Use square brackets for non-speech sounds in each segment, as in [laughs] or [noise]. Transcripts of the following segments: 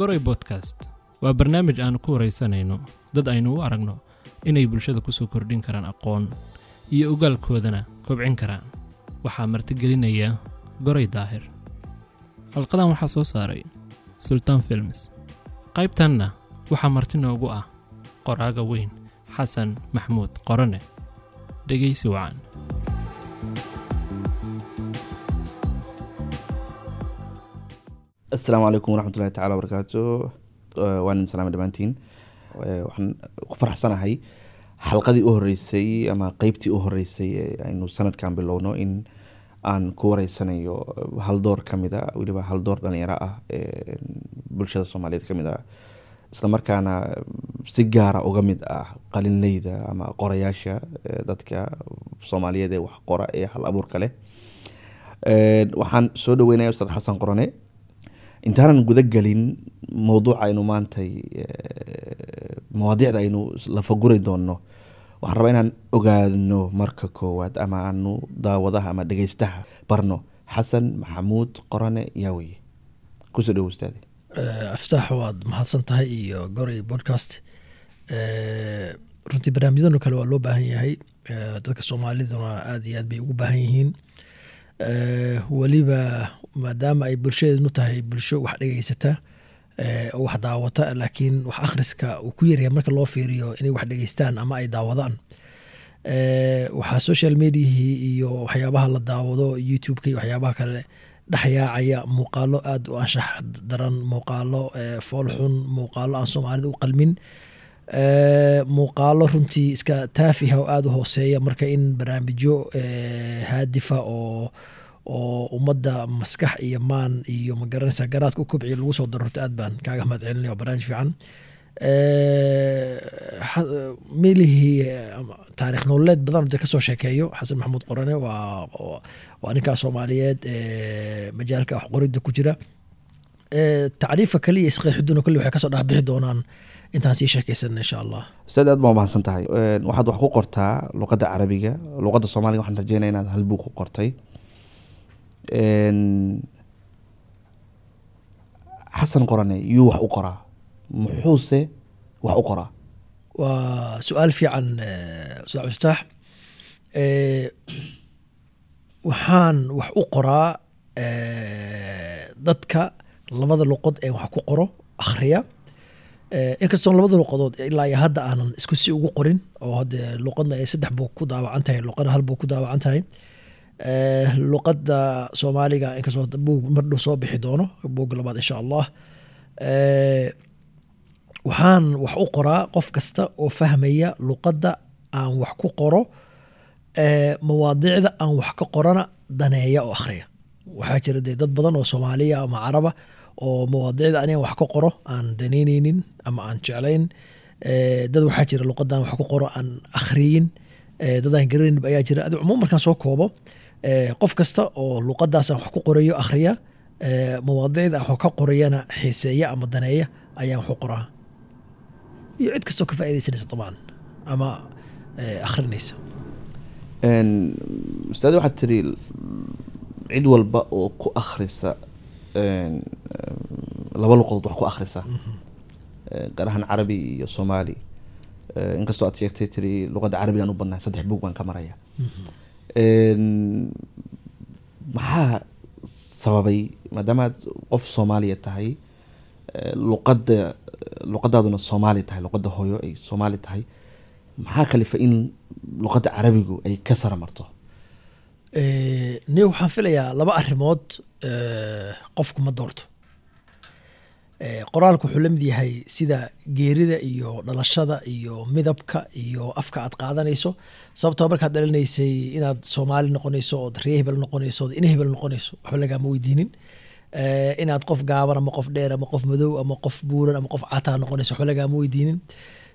goray bodkast waa barnaamij aanu ku waraysanayno dad aynu u aragno inay bulshada ku soo kordhin karaan aqoon iyo ogaalkoodana kobcin karaan. Waxaa martigelinaya goray daahir. Xalqadan waxaa soo saaray sultaan films. Qaybtanna waxaa marti noogu ah qoraaga weyn xasan maxmuud qorane dhegaysi wacan asalaamu calaykum waraxmatullahi tacala wabarakaatu waan idin salaamay dhammaantiin waxaan ku faraxsanahay xalqadii u horeysay ama qeybtii u horeysay aynu sanadkan bilowno in aan ku wareysanayo haldoor ka mid a weliba haldoor dhalinyaro ah ee bulshada soomaaliyeed ka mid ah islamarkaana si gaara uga mid ah qalinleyda ama qorayaasha dadka soomaaliyeed ee wax qora ee hal abuurka leh. Waxaan soo dhaweynaya ustaad xasan qorane intaanan guda gelin mowduuca aynu maantay mawaadiicda aynu lafaguri doonno. Waxaan rabaa inaan ogaano marka koowaad ama aanu daawadaha ama dhegeystaha barno. Xasan maxamuud qorane yaa ku soo dhowo ustaade aftaax waad mahadsan tahay iyo goray podcast. Runtii barnaamijyadano kale waa loo baahan yahay. Dadka soomaaliduna aad iyo aad bay ugu baahan yihiin. Weliba maadaama ay bulshadeednu tahay bulsho wax dhegeysata oo wax daawata laakiin wax akhriska uu ku yaryahay marka loo fiiriyo inay wax dhegeystaan ama ay daawadaan. Waxaa social mediahii iyo waxyaabaha la daawado youtube-ka iyo waxyaabaha kale dhexyaacaya muuqaalo aada u anshax daran muuqaalo foolxun muuqaalo aan soomaalida u qalmin. Muuqaalo runtii iska taafiha oo aada u hooseeya marka in barnaamijyo haadifa oo oo ummadda maskax iyo maan iyo magaranaysa garaadka u lagu soo daro horta aad baan kaaga mahad celinaya waa barnaamij fiican. Meelihii taarikh nololeed badan de ka soo sheekeeyo xasan maxamuud qorane waa waa ninkaa soomaaliyeed majaalka wax qoridda ku jira. Tacriifka kaliya isqeexiduna kale waxay ka soo dhexbixi doonaan intaan sii sheekeysana insha allah ustaad aad baa mahadsan tahay waxaad wax ku qortaa luqadda carabiga luqadda soomaaliga waxaan rajeynaya inaad hal buug ku qortay xasan qorane yuu wax u qoraa. Muxuuse wax u qoraa? Waa su'aal fiican ustaad cabdifataax waxaan wax u qoraa dadka labada luqod ee wax ku qoro akhriya. Inkastoo labada luqadood ilaa iyo hadda aanan isku si ugu qorin oo hade luqadna ay saddex buug ku daawacan tahay luqadna hal buug ku daawacan tahay luqadda soomaaliga inkastoo buug mardhow soo bixi doono buugga labaad insha allah. Waxaan wax u qoraa qof kasta oo fahmaya luqadda aan wax ku qoro mawaadiicda aan wax ka qorana daneeya oo akhriya. Waxaa jira dee dad badan oo soomaaliya ama caraba oo mawaadiicda aniga wax ka qoro aan danayneynin ama aan jeclayn dad waxaa jira luqadaan wax ku qoro aan akhriyin. Dadaan garanaynin ayaa jira. Adi cumuum markaan soo koobo qof kasta oo luqadaasaan wax ku qorayo akhriya mawaadiicda aan wax ka qorayana xiiseeya ama daneeya ayaan wax u qoraa. Iyo cid kastoo ka faaideysanaysa dabcan ama akhrinaysa. Ustaad waxaad tiri cid walba oo ku akhrisa laba luqadood wax ku akhrisa. Gaar ahaan carabi iyo soomaali. Inkastoo aad sheegtay tiri luqadda carabigaan u badnahay saddex buug baan ka maraya maxaa sababay maadaama aad qof soomaaliya tahay luqadda luqadaaduna soomaali tahay luqadda hooyo ay soomaali tahay maxaa kalifa in luqadda carabigu ay ka sara marto? Ni waxaan filayaa laba arrimood qofku ma doorto qoraalku wuxuu la yahay sida geerida iyo dhalashada iyo midabka iyo afka aad qaadanayso. Sababtoo markaad dhalanaysay inaad soomaali noqonayso ood ree hebel noqonayso ood in hebel noqonayso waxba lagaama weydiinin. Inaad qof gaaban ama qof dheer ama qof madow ama qof buuran ama qof cataa noqonayso waxba lagaama weydiinin.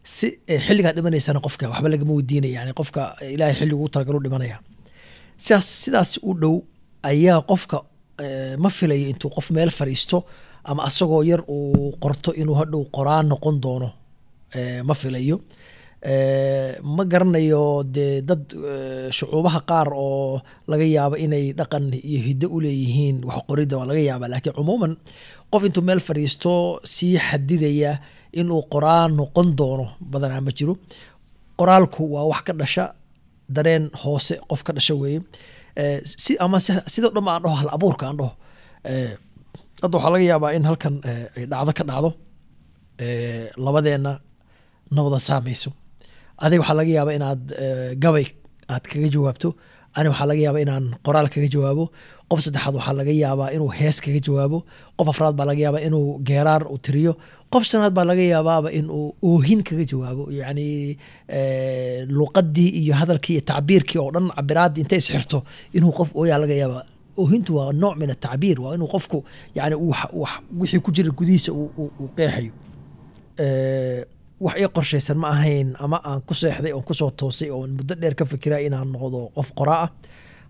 Si xilligaad dhimanaysana qofka waxba lagama weydiinaya yani qofka ilaahay xilligu u talagalu dhimanaya. Sidaas sidaas u dhow ayaa qofka ma filayo intuu qof meel fadhiisto ama asagoo yar uu qorto inuu hadhow qoraan noqon doono ma filayo. Ma garanayo dee dad shucuubaha qaar oo laga yaabo inay dhaqan iyo hiddo u leeyihiin wax qoridda waa laga yaaba laakiin cumuuman qof intuu meel fadhiisto sii xadidaya inuu qoraal noqon doono badanaa ma jiro. Qoraalku waa wax ka dhasha dareen hoose qof ka dhasha weeye. Si ama si- sidoo dhan aan dhaho hal abuurka aan dhaho hadda waxaa laga yaabaa in halkan eh, ay dhacdo ka dhacdo eh, labadeenna nabada saamayso. Adiga waxaa laga yaabaa inaad eh, gabay aad kaga jawaabto. Ani waxaa laga yaabaa inaan qoraal kaga jawaabo. Qof saddexaad waxaa laga yaabaa inuu hees kaga jawaabo. Qof afraad baa laga yaabaa inuu geeraar u tiriyo. Qof shanaad baa laga yaabaaba inuu oohin kaga jawaabo. Yacni luqadii iyo hadalkii iyo tacbiirkii oo dhan cabiraadii intay isxirto inuu qof ooyaa laga yaabaa oohintu waa nooc min atacbiir waa inuu qofku yani wixii ku jira gudihiisa uu qeexayo. Wax ii qorshaysan ma ahayn ama aan ku seexday oon ku soo toosay oon muddo dheer ka fikira inaan noqdo qof qoraa ah.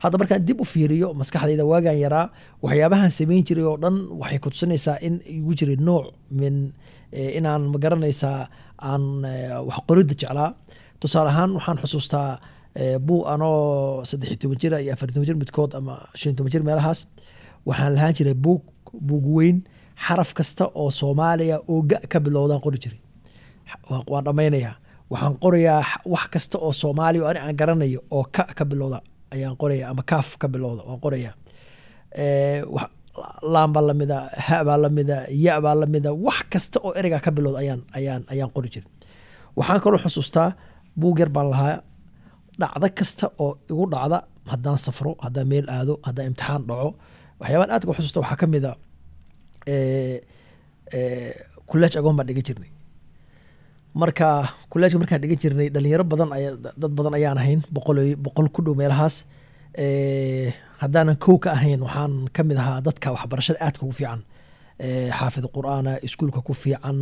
Hadda markaan dib u fiiriyo maskaxdayda waagaan yaraa waxyaabahan samayn jiray oo dhan waxay ku tusinaysaa in igu jiray nooc min inaan ma garanaysaa aan wax qoridda jeclaa. Tusaale ahaan waxaan xusuustaa buu anoo saddex iyo toban jira iyo afar toban jir midkood ama shan toban jir meelahaas. Waxaan lahaan jiray buug buug weyn xaraf kasta oo soomaaliya oo ga ka bilowdaan qori jiray. Waa- waan dhammaynayaa. Waxaan qorayaa wax kasta oo soomaaliya oo ani aan garanayo oo ka ka bilowda ayaan qoraya ama kaaf ka bilowda waan qorayaa. Eh, laan baa lamida ha baa lamida ya baa lamida wax kasta oo ereyga ka bilowda ayaan ayaan ayaan qori jiray. Waxaan kaloo xusuustaa buug yar baan lahaa dhacdo kasta oo igu dhacda haddaan safro haddaan meel aado haddaan imtixaan dhaco waxyaabaan aad uga xusuusta waxaa ka mid a eh, eh, kuleej agoon baan dhigan jirnay. Marka kuleejka markaan dhigan jirnay dhalinyaro badan dad badan ayaan ahayn boqol boqol ku dhow meelahaas Eh, haddaanan kow ka ahayn waxaan ka mid ahaa dadka waxbarashada aadka ugu fiican xaafid qur'aana iskuulka ku fiican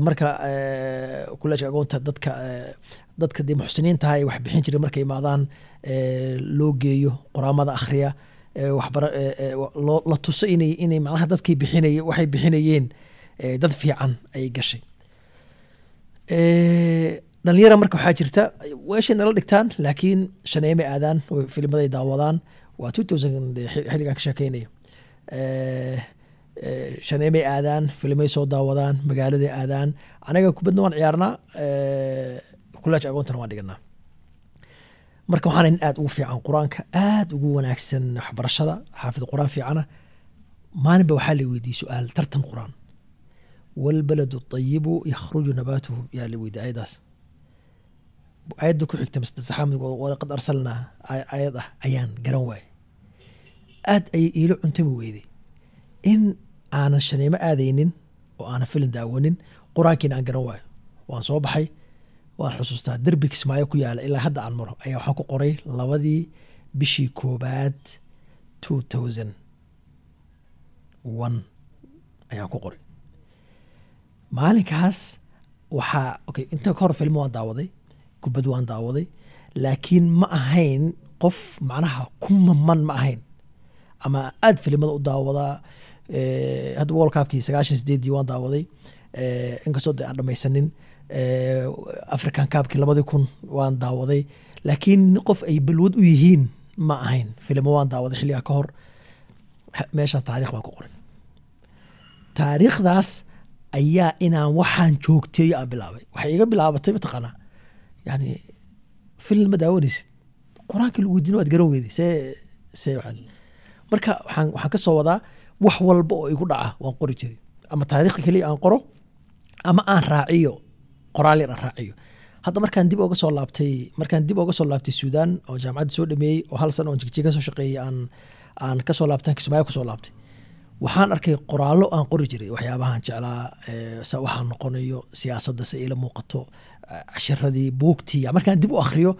marka eh, kuleejka agoonta dadka eh, dadka dee muxsiniintaha ay wax bixin jiray markay imaadaan eh, loo geeyo qoraamada akhriya eh, waxbara eh, eh, la tuso inay inay macnaha dadkii bixinay waxay bixinayeen eh, dad fiican ayay gashay. Eh, dhalinyara marka waxaa jirta weeshay nala dhigtaan laakiin shaneemay aadaan filmaday daawadaan. Waa two thousand xilligan ka sheekeynaya. Eh, eh, shaneemay aadaan filmay soo daawadaan magaaladay aadaan. Anaga kubadna waan ciyaarnaa. Kulaaj agoontana waan dhiganaa. Marka waxaana nin aad ugu fiican qur'aanka aad ugu wanaagsan waxbarashada xaafid qur'aan fiicana maalinba waxaa la weydiiyey su'aal tartan qur'aan. Walbaladu ayibu yakhruju nabaatuhu yaa la weydiiyey ayadaas ayadda ku xigta masjid saxaamid ay- ayad ah ayaan garan waaye aad ayay iilo cuntami weyday in aanan shaneemo aadaynin oo aanan filin daawanin qur'aankiina aan garan waayo. Waan soo baxay waan xusuustaa derbi kismaayo ku yaalla ilaa hadda aan maro. Ayaa waxaan ku qoray labadii bishii koobaad two thousand one. Ayaan ku qoray. Maalinkaas waxaa okay inta ka hor filmo waan daawaday kubad waan daawaday laakiin ma ahayn qof macnaha ku maman ma ahayn. Ama aad filimada u daawadaa hadda world cupkii sagaashan sideedii waan daawaday Eh, inkastoo de aan dhamaysanin Eh, african cupkii labadii kun waan daawaday. Laakiin qof ay balwad u yihiin ma ahayn. Filimo waan daawaday xilligaa ka hor. Meeshan taariikh baan ku qoray taariikhdaas ayaa inaan waxaan joogteeyo aan bilaabay. Waxay iga bilaabatay mataqaanaa. Yani film ma daawanaysid. Qur'aankii lagu weydiin waad garan weyday see see marka waxaan waxaan ka soo wadaa wax walba oo igu dhaca waan qori jiray. Ama taariikhda keliya aan qoro ama aan raaciyo qoraal yar aan raaciyo. Hadda markaan dib oga soo laabtay markaan dib oga soo laabtay suudaan oo jaamacadda soo dhameeyey oo hal sano oon jigjiga soo shaqeeyey aan aan ka soo laabtan kismaayo ku soo laabtay. Waxaan arkay qoraallo aan qori jiray waxyaabahan jeclaa eh, sa waxaan noqonayo siyaasadda se ila muuqato eh, cashiradii buugtii markaan dib u akhriyo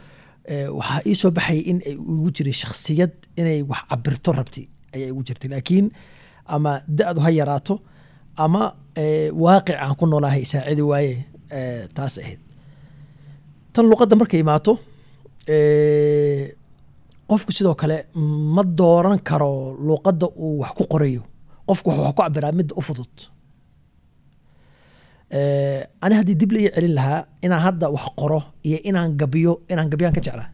eh, waxaa ii soo in ay igu jiray shakhsiyad inay wax cabirto rabti ayaa igu jirtay. Laakiin ama da-du ha yaraato ama waaqic aan ku noolahay saacidi waaye taas ahayd. Tan luqadda markay imaato qofku sidoo kale ma dooran karo luqadda uu wax ku qorayo. Qofku wuxuu wax ku cabiraa midda u fudud. Ani haddii dib la ii celin lahaa inaan hadda wax qoro iyo inaan gabiyo inaan gabiyaan ka jeclaa.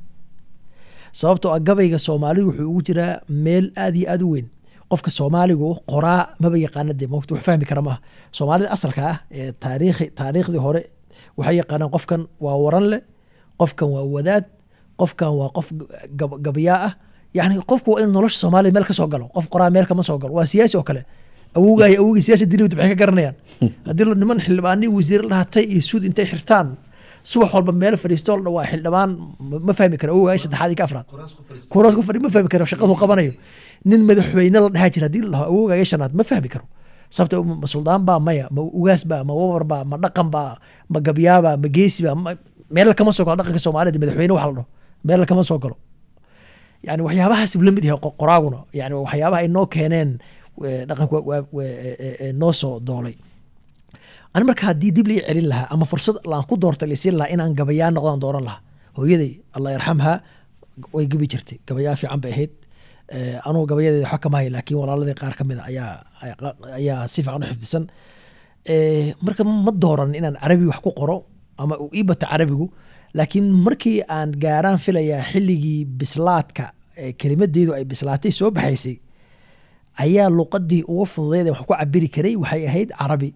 Sababtoo ah gabayga soomaalidu wuxuu ugu jiraa meel aad iyo aad u weyn qofka soomaaligu qoraa maba yaqaana dee moogta wax fahmi kara maaha. Soomaalida asalka ah ee taariikhi taariikhdii hore waxay yaqaanaan qofkan waa waran leh qofkan waa wadaad qofkan waa qof gab- gabayaa ah. Yani qofku waa in nolosha soomaaliya meel ka soo galo qof qoraa meel kama soo galo. Waa siyaasi oo kale. Awowgaa iyo awowgii siyaasi dilowd maxay ka garanayaan. Haddii la- niman xildhibaanii wasiir dhahatay iyo suud intay xirtaan subax walba meel fadhiisto waa xildhibaan ma fahmi karo. Awowgaa saddexaad iyo ka afraad. Kuraas ku fadhi ma fahmi karo shaqadu qabanayo nin madaxweyne la dhahaa jira haddii la dhaho awowgaa iyo shanaad ma fahmi karo sababta ma suldaan baa maya ma ugaas baa ma wabar baa ma dhaqan baa ma gabyaabaa ma geesi baa ma- meel kama soo galo dhaqanka soomaalida madaxweyne waxa la dhaho. Meel kama soo galo. Yani waxyaabahaas la mid yahay qo- qoraaguna. Yani waxyaabaha ay noo keeneen dhaqanka noo soo doolay. Ani marka haddii dib lai celin lahaa ama fursad laan ku doortay lasiin lahaa inaan gabayaan noqdaan dooran lahaa hooyaday allah yarxamha way gabi jirtay. Gabayaa fiican bay ahayd anugu gabayadeeda waxba kama hay laakiin walaaladii qaar ka mid a ayaa si fiican u xifdisan. Eh, marka ma dooran inaan carabi wax ku qoro ama uu ii bato carabigu laakiin markii aan gaaraan filayaa xilligii bislaadka ee kelimadeedu ay bislaatay soo baxaysay ayaa luqadii uga fududeed ee wax ku cabiri karay waxay ahayd carabi.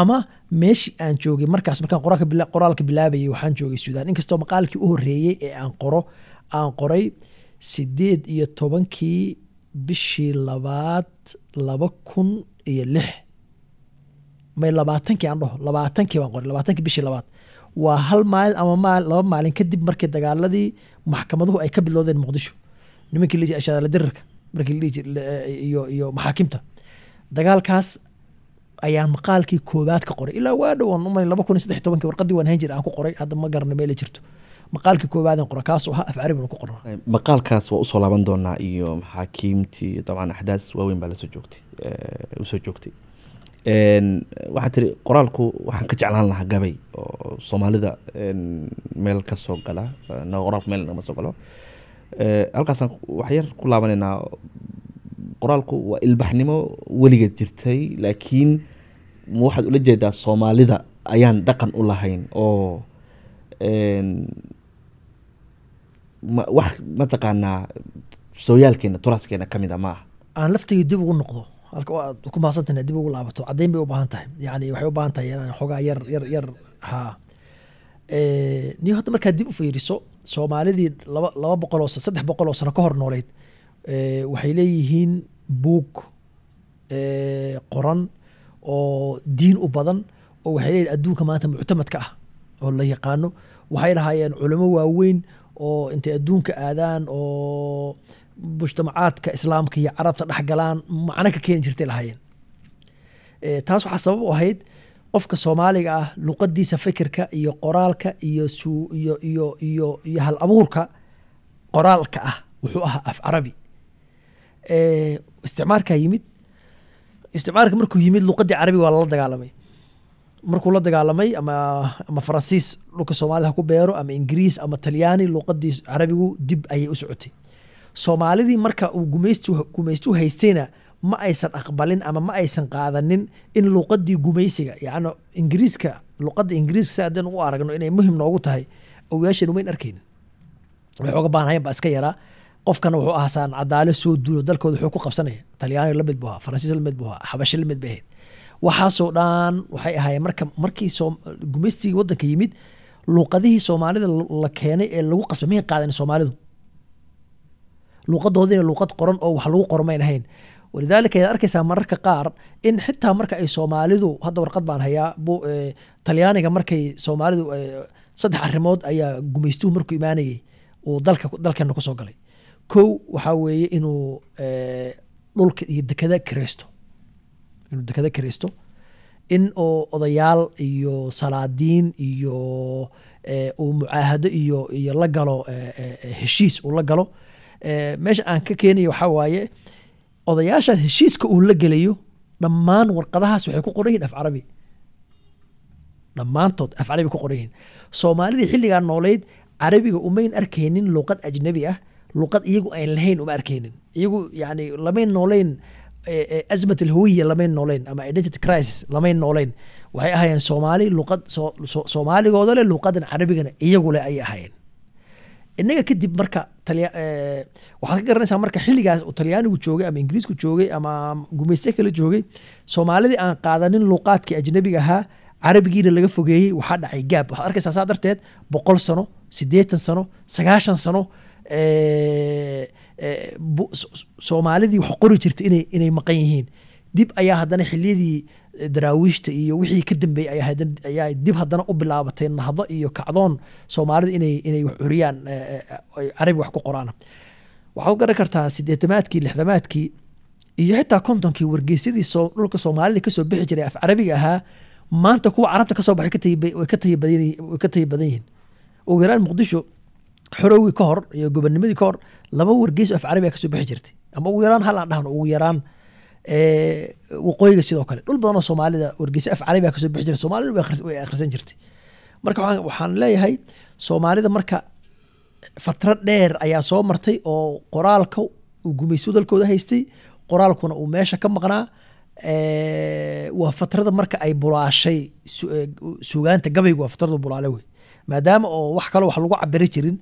Ama meeshii aan joogay markaas markaan qoraalka bilaabayay waxaan joogay suudaan. Inkastoo maqaalkii u horeeyey ee aan qoro aan qoray sideed iyo tobankii bishii labaad laba kun iyo lix. May labaatankii aan dhaho labaatankii baan qoray labaatankii bishii labaad. Waa hal maalin ama maal laba maalin kadib markii dagaaladii maxkamaduhu ay ka bilowdeen muqdisho. Nimankii la dhihi dirirka markii la iyo iyo maxaakimta. Dagaalkaas ayaan maqaalkii koowaad ka qoray. Ilaa waa dhowaan umay laba kun iyo saddex tobankii warqadii waan hayn jir aan ku qoray. Hadda ma garana meel jirto maqaalkii koowaadaan qoray kaasoo ahaa af carabi ku qorna maqaalkaas waa u soo laaban doonaa iyo maxaakiimtii dabcan axdaas waaweyn baa la soo joogtay u soo joogtay. Waxaa tiri qoraalku waxaan ka jeclaan lahaa gabay oo soomaalida meel ka gala qoraalku meel nama soo galo. Halkaasaan wax yar ku laabanaynaa qoraalku waa ilbaxnimo weligeed jirtay laakiin waxaad ula jeedaa soomaalida ayaan dhaqan u lahayn oo wax mataqaanaa sooyaalkeena turaaskeena ka mid a ma aha aan laftigii dib ugu noqdo halka waad ku mahadsantahay dib ugu laabato caddayn bay u baahan tahay. Yani waxay u baahan tahay inaan xoogaa yar yar yar ha niyo hadda markaad dib u fiiriso soomaalidii laba laba boqol oo sa- saddex boqol oo sano ka hor nooleyd waxay leeyihiin buug qoran oo diin u badan oo waxay leeyihiin adduunka maanta muctamadka ah oo la yaqaano. Waxay lahaayeen culimo waaweyn oo intay adduunka aadaan oo mujtamacaadka islaamka iyo carabta dhex galaan macno ka keeni jirtay lahaayeen. Eh, taas waxaa sabab u ahayd qofka soomaaliga ah luqadiisa fikirka iyo qoraalka iyo iyo iyo iyo iyo hal abuurka qoraalka ah wuxuu ahaa af carabi Eh, isticmaalkaa yimid isticmaalka markuu yimid luqadii carabiga waa lala dagaalamay markuu la dagaalamay ama ama faransiis dhulka soomaalida ha beero ama ingiriis ama talyaani luqadii carabigu dib ayay u socotay. Soomaalidii marka uu gumaystu gumaystu haystayna ma aysan aqbalin ama ma aysan qaadanin in luqadii gumaysiga yacni ingiriiska luqadda ingiriiska si haddaynu u aragno inay muhiim noogu tahay ogayaashan umayn arkaynin. Waxay oga baanahayn baa iska yaraa. Qofkana wuxuu ahaa saan cadaalo soo duulo dalkooda wuxuu ku qabsanaya. Talyaani la mid buu ahaa faransiis la mid buu ahaa xabasho la mid bay ahayd waxaasoo dhan waxay ahaayeen marka markii gumaystigii waddanka yimid luuqadihii soomaalida la keenay ee lagu qasbay may qaadan soomaalidu? Luuqadoodina luuqad qoran oo wax lagu qormayn ahayn. Walidaalika ayaad arkaysaa mararka qaar in xitaa marka ay soomaalidu hadda warqad baan hayaa eh, talyaaniga markay soomaalidu eh, saddex arrimood ayaa gumaystuhu markuu imaanayay uu dalkeena ku soo galay. Kow waxaa weeye inuu eh, dhulka iyo dekada kiraysto inuu dekada kiraysto in oo odayaal iyo salaadiin iyo eh, uu mucaahado iyo iyo la galo eh, eh, heshiis uu la galo. Meesha aan ka keenayo waxaa waaye odayaasha heshiiska uu la gelayo dhammaan warqadahaas waxay ku qoran yihiin af carabi. Dhammaantood af carabi ku qoran yihiin soomaalidii xilligaa nooleyd carabiga umayn arkaynin luqad ajnabi ah luqad iyagu ayn lahayn uma arkaynin. Iyagu yani lamayn nooleyn azmat alhawiya lamay nooleyn ama identity crisis lamay nooleyn. Waxay ahaayeen soomaali luqad soo- soo- soomaaligooda leh luqadan carabigana iyagu leh ayay ahaayeen. Innaga kadib marka waxaad ka garanaysaa marka xilligaas talyaanigu joogay ama ingiriisku joogay ama gumayste kale joogay soomaalidii aan qaadanin luqaadkii ajnabiga ahaa carabigiina laga fogeeyey waxaa dhacay gaab. Waxaad arkaysaa saa darteed boqol sano siddeetan sano sagaashan sano soomaalidii wax qori jirta inay maqan yihiin. Dib ayaa haddana xiliyadii eh, daraawiishta iyo wixii ka dambeeyey ayaa dib haddana u bilaabatay nahdo iyo kacdoon soomaalida inay inay wax curiyaan eh, eh, ay carabi wax ku qoraan. Waxaad u garan kartaa sideetamaadkii lixdamaadkii iyo xitaa kontonkii wargeysyadii dhulka soomaalida ka soo bixi jiray af carabiga ahaa maanta kuwa carabta ka soo baxay way ka tayi badan yihiin. Ugu yaraan muqdisho xorowgii ka hor iyo gobonimadii ka hor laba wargeys af carabiga ka soo bixi jirtay. Ama ugu yaraan hal aan dhahno ugu yaraan waqooyiga sidoo kale. Dhul badan oo soomaalida wargeysyo af carabiga ka soo bixi jiray soomaalida way akhris- way akhrisan jirtay. Marka waxaan- leeyahay soomaalida marka fatro dheer ayaa soo martay oo qoraalka uu gumayso haystay qoraalkuna uu meesha ka maqnaa waa fatrada marka ay bulaashay su- sugaanta gabaygu waa fatradu bulaale wey maadaama oo wax kale wax lagu cabiri jirin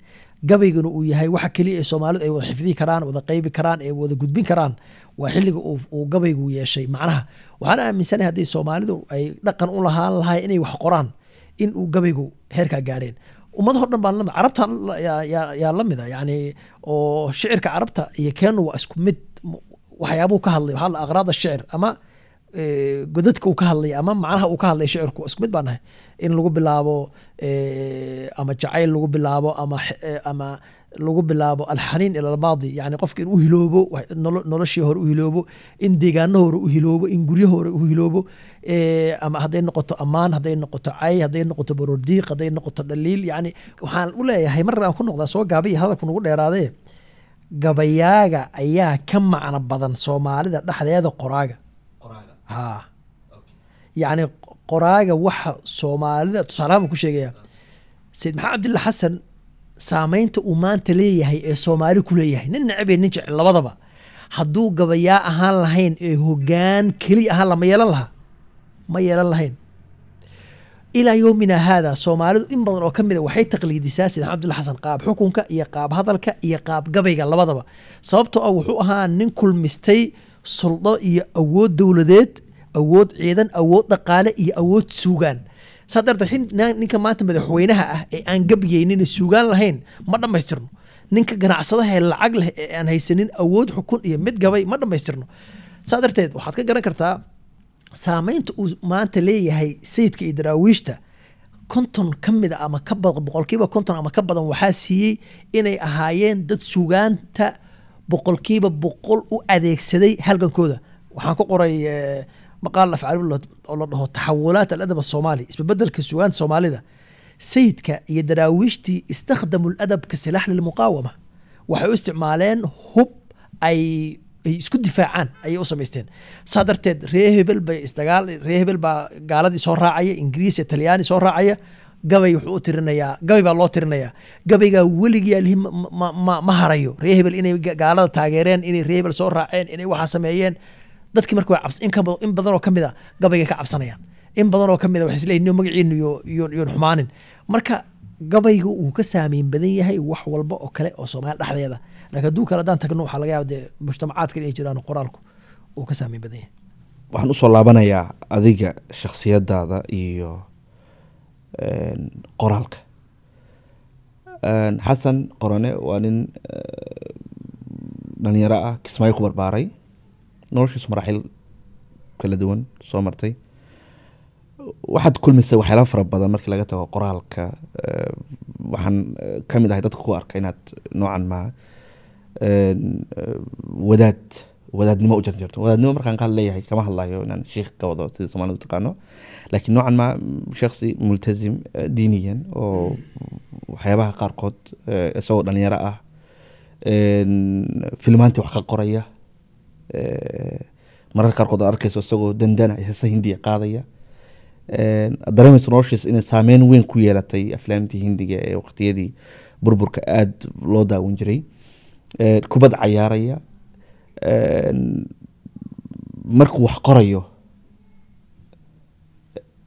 gabayguna uu yahay waxa keliya ee soomaalidu ay wada xifdihi karaan wada qaybi karaan ee wada gudbin karaan waa xilliga uu gabaygu yeeshay. Macnaha waxaan aaminsanahay haddii soomaalidu ay dhaqan u lahaan lahay inay wax qoraan in uu gabaygu heerkaa gaareen. Ummadaho dhan baan la mid carabta la- yaa- la mid a yani oo shicirka carabta iyo keenu waa isku mid waxyaabuhu ka hadlay waxaa la aqraad shicir ama godadka uu ka hadlay ama macnaha uu ka hadlay shicirku isku mid nahay. In lagu bilaabo ama jacayl lagu bilaabo ama lagu bilaabo alxaniin ila almaadi yani qofka in u hiloobo noloshii hore u hiloobo in deegaano hore u hiloobo in guryo hore u hiloobo ama hadday noqoto ammaan hadday noqoto cay hadday noqoto borordiiq hadday noqoto dhaliil yani waxaan u leeyahay mar aan ku noqdaa soo gaabay hadalku nagu dheeraadee gabayaaga ayaa ka macno badan soomaalida dhexdeeda qoraaga ha. Yacni qoraaga waxa soomaalida tusaalahaan baan ku sheegaya sayid maxamed cabdilla xasan saameynta uu maanta leeyahay ee soomaali ku leeyahay nin necab iyo nin jecel labadaba hadduu gabayaa ahaan lahayn ee hoggaan keliya ahaan lama yeelan lahaa ma yeelan lahayn. Ilaa yowmina haada soomaalidu in badan oo ka mid a waxay taqliidisaa sida cabdulla xasan qaab xukunka iyo qaab hadalka iyo qaab gabayga labadaba sababtoo ah wuxuu ahaa nin kulmistay suldo iyo awood dowladeed awood ciidan awood dhaqaale iyo awood suugaan. Saa darteed ninka maanta madaxweynaha ah ee aan gabyeynin suugaan lahayn ma dhammaystirno. Ninka ganacsadaha ee lacag leh ee aan haysanin awood xukun iyo mid gabay ma dhammaystirno. Saa darteed waxaad ka garan kartaa saameynta uu maanta leeyahay sayidka iyo daraawiishta konton ka mid a ama ka badan boqolkiiba konton ama ka badan waxaa siiyey inay ahaayeen dad sugaanta boqolkiiba boqol u adeegsaday halgankooda. Waxaan ku qoray eh, maqaal afcaal oo la dhaho taxawulaat aladab asoomaali isbebedelka sugaanta soomaalida. Sayidka iyo daraawiishtii istakhdamu ladab ka silaax lilmuqaawama. Waxay u isticmaaleen hub ay isku difaacaan ayay u samaysteen. Saa darteed ree hebel bay isdagaal ree hebel baa gaaladii soo raacaya ingiriis iyo talyaani soo raacaya gabay wuxuu u tirinayaa gabay baa loo tirinayaa. Gabaygaa weligii alihi ma, harayo. Ree hebel inay ga- gaalada taageereen inay ree hebel soo raaceen inay waxaa sameeyeen. Dadkii marka waa cabs in, ka bad- in badan oo ka mid a gabayga ka cabsanayaan. In badan oo ka mid a waxay isleeyihin magaciinu iyo iyo iyoon xumaanin. Marka gabaygu wuu ka saameyn badan yahay wax walba oo kale oo soomaali dhexdeeda. Laakiin hadduu kale haddaan tagno waxaa laga yaaba dee mujtamacaadka inay jiraan qoraalku uu ka saameyn badan yahay. Waxaan u soo laabanayaa adiga shakhsiyadaada iyo qoraalka. Xasan qorane waa nin eh, dhalinyaro ah kismaayo ku barbaaray. Noloshiisu maraaxil kala duwan soo martay. Waxaad kulmaysa waxyaala fara badan markii laga tago qoraalka. Eh, waxaan eh, ka mid ahay dadka ku arka inaad noocan ma wadaad wadaadnimo u jarjarto. Wadaadnimo markaan ka hadleeyahay kama hadlayo inaan sheikh ka wado sida soomaalida taqaano laakiin noocan ma shaksi multazim diiniyan oo waxyaabaha qaarkood isagoo dhalinyaro ah een, filmaantii wax ka qoraya mararka qaarkood aad arkayso isagoo dandana heesa hindiya qaadaya dareemayso noloshiisa inay saameyn weyn ku yeelatay aflaamtii hindiga ee waqtiyadii burburka aada loo daawan jiray kubad cayaaraya markuu wax qorayo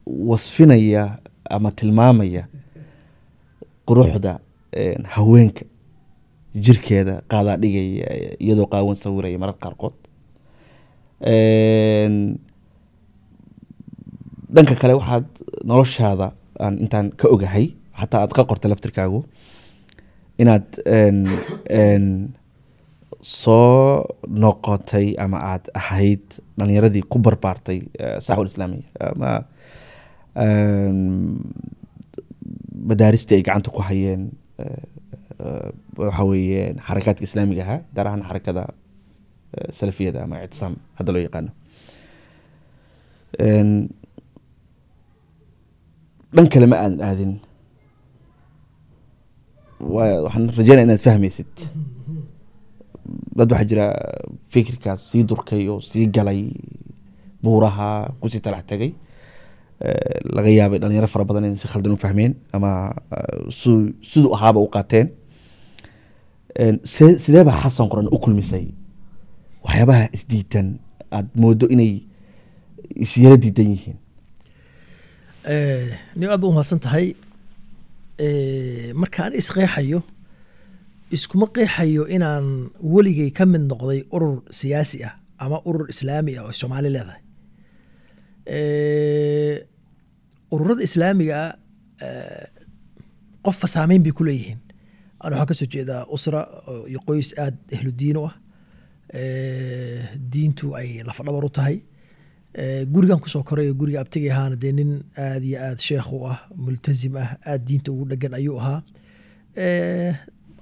wasfinaya ama tilmaamaya quruxda een, haweenka jirkeeda qaadaa dhigaya iyadoo qaawan sawiraya mararka qaarkood. Een, dhanka kale waxaad noloshaada aan intaan ka ogahay xataa aad ka qorta laftirkaagu inaad soo noqotay ama aad ahayd dhalinyaradii ku barbaartay eh, saxwal islaamiya ama een, madaaristii ay gacanta ku hayeen eh, eh, waxa weeye xarakaadka islaamiga ahaa gaar ahaan xarakada eh, salafiyada ama ictisaam hadda loo yaqaano. Een, dhan kale ma aadan aadin. Waxaan rajeynaya inaad fahmaysid. Dad waxaa jira fikirkaas sii durkay oo sii galay buuraha ku sii talax tegay Eh, laga yaabay dhalinyaro fara badan inay si khaldan u fahmeen ama eh, su- siduu ahaaba u qaateen. Een, see- sidee baa xasan qoran u kulmisay? Waxyaabaha isdiidan aad moodo inay isyara diidan yihiin? Nin aad ba umahadsan tahay. Eh, markaan isqeexayo iskuma qeexayo inaan weligay ka mid noqday urur siyaasi ah ama urur islaami ah oo soomaali leedahay. Eh, ururada islaamiga ah eh, qofka saameyn bay ku leeyihiin. Ana waxaan ka soo jeedaa usra iyo qoys aad ehludiin u ah. Eh, diintu ay lafadhabar u tahay. Eh, gurigan ku soo koray guriga abtigay ahaana dee nin aad iyo aad sheekh u ah multazim ah aad diinta ugu dhegan ayuu ahaa.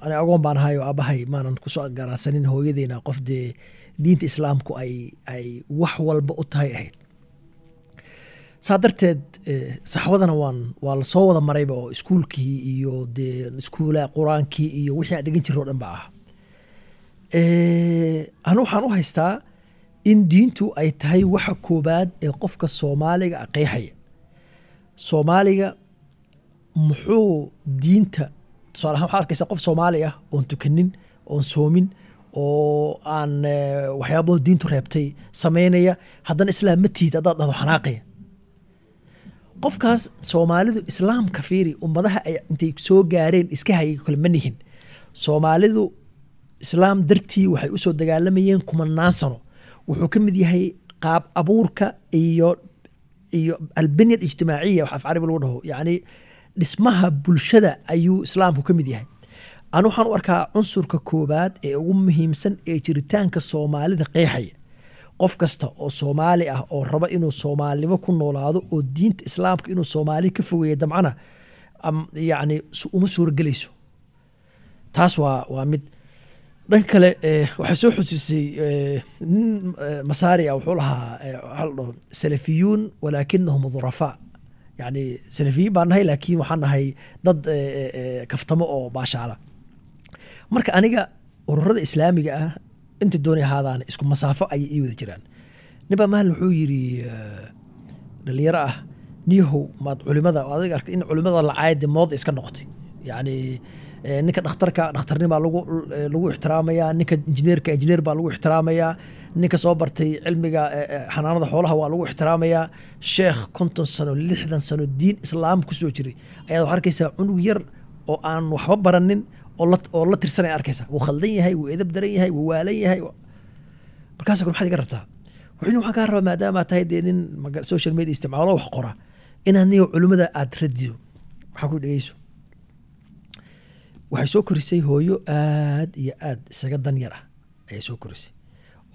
Ani agoon baan ahay oo aabahay maanan ku soo garaadsanin hooyadeyna qof dee diinta islaamku ay ay wax walba u tahay ahayd saa darteed eh, saxwadana waan waa la soo wada marayba oo iskuulkii iyo dee iskuula qur'aankii iyo wixii aan dhigan jiro o dhan ba ah Eh, anu waxaan u haystaa in diintu ay tahay waxa koobaad ee qofka soomaaliga ah qeexaya. Soomaaliga muxuu diinta tusaale ahaan waxaad arkaysaa qof soomaali ah oon tukanin oon soomin oo aan eh, waxyaabaho diintu reebtay samaynaya haddana islaam ma tihid haddaad dhahdo xanaaqaya qofkaas soomaalidu islaamka fiiri ummadaha ay intay soo gaareen iska hayay kale ma nihin. Soomaalidu islaam dartii waxay u soo dagaalamayeen kumanaan sano wuxuu ka mid yahay qaab abuurka iyo iyo albanya ijtimaaciya wax af carabi lagu dhaho. Yacni dhismaha bulshada ayuu islaamku ka mid yahay. Anu waxaan u arkaa cunsurka koobaad ee ugu muhiimsan ee jiritaanka soomaalida qeexaya qof kasta oo soomaali ah oo raba inuu soomaalinimo ku noolaado oo diinta islaamka inuu soomaali ka fogeeya damcana su- uma suuragelayso taas waa waa mid. Dhan kale eh, waxay soo xusiisay eh, nin eh, masaari ah wuxuu lahaa waxaa salafiyuun walaakinahum dhurafaa yacni salafiyiin baan nahay laakiin waxaan nahay dad kaftamo oo baashaala marka aniga ururada islaamiga ah inta dooni ahaadaan isku masaafo ayay ii wada jiraan. Ninbaa maalin wuxuu eh, dhalinyaro ah niyahow maad culimada adiga arkay in culimada lacaayade mooda iska noqotay. Yacni ninka dhakhtarka dhakhtarnibaa lagu lagu ixtiraamayaa ninka injineerka injineer baa lagu ixtiraamayaa ninka soo bartay cilmiga xanaanada xoolaha waa lagu ixtiraamayaa sheekh konton sano lixdan sano diin islaam ku soo jiray. Ayaad waxaa arkaysaa cunug yar oo aan waxba baranin oo la oo la tirsanaya arkaysa wuu khaldan yahay wuu edab daran yahay wuu waalan yahay markaasa kule maxaad iga rabtaa? Wuxuu yidhi waxaan kaa rabaa maadaama tahay dee nin social media isticmaalo wax qora. Inaad niyo culimmada aad radiyo. Maxaa ku dhegeyso waxay soo korisay hooyo aad iyo aad isaga dan yar ah ayay soo korisay.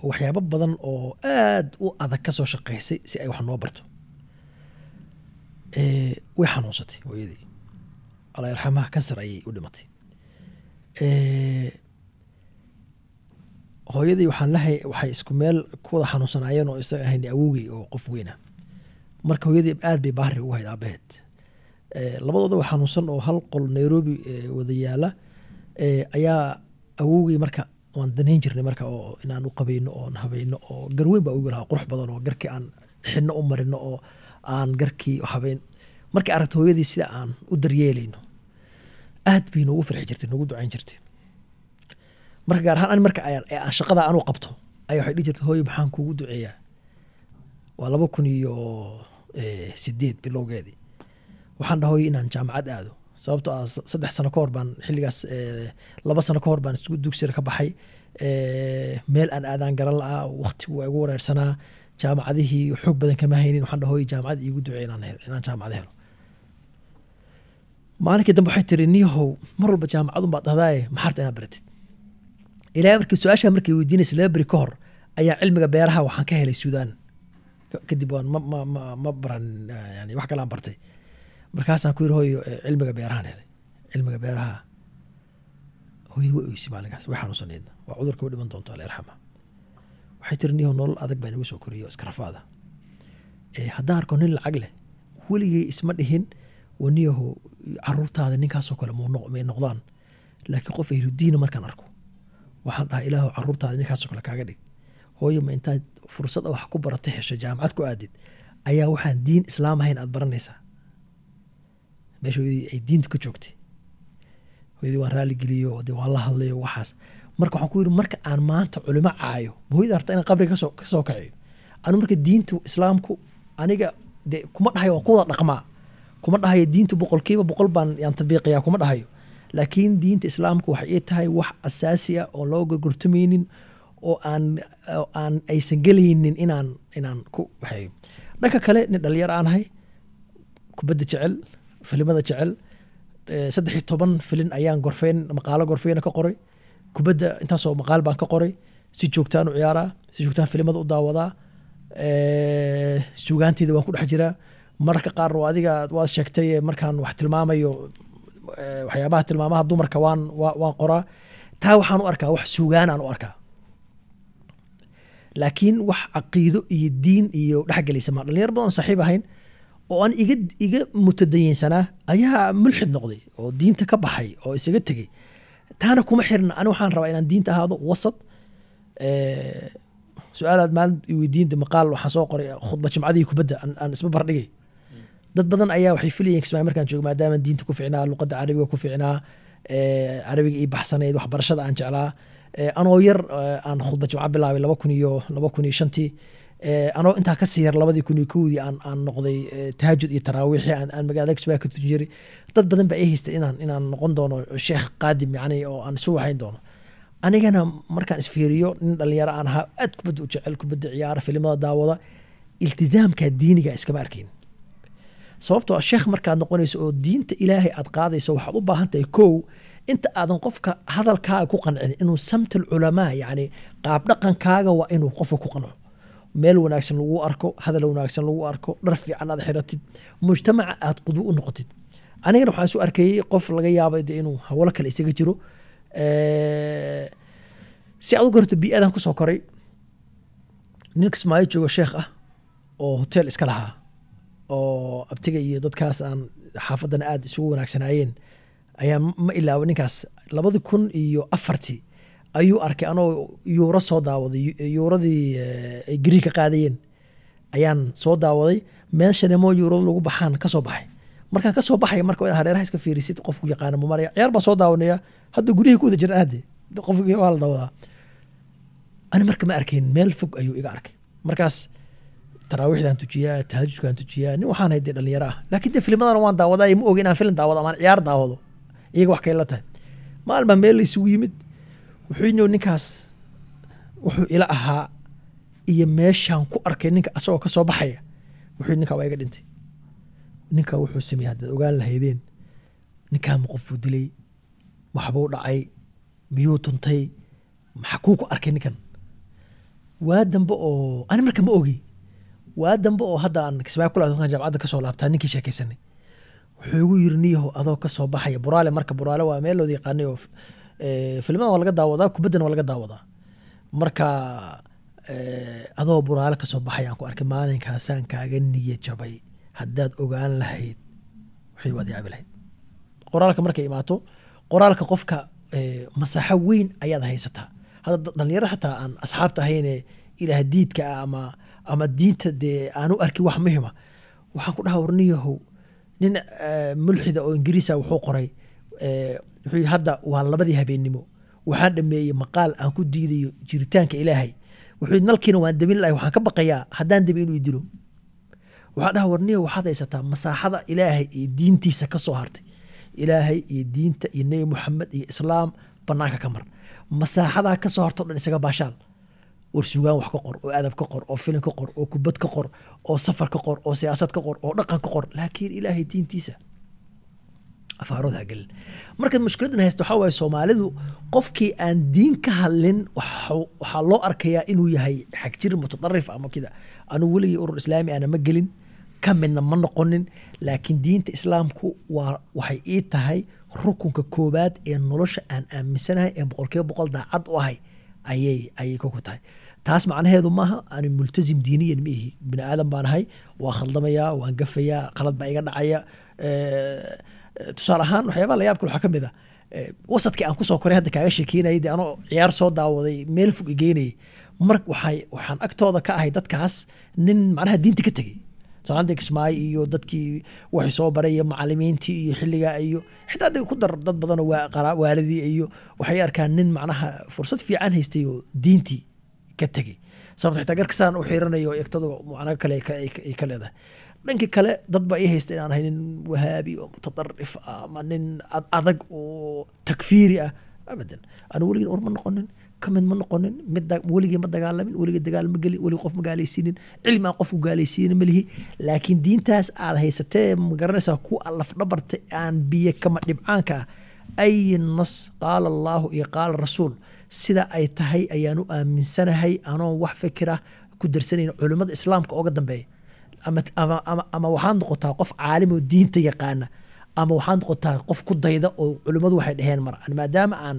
Oo waxyaabo badan oo aad u adag ka soo shaqaysay si ay wax noo barto. Way xanuunsatay hooyadii. Allah yarxamaha kansar ayay u dhimatay hooyadii waxaan lahay waxay isku meel ku wada xanuunsanaayeen oo isaga ahayn awowgey oo qof weyn ah. Marka hooyadii aad bay baahri ugu hayd aabaheed. Labadooda waa xanuunsan oo hal qol nairobi wada yaalla. Ayaa awowgey marka waan danayn jirnay marka oo inaan u qabayno oon habayno oo garweyn baa ugu lahaa qurux badan oo garkii aan xidno u marino oo aan garkii habayn. Markay aragto hooyadii sida aan u daryeelayno aad bay noogu farxi jirtay noogu ducayn jirtay. Marka gaar ahaan ani marka aan shaqada anu qabto ayaa waxay dhihi jirtay hooyo maxaan kuugu duceeyaa? Waa laba kun iyo sideed bilowgeedii. Waxaan dhahoy inaan jaamacad aado. Sababtoo ah s- saddex sano ka hor baan xilligaas laba sano ka hor baan isku dugsiga ka baxay. Meel aan aadaan garan la'aa waqtigu waa igu wareersanaa jaamacadihii xoog badan kama haynin. Waxaan dhahoy jaamacad iigu helo- inaan jaamacad helo maalinkii dambe waxay tiri niyahow mar walba jaamacadun baad dhahdaaye maxaarta inaad baratid. Ilaa markii su'aashaa markay weydiinaysa laba beri ka hor ayaa cilmiga beeraha waxaan ka helay suudaan. Ka- kadib waan ma, ma, ma, ma baran eh, yani wax kale bartay. Markaasaan ku yiri hooyo eh, cilmiga beerahaan helay cilmiga beeraha. Hooyada way oysay maalinkaas way xanuunsanaydna waa cudurka u dhiman doonto alla yarxama. Waxay tiri niyahow nolol adag baa inagu soo koriyo iska rafaada. Eh, haddaan arko nin lacag leh weligay isma dhihin waniyaho caruurtaada ninkaasoo kale may noqdaan. Laakiin qof ahludiina markaan arko waxaan dhahaa ilaahu caruurtaada ninkaasoo kale kaaga dhig. Hooyo ma intaad fursad wax ku barata hesho jaamacad ku aadid ayaa waxaan diin islaam ahayn aad baranaysaa. Meesha ay diintu ka joogtay. Hooyadii waan raali geliyo de waan la hadlayo waxaas. Marka waxaan ku yidhi marka aan maanta culimo caayo ma hooyada harta inaan qabriga ka soo kaciyo anu marka diintu islaamku aniga de kuma dhahayo waan ku wada dhaqmaa kuma dhahayo diintu boqolkiiba boqol baan yaan tadbiiqiyaa kuma dhahayo. Laakiin diinta islaamku waxay ii tahay wax asaasi ah oo loo gorgortamaynin oo aan aan aysan gelaynin inaan inaan ku waxeeyo dhanka kale nin dhalinyaro aan ahay kubadda jecel filimada jecel saddex iyo toban filin ayaan gorfeyn maqaalo gorfeyna ka qoray. Kubadda intaasoo maqaal baan ka qoray. Si joogtaan u ciyaaraa si joogtaan filimada u daawadaa sugaanteeda waan ku dhex jiraa mararka qaar adiga waad sheegtay markaan wax tilmaamayo waxyaabaha tilmaamaha dumarka waan waa- waan qoraa. Taa waxaan u arkaa wax sugaanaan u arkaa. Laakiin wax caqiido iyo diin iyo dhexgelaysa ma dhalinyar badan saaxiib ahayn oo aan iga iga mutadayinsanaa ayaa mulxid noqday oo diinta ka baxay oo isaga tegey taana kuma xirna ani waxaan rabaa inaan diinta ahaado wasad su'aalaad maalin weydiinta maqaal waxaan soo qoray khudba jimcadii kubadda aan aan isba bardhigay dad badan ayaa waxay filayeen kismaayo markaan joogo maadaama diinta ku ficnaa luqadda carabiga ku ficnaa eh, carabiga ii baxsanayd waxbarashada aan jeclaa. Eh, anoo yar eh, aan khudba jimco bilaabay laba kun iyo laba kun iyo shantii Eh, anoo intaa ka sii yar labadii kun iyo kowdii aan aan noqday eh, tahajud iyo taraawiixi aan aan magaalada kismaayo ka tujin jiray. Dad badan baa ii haystay inaan inaan noqon doono sheekh qaadim yacni oo aan isu waxayn doono. Anigana markaan isfiiriyo nin dhalinyaro aan ahaa aad kubadda u jecel kubadda ciyaara filimada daawada iltizaamka diiniga iskama arkin sababtoo ah sheekh markaad noqonayso oo diinta ilaahay aad qaadayso waxaad u baahan tahay kow inta aadan qofka hadalkaaga ku qancin inuu samtal culamaa qaab dhaqankaaga waa inuu qofka ku qanco. Meel wanaagsan lagu arko hadal wanaagsan lagu arko dhar fiican aad xiratid mujtamaca aad qudwo u noqotid. Anigana waxaan isu arkayey qof laga yaabay inuu hawlo kale isaga jiro. Si aad u garato bii-adan ku soo koray nin kismaayo joogo sheekh ah oo hotel iska lahaa oo abtiga iyo dadkaas aan xaafadana aada isugu wanaagsanaayeen ayaa ma ilaaway ninkaas. Labadi kun iyo afartii ayuu arkay anoo yuuro soo daawaday yu- yuuradii eh, ay gariig ka qaadayeen. Ayaan soo daawaday meeshane moo yuurada lagu baxaan ka soo baxay. Markaan ka soo baxaya marka inaad hareeraha iska fiirisid qofku yaqaana ma maraya ciyaar baan soo daawanaya hadda guryaha ku wada jira aade qofki waa la daawadaa. Ani marka ma arkayn meel fog ayuu iga arkay. Markaas taraawiixdaan tujiyaa tahajudkaan tujiyaa nin waxaan hay dee dhalinyaro ah laakiin dee filmadana waan daawadaa ma ogi inaan filim daawado amaan ciyaar daawado. Iyaga wax kayla tahay. Maalin meel la yimid. Wuxuu inuu ninkaas wuxuu ila ahaa iyo meeshaan ku arkay ninka asagoo ka soo baxaya. Wuxuu ninkaa waa iga dhintay. Ninkaa wuxuu sameeyey haddaad ogaan lahaydeen. Ninkaa ma qof buu dilay waxbuu dhacay miyuu tuntay maxaa kuu ku arkay ninkan? Waa dambe oo ani marka ma ogi waa dambe oo hadda aan kismaayo ku laabtan jaamacadda ka soo laabtaa ninkii sheekaysanay. Wuxuu igu yiri niyahow adoo ka soo baxaya buraale. Marka buraale waa meel looda yaqaanay oo eh, filmadan waa laga daawadaa kubaddana waa laga daawadaa. Marka eh, adoo buraale ka soo baxaya aan ku arkay maalinkaasaan kaaga niya jabay haddaad ogaan lahayd waxay waad yaabi lahayd. Qoraalka markay imaato qoraalka qofka eh, masaaxo weyn ayaad haysataa. Hadda da- dhalinyaro xataa aan asxaabta ahayne ilaah diidka ah ama ama diinta dee aan u arkin wax muhima. Waxaan ku dhaha warniyahow nin eh, mulxida oo ingiriisa wuxuu qoray eh, wuxuu yidhi hadda waa labadii habeennimo. Waxaan dhameeyey maqaal aan ku diidayo jiritaanka ilaahay. Wuxuu yidhi nalkiina waan demin lahay waxaan ka baqayaa haddaan demin inuu dilo. Waxaa dhaha warniyo waxaad haysataa masaaxada ilaahay iyo diintiisa ka soo hartay. Ilaahay iyo diinta iyo nebi muxamed iyo islaam banaanka ka mar. Masaaxadaa ka soo dhan isaga baashaal war sugaan wax ka qor oo adab ka qor oo filim ka qor oo kubad ka qor oo safar ka qor oo siyaasad ka qor oo dhaqan ka qor. Laakiin ilaahay diintiisa afaarooda ha gelin. Markaad mushkiladan haysto waxaa waaye soomaalidu qofkii aan diin ka hadlin waxaa loo arkayaa inuu yahay xagjir mutadarif ama kida. Anugu weligii urur islaami ana ma gelin ka midna ma noqonin laakiin diinta islaamku waa waxay ii tahay rukunka koowaad ee nolosha aan aaminsanahay ee boqolkiiba boqol daacad u ahay. Ayay ayay koku tahay taas macnaheedu maaha aan multazim diiniyan ma ihi. Bini aadan baan ahay waa khaldamayaa waan gafayaa qalad baa iga dhacaya. Eh, tusaale ahaan waxyaabaha la yaab kale waxaa ka mid a eh, wasadkii aan ku soo koray hadda kaaga sheekeynayay dee anoo ciyaar soo daawaday meel fog igeynayay mar waxay waxaan agtooda ka ahay dadkaas nin macnaha diinta ka tegey. Salaanta kismaayo iyo dadkii waxay soo baray iyo macalimiintii iyo xilligaa iyo xitaa adiga ku dar dad badanoo waalidii iyo waxay arkaan nin macnaha fursad fiican haystay oo diintii ka tegey sababto xitaa garkasaan u xiiranayo egtada macno kale ay ka- ay ka- ay ka leedahay. Dhanka kale dad baa ii haysta inaan ahay nin wahaabi oo mutadarif ah ama nin ad- adag oo takfiiri ah. Abadan anu weligin ur ma noqonin ka mid ma noqonin mid weligii ma dagaalamin weligii dagaal ma gelin weligii qof ma gaalaysiinin cilmi aan qofku gaalaysiinin ma lihi. Laakiin diintaas aad haysatee ma garanaysaa ku alaf dhabarta aan biyo kama dhibcaanka. Ah ay nas qaala allaahu iyo qaala rasuul sida ay tahay ayaan u aaminsanahay anoon wax fikira ku darsanayn culimmada islaamka oga dambeeya. Ama, waxaad noqotaa qof caalim oo diinta yaqaana ama waxaad noqotaa qof ku dayda oo culimmadu waxay dheheen mar maadaama aan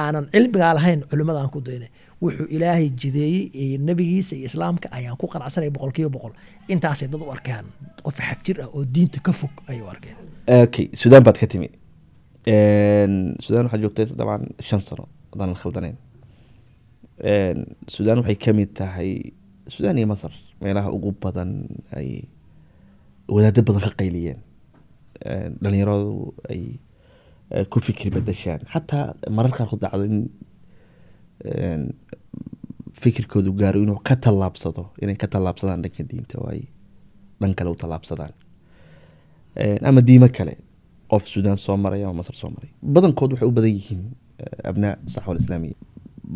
aanan cilmigaa lahayn culimmada aan ku daynay wuxuu ilaahay jideeyey nebigiisa iyo islaamka ayaan ku qanacsanay boqolkiiba boqol. Intaasay dad u arkeen. Qof xag ah oo diinta ka fog ayay arkeen. Okay sudan baad ka timi. Sudan waxaad joogtay dabcan shan sano haddaan la khaldanayn. Sudan waxay ka mid tahay sudan iyo masar. Meelaha ugu badan ay wadaado badan ka qayliyeen. Dhalinyaradu ay eh, ku fikri bedeshaan xataa marar qaarkood dhacdo in fikirkoodu gaaro inuu ka tallaabsado inay ka tallaabsadaan dhanka diinta oo ay dhan kale u tallaabsadaan. Ama diimo kale qof sudan soo maray ama masar soo maray. Badankood waxay u badan yihiin abnaa saxwa islaamiya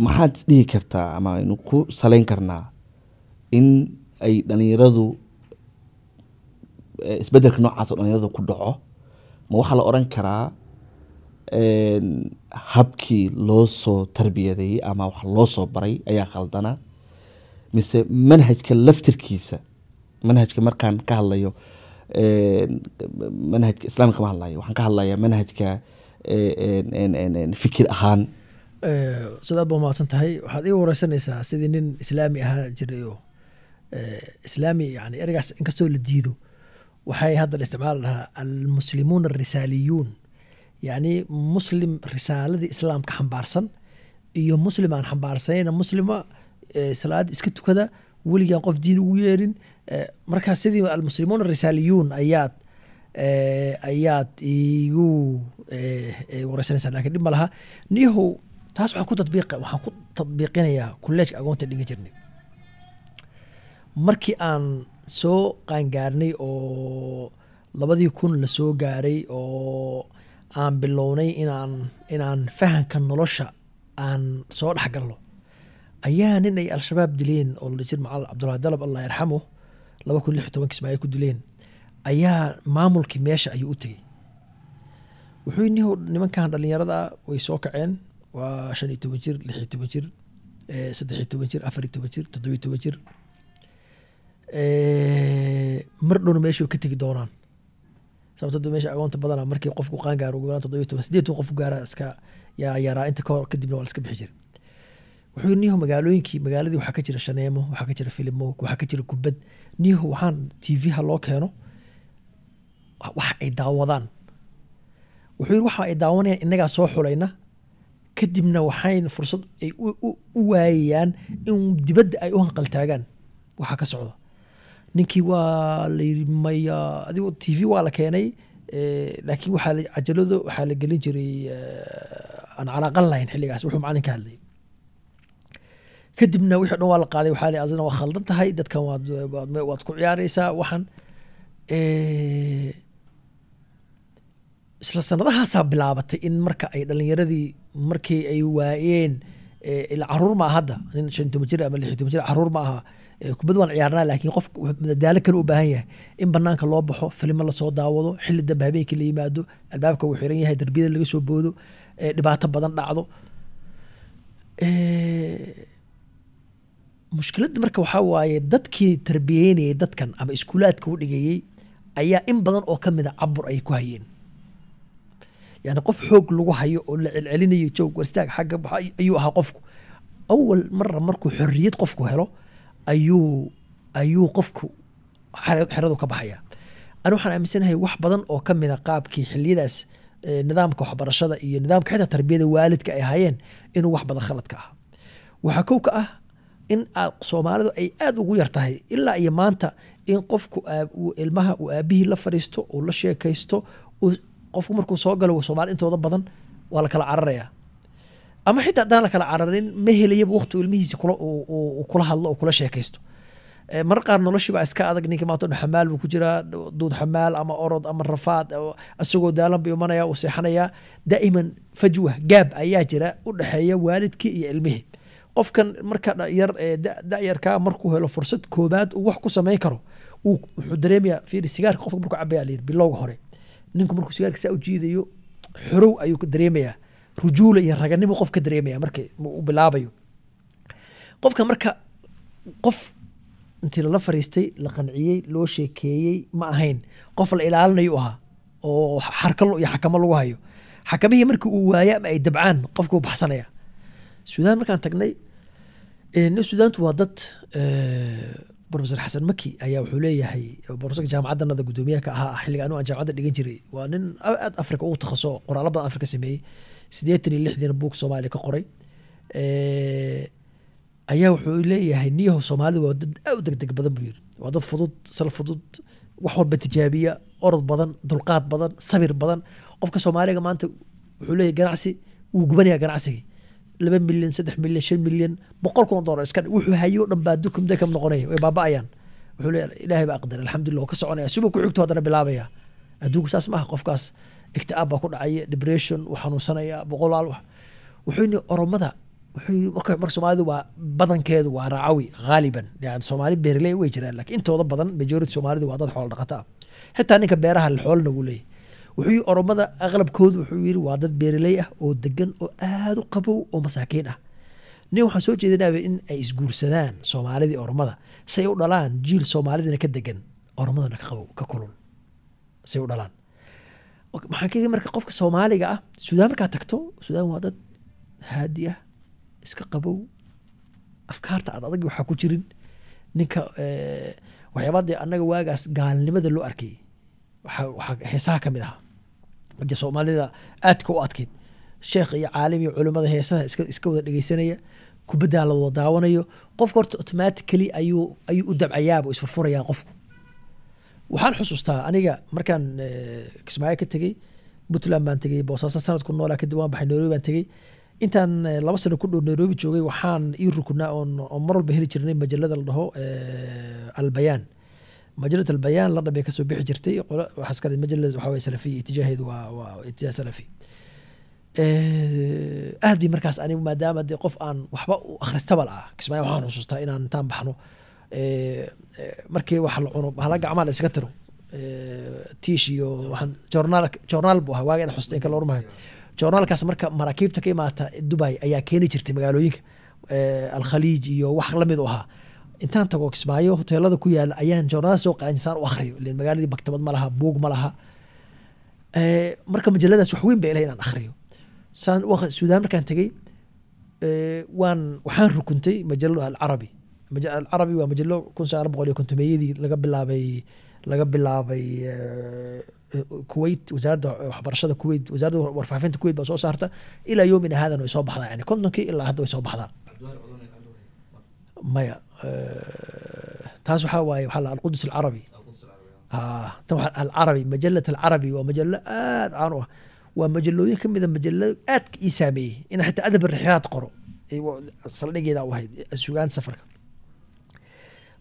maxaad dhihi kartaa ama aynu ku saleyn karnaa in ay dhalinyaradu isbeddelka noocaas oo dhalinyarada ku dhaco ma waxaa la oran karaa habkii loo soo tarbiyadeeyey ama wax loo soo baray ayaa khaldana mise manhajka laftirkiisa manhajka markaan ka hadlayo manhajka islaamka kama hadlayo waxaan ka hadlayaa manhajka fikir ahaan. Eh, sidaad ba mahadsan tahay. Waxaad iga wareysanaysaa sidii nin islaami ahaa jiray oo islaami yani ereygaas inkastoo la diido waxay hadda la isticmaali lahaa almuslimuun arisaaliyuun yacni muslim risaaladii islaamka xambaarsan iyo muslim aan xambaarsanayna muslima salaad iska tukada weligaan qof diin ugu yeerin. Markaa sidii almuslimuun arisaaliyuun ayaad ayaad igu eh, eh, wareysanaysaa laakiin dhib ma laha. Niyahow taas waxaan ku tadbiiq waxaan ku tadbiiqinayaa kulleejka agoonta dhigan jirnay. Markii aan soo qaangaarnay oo labadii kun la soo gaaray oo aan bilownay inaan inaan fahanka nolosha aan soo dhex galno ayaa nin ay al-shabaab dileen oo la jir macal cabdulahi dalab allah yarxamo laba kun lix iyo tobankii ismaaciil ku dileen ayaa maamulkii meesha ayuu u tegey. Wuxuu nihow nimankan dhallinyarada way soo kaceen. Waa shan iyo toban jir lix iyo toban jir eh, saddex iyo toban jir afar iyo toban jir toddoba iyo toban jir. Eh, mar dhowna meesha way ka tegi doonaan. Sababto de meesha agoonta badana markii qofku qaan gaaro ugu yaraan toddoba iyo toban sideed qofku gaara iska yaa yaraa inta kahor kadibna waa la iska bixi jiray. Wuxuu niho magaalooyinkii magaaladii waxaa ka jira shaneemo waxaa ka jira filimo waxaa ka jira kubad. Niho waxaan tv ha loo keeno wax ay daawadaan. Wuxuu yidhi waxa ay daawanayaan innagaa soo xulayna kadibna waxayn fursad ay u, waayayaan in dibadda ay u hanqaltaagaan waxaa ka socda. Ninkii waa la yidhi maya adigu t v waa la keenay eh, laakiin waxaa la- cajalado waxaa la gelin jiray eh, aan calaaqan lahayn xilligaas. Wuxuu macalin ka kadibna wixii dhan waa la qaaday waxaa li adina waa khaldan tahay dadkan waad waad ku ciyaareysaa waxan Eh, isla sanadahaasaa bilaabatay in marka ay dhalinyaradii markii ay waayeen carruur ma aha hadda. Nin shan ama lix toban jir carruur ma aha. Eh, kubad waan ciyaarnaa laakiin qof madadaalo kale u baahan yahay. In banaanka loo baxo filimo la soo daawado xilli dambe habeenkii la yimaado albaabka uu xiran yahay darbiyada laga soo boodo eh, dhibaato badan dhacdo. Eh, mushkiladda marka waxaa waaye dadkii tarbiyeynayay dadkan ama iskuulaadka u dhigayey ayaa in badan oo ka mida cabur ay ku hayeen yani qof xoog lagu hayo oo la celcelinayo joog warstaag xagga baxa ayuu ahaa qofku. Awal mara markuu xorriyad qofku helo ayuu ayuu qofku xeradu ka baxaya. Ani waxaan aaminsanahay wax badan oo ka mida qaabkii xiliyadaas nidaamka waxbarashada iyo nidaamka xitaa tarbiyada waalidka ay hayeen inuu wax badan khalad ka ah waxaa kow ka ah in aa- soomaalidu ay aada ugu yar tahay ilaa iyo maanta in qofku ilmaha uu aabihii la fadhiisto uu la sheekaysto qofku markuu soo galo soomaali intooda badan waa la kala cararaya. Ama xitaa haddaan la kala cararin ma helayaba waqti ilmihiisi kula hadlo oo kula sheekaysto. Eh, mar qaar noloshii baa iska adag ninka xamaal buu ku jiraa duud xamaal ama orod ama rafaad oo isagoo daalan buu imanaya uu seexanaya. Daa'iman fajwa gaab ayaa jira u dhexeeya waalidkii iyo ilmihii. Qofkan marka dha- yar ee da- da'yarkaa markuu helo fursad koobaad uu wax ku samayn karo uu wuxuu dareemayaa fiiri sigaarka qofka markuu cabaya la yidhi bilowga hore ninku markuu sigaarka saa u jiidayo xorow ayuu dareemayaa. Rujuula iyo raganimo qof ka dareemaya marka uu bilaabayo. Qofka marka qof intii lala fariistay la qanciyey loo sheekeeyey ma ahayn. Qof la ilaalinayo u ahaa oo xarka lo- iyo xakamo lagu hayo. Xakamihii markii uu waayo ama ay dabcaan qofka u baxsanaya. Suudaan markaan tagnay suudaantu waa dad professor xasan maki ayaa wuxuu leeyahay professorka jaamacaddanada guddoomiyaha ka ahaa xilliga aan jaamacadda dhigan jiray waa nin aad afrika ugu takhaso qoraallo badan afrika sameeyey siddeetan iyo lixdiina buug soomaaliya ka qoray. Ayaa wuxuu leeyahay niyahu soomaalida waa dad aad u degdeg badan buu yiri waa dad fudud sal fudud wax walba tijaabiya orod badan dulqaad badan sabir badan. Qofka soomaaliga maanta wuxuu leeyahay ganacsi wuu gubanaya ganacsigii laba milyan saddex milyan shan milyan boqol kun oo doolar wuxuu hayo dhan baa dukum dekam noqonaya way baaba'ayaan wuxuu leeyahay ilaahay baa aqdar alxamdulillah ka soconaya. Suba ku xigto haddana bilaabaya. Adduunku saas maaha qofkaas igtiaab baa ku dhacaya depression wuu xanuunsanaya boqolaal wax. Wuxuu yidhi oromada marka soomaalidu waa badankeedu waa raacawi ghaaliban. Yani soomaali beeraley way jiraan laakiin intooda badan majority soomaalidu waa dad xoolo dhaqata xitaa ninka beeraha xoolna wuu leeyahy wuxuu oromada aqlabkoodu wuxuu yidhi waa dad beeraley ah oo degan oo aada u qabow oo masaakiin ah. Nin waxaan soo jeedinaya in ay isguursadaan soomaalidii oromada say u dhalaan jiil soomaalidana ka degan oromadana ka qabow ka kulul say u dhalaan. Maxaan ka marka qofka soomaaliga ah suudaan markaa tagto suudaan waa dad haadi ah iska qabow afkaarta ad adag waxaa ku jirin. Ninka eh, waxyaabaa annaga waagaas gaalnimada loo arkay waxaa heesaha ka mid ahaa de soomaalida aadka u adkeyd sheekh iyo caalim iyo culimmada heesaha iska wada dhegeysanaya kubaddaa la wada daawanayo. Qofka horta automatically ayuu ayuu u dabcayaaba isfurfurayaa qofku. Waxaan xusuustaa aniga markaan eh, kismaayo ka tegey puntland baan tegey boosaaso sanad ku noolaa kadib waan baxay nairobi baan tegey. Intaan eh, laba sano ku dhow nairobi joogay waxaan ii rukunaa oon mar walba heli jirnay majalada la dhaho eh, albayaan majalada albayaan la dhabay ka soo bixi jirtay dhigay majalada waxaa waye salafiya itijaaheedu waa waa itijaah salafi. Eh, aad bay markaas anigu maadaama dee qof aan waxba u akhristabal ah kismaayo waxaan xusuustaa inaan intaan baxno eh, eh, markii wax la cuno hala gacmaa la iskaga tiro tiish iyo waxaan joornaal joornaal buu ahaa waaga ina xusuusta in kala ormahayo joornaalkaas marka maraakiibta ka imaata dubai ayaa keeni jirtay magaalooyinka alkhaliij iyo wax la mid u ahaa intaan tago kismaayo hoteelada ku yaalla ayaan joornaal soo qaadin saan u akhriyo. Ilen magaaladii maktabad ma laha buug ma laha. Eh, marka majaladaas wax weyn bay ilahay inaan akhriyo. Saan waq- suudaan markaan tegey eh, waan waxaan rukuntay majalo alcarabi. Alcarabi waa majalo kun sagaal boqol iyo kontomeeyadii laga bilaabay laga bilaabay eh, kuwait wasaaradda waxbarashada kuwait wasaaradda warfaafinta kuwait baa soo saarta. Ilaa yoomina haadan way soo baxdaa yani kontonkii ilaa hadda way soo baxdaa. Maya taas waxaa waaye waxaa la alqudus alcarabi tan waa alcarabi majalat alcarabi waa majallo aad caan u ah waa majalooyin ka mida majalada aadka ii saameeyey inaa xitaa adab rixaad qoro saldhigeeda u ahayd sugaan safarka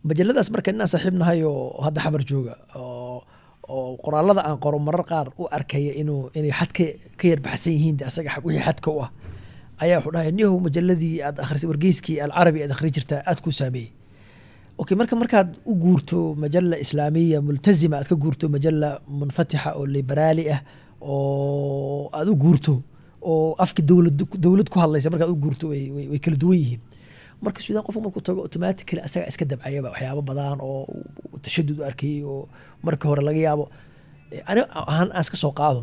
majaladaas marka inaan saaxiib nahay oo hadda xabar jooga oo qoraalada aan qoro marar qaar u arkaya inuu inay xad ka yarbaxsan yihiin de asaga wixii xadka u ah ayaa wuxuu dhahay niyahow majaladii aad akhrisay wargeyskii alcarabi aad akhri jirtaa aad ku saameeyey okay marka markaad u guurto majala islaamiya multazima aad ka guurto majala munfatixa oo liberaali ah oo aad u guurto oo afki dowlad dowlad ku hadlaysa markaad u guurto way, kala duwan yihiin. Marka suudaan qofku markuu tago automatically asaga iska dabcayaba waxyaabo badan oo tashadud u arkayey oo marka hore laga yaabo. Eh, ani ahaan aan iska soo qaado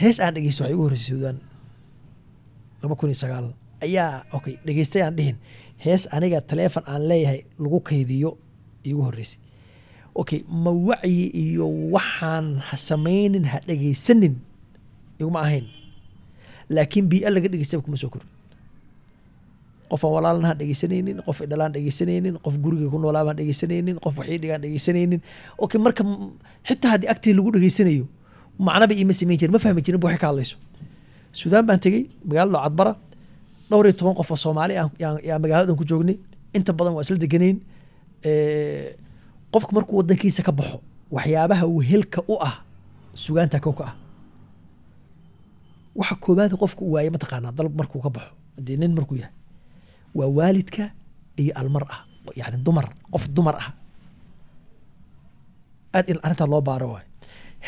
hees aan dhegeysto waxay ugu horreysay suudaan laba kun iyo sagaal ayaa okay dhegeystay aan dhihin. Hees aniga taleefon aan leeyahay lagu kaydiyo igu horreysay. Okay ma wacyi iyo waxaan ha samaynin ha dhegeysanin iguma ahayn. Laakiin bii laga dhegeystaba kuma soo korin qof aan walaalna ha dhegeysanaynin qof idhalaan dhegeysanaynin qof guriga ku noolaa baan dhegeysanaynin qof waxii dhigaan dhegeysanaynin. Okay marka xitaa haddii agtii lagu dhegeysanayo macnaba iima samayn jirin ma fahmi jirin ba waxay ka hadlayso suudaan baan tegey magaalada cadbara dhowr iyo toban qof oo soomaali yaa magaaladan ku joognay. Inta badan waa isla deganayn. Eh, qofka markuu wadankiisa ka baxo waxyaabaha wehelka u ah sugaanta kow ka ah. Waxa koobaad qofka uu waaye mataqaanaa dal markuu ka baxo haddii nin markuu yahay waa waalidka iyo almar ah yani dumar qof dumar ah. Aad in arrintaa loo baaro waayo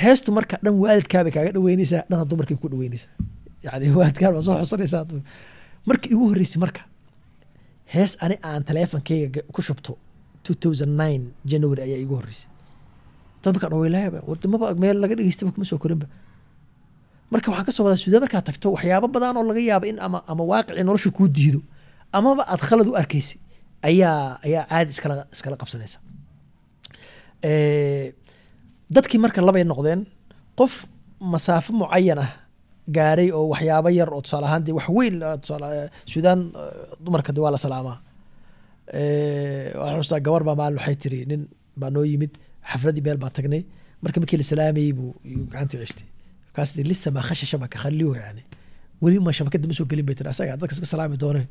heestu marka dhan waalidkaabay kaaga dhaweyneysaa dhana dumarkay ku dhaweyneysaa yani waalidkaan waa soo xusanaysaa markii igu horreysay marka hees ani aan taleefonkeyga ga- ku shubto 2009 january ayaa igu horreysay dad markaa dhaweylahaba wadamaba meel laga dhegeystaba kuma soo korinba marka waxaan ka soo wadaa suudaan markaad tagto waxyaabo badan oo laga yaabo in ama ama waaqicii nolosha kuu diido amaba aad khalad u arkaysay ayaa ayaa caadi iskala iskala qabsanaysa dadkii marka labay noqdeen qof masaafo mucayan ah gaaray oo waxyaabo yar oo tusaale ahaan dee wax weyn ah, suudaan eh, dumarka de waa la salaamaa Eh, xustaa gabar baa maalin waxay tiri nin baa noo yimid xafladii meel baan tagnay marka markii la salaamayey buu gacanta ceshtay markaas dee lisa khasha shabaka khaliyo yani weli ma shabakada ma soo gelin bay tiri asaga dadka iska salaami doone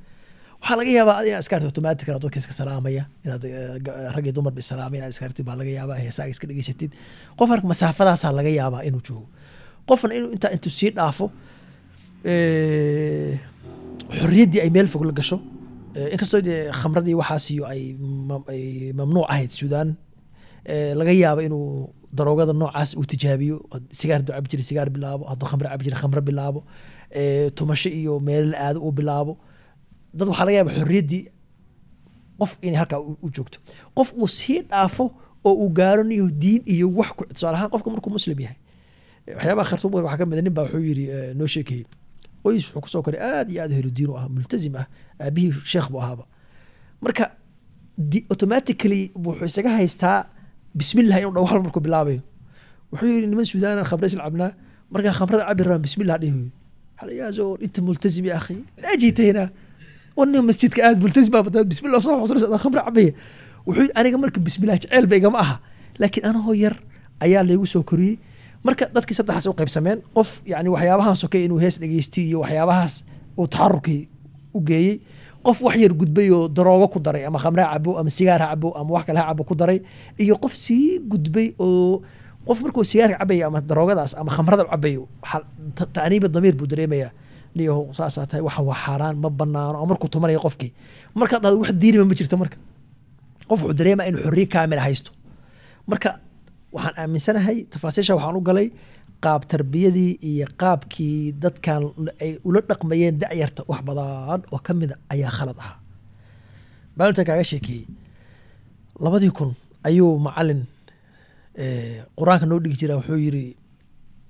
waxaa laga yaabaa inaad iska arti dadka iska salaamaya inaad eh, rag iyo dumar ba salaamay inaad iska baa laga yaabaa heesaaga iska dhegeysatid qof marka masaafadaasaa laga yaabaa inuu joogo qofna inuu intaa intuu sii dhaafo xorriyaddii ay meel fog la gasho inkastoo dee khamradii waxaas iyo ay ay mamnuuc ahayd suudaan laga yaabo inuu daroogada noocaas uu tijaabiyo sigaar hadduu cabi sigaar bilaabo hadduu khamre cabi jiray bilaabo tumasho iyo meel la aado uu bilaabo. Dad waxaa laga yaaba xorriyaddii qof inay halkaa u joogto. Qof uu sii dhaafo oo uu gaaro niyo diin iyo wax ku tusaale ahaan qofka markuu muslim yahay waxyaabaha khartuum waxaa ka mid a nin baa wuxuu yidhi eh, noo sheekeeyey qoys wuxuu ku soo koray aad iyo aad helo diin u ah multazim ah aabihii sheekh buu ahaaba. Marka automatically wuxuu isaga haystaa bismillah inuu dhawaal markuu bilaabayo. Wuxuu yidhi niman suudaan khamre isla cabnaa markaa khamrada cabi rabaan bismillah dhihi. Xalayaasoo inta multazim akhi ajitayna wana masjidka aad multazim baa badaa bismillah soo xusunaysa adaa khamre cabaya wuxuu aniga marka bismillah jeceel igama aha laakiin anahoo yar ayaa laygu soo koriyey marka dadkii saddexaas u qaybsameen qof yani waxyaabahaas okey inuu hees dhegeystiy iyo waxyaabahaas uu taxarukii u geeyey qof wax yar gudbay oo daroogo ku daray ama khamre ha cabo ama sigaar ha cabo ama wax kale ha cabo ku daray iyo qof sii gudbay oo qof markuu sigaarka cabayo ama daroogadaas ama khamrada cabayo ta'niiba damiir buu dareemayaa. Niyahow saasaa tahay waxan waa xaaraan ma banaano ama markuu tumanaya qofkii. Markaad wax diiniba ma jirto marka. Qof wuxuu dareemaya inuu xorriye kaamil haysto. Marka waxaan aaminsanahay tafaasiisha waxaan u galay qaab tarbiyadii iyo qaabkii dadkan ay ula dhaqmayeen da'yarta wax badan oo ka mida ayaa khalad ahaa. Maalinta kaaga sheekeeyey labadii kun ayuu macalin eh, qur'aanka noo dhigi jira wuxuu yiri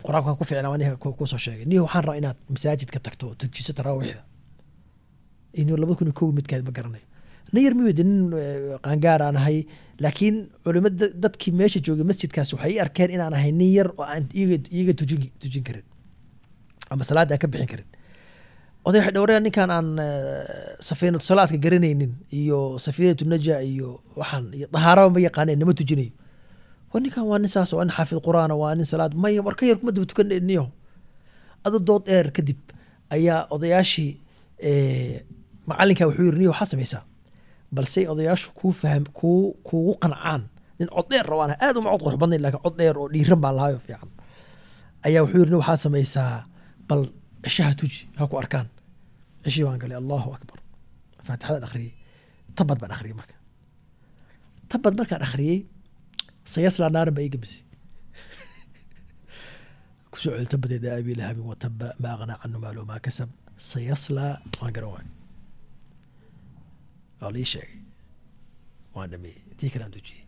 qur'aanka waan ku fiicnaa aniga ku- ku soo sheegay. Niyo waxaan rabaa inaad masaajidka tagto tujiso taraawiixda inuu labada kun iyo kow midkeed ma garanayo nin yar mimid nin eh, qaangaar aan ahay laakiin culimo da- dadkii meesha joogay masjidkaas waxay arkeen inaan ahay nin yar oo aan iyaga tujin karin ama salaada aan ka bixin karin. Oday waxay dhowreen ninkaan aan eh, safiinatu salaadka garanaynin iyo safiinatu naja iyo waxaan iyo dahaaraba ma yaqaaneen nama tujinayo. Wa ninkan waa nin saas waa nin xaafid quraana waa nin salaad maya war ka yar kuma daba adu dood dheer kadib ayaa odayaashii Eh, macalinka wuxuu yiri niyo waxaad samaysaa balse odayaashu kuu faham kuu kuugu qancaan. Nin cod dheer rabaan aad uma cod qurux badnayn laakiin cod oo dhiiran baa lahayo fiican. Ayaa wuxuu yiri waxaad samaysaa bal cishaha tuji ha ku arkaan. Cishii baan galay allahu akbar. Faatixadaan akhriyey. Tabad baan akhriyey marka. Tabad markaan akhriyey sayaslaa naaran baa ii gembisay ku soo celi tabadeeda abi lahabin wataba ma aqnaa canu maalo maa kasab sayaslaa waan garan waay waa la ii sheegay waan dhameeyey tii kale aan tujiyey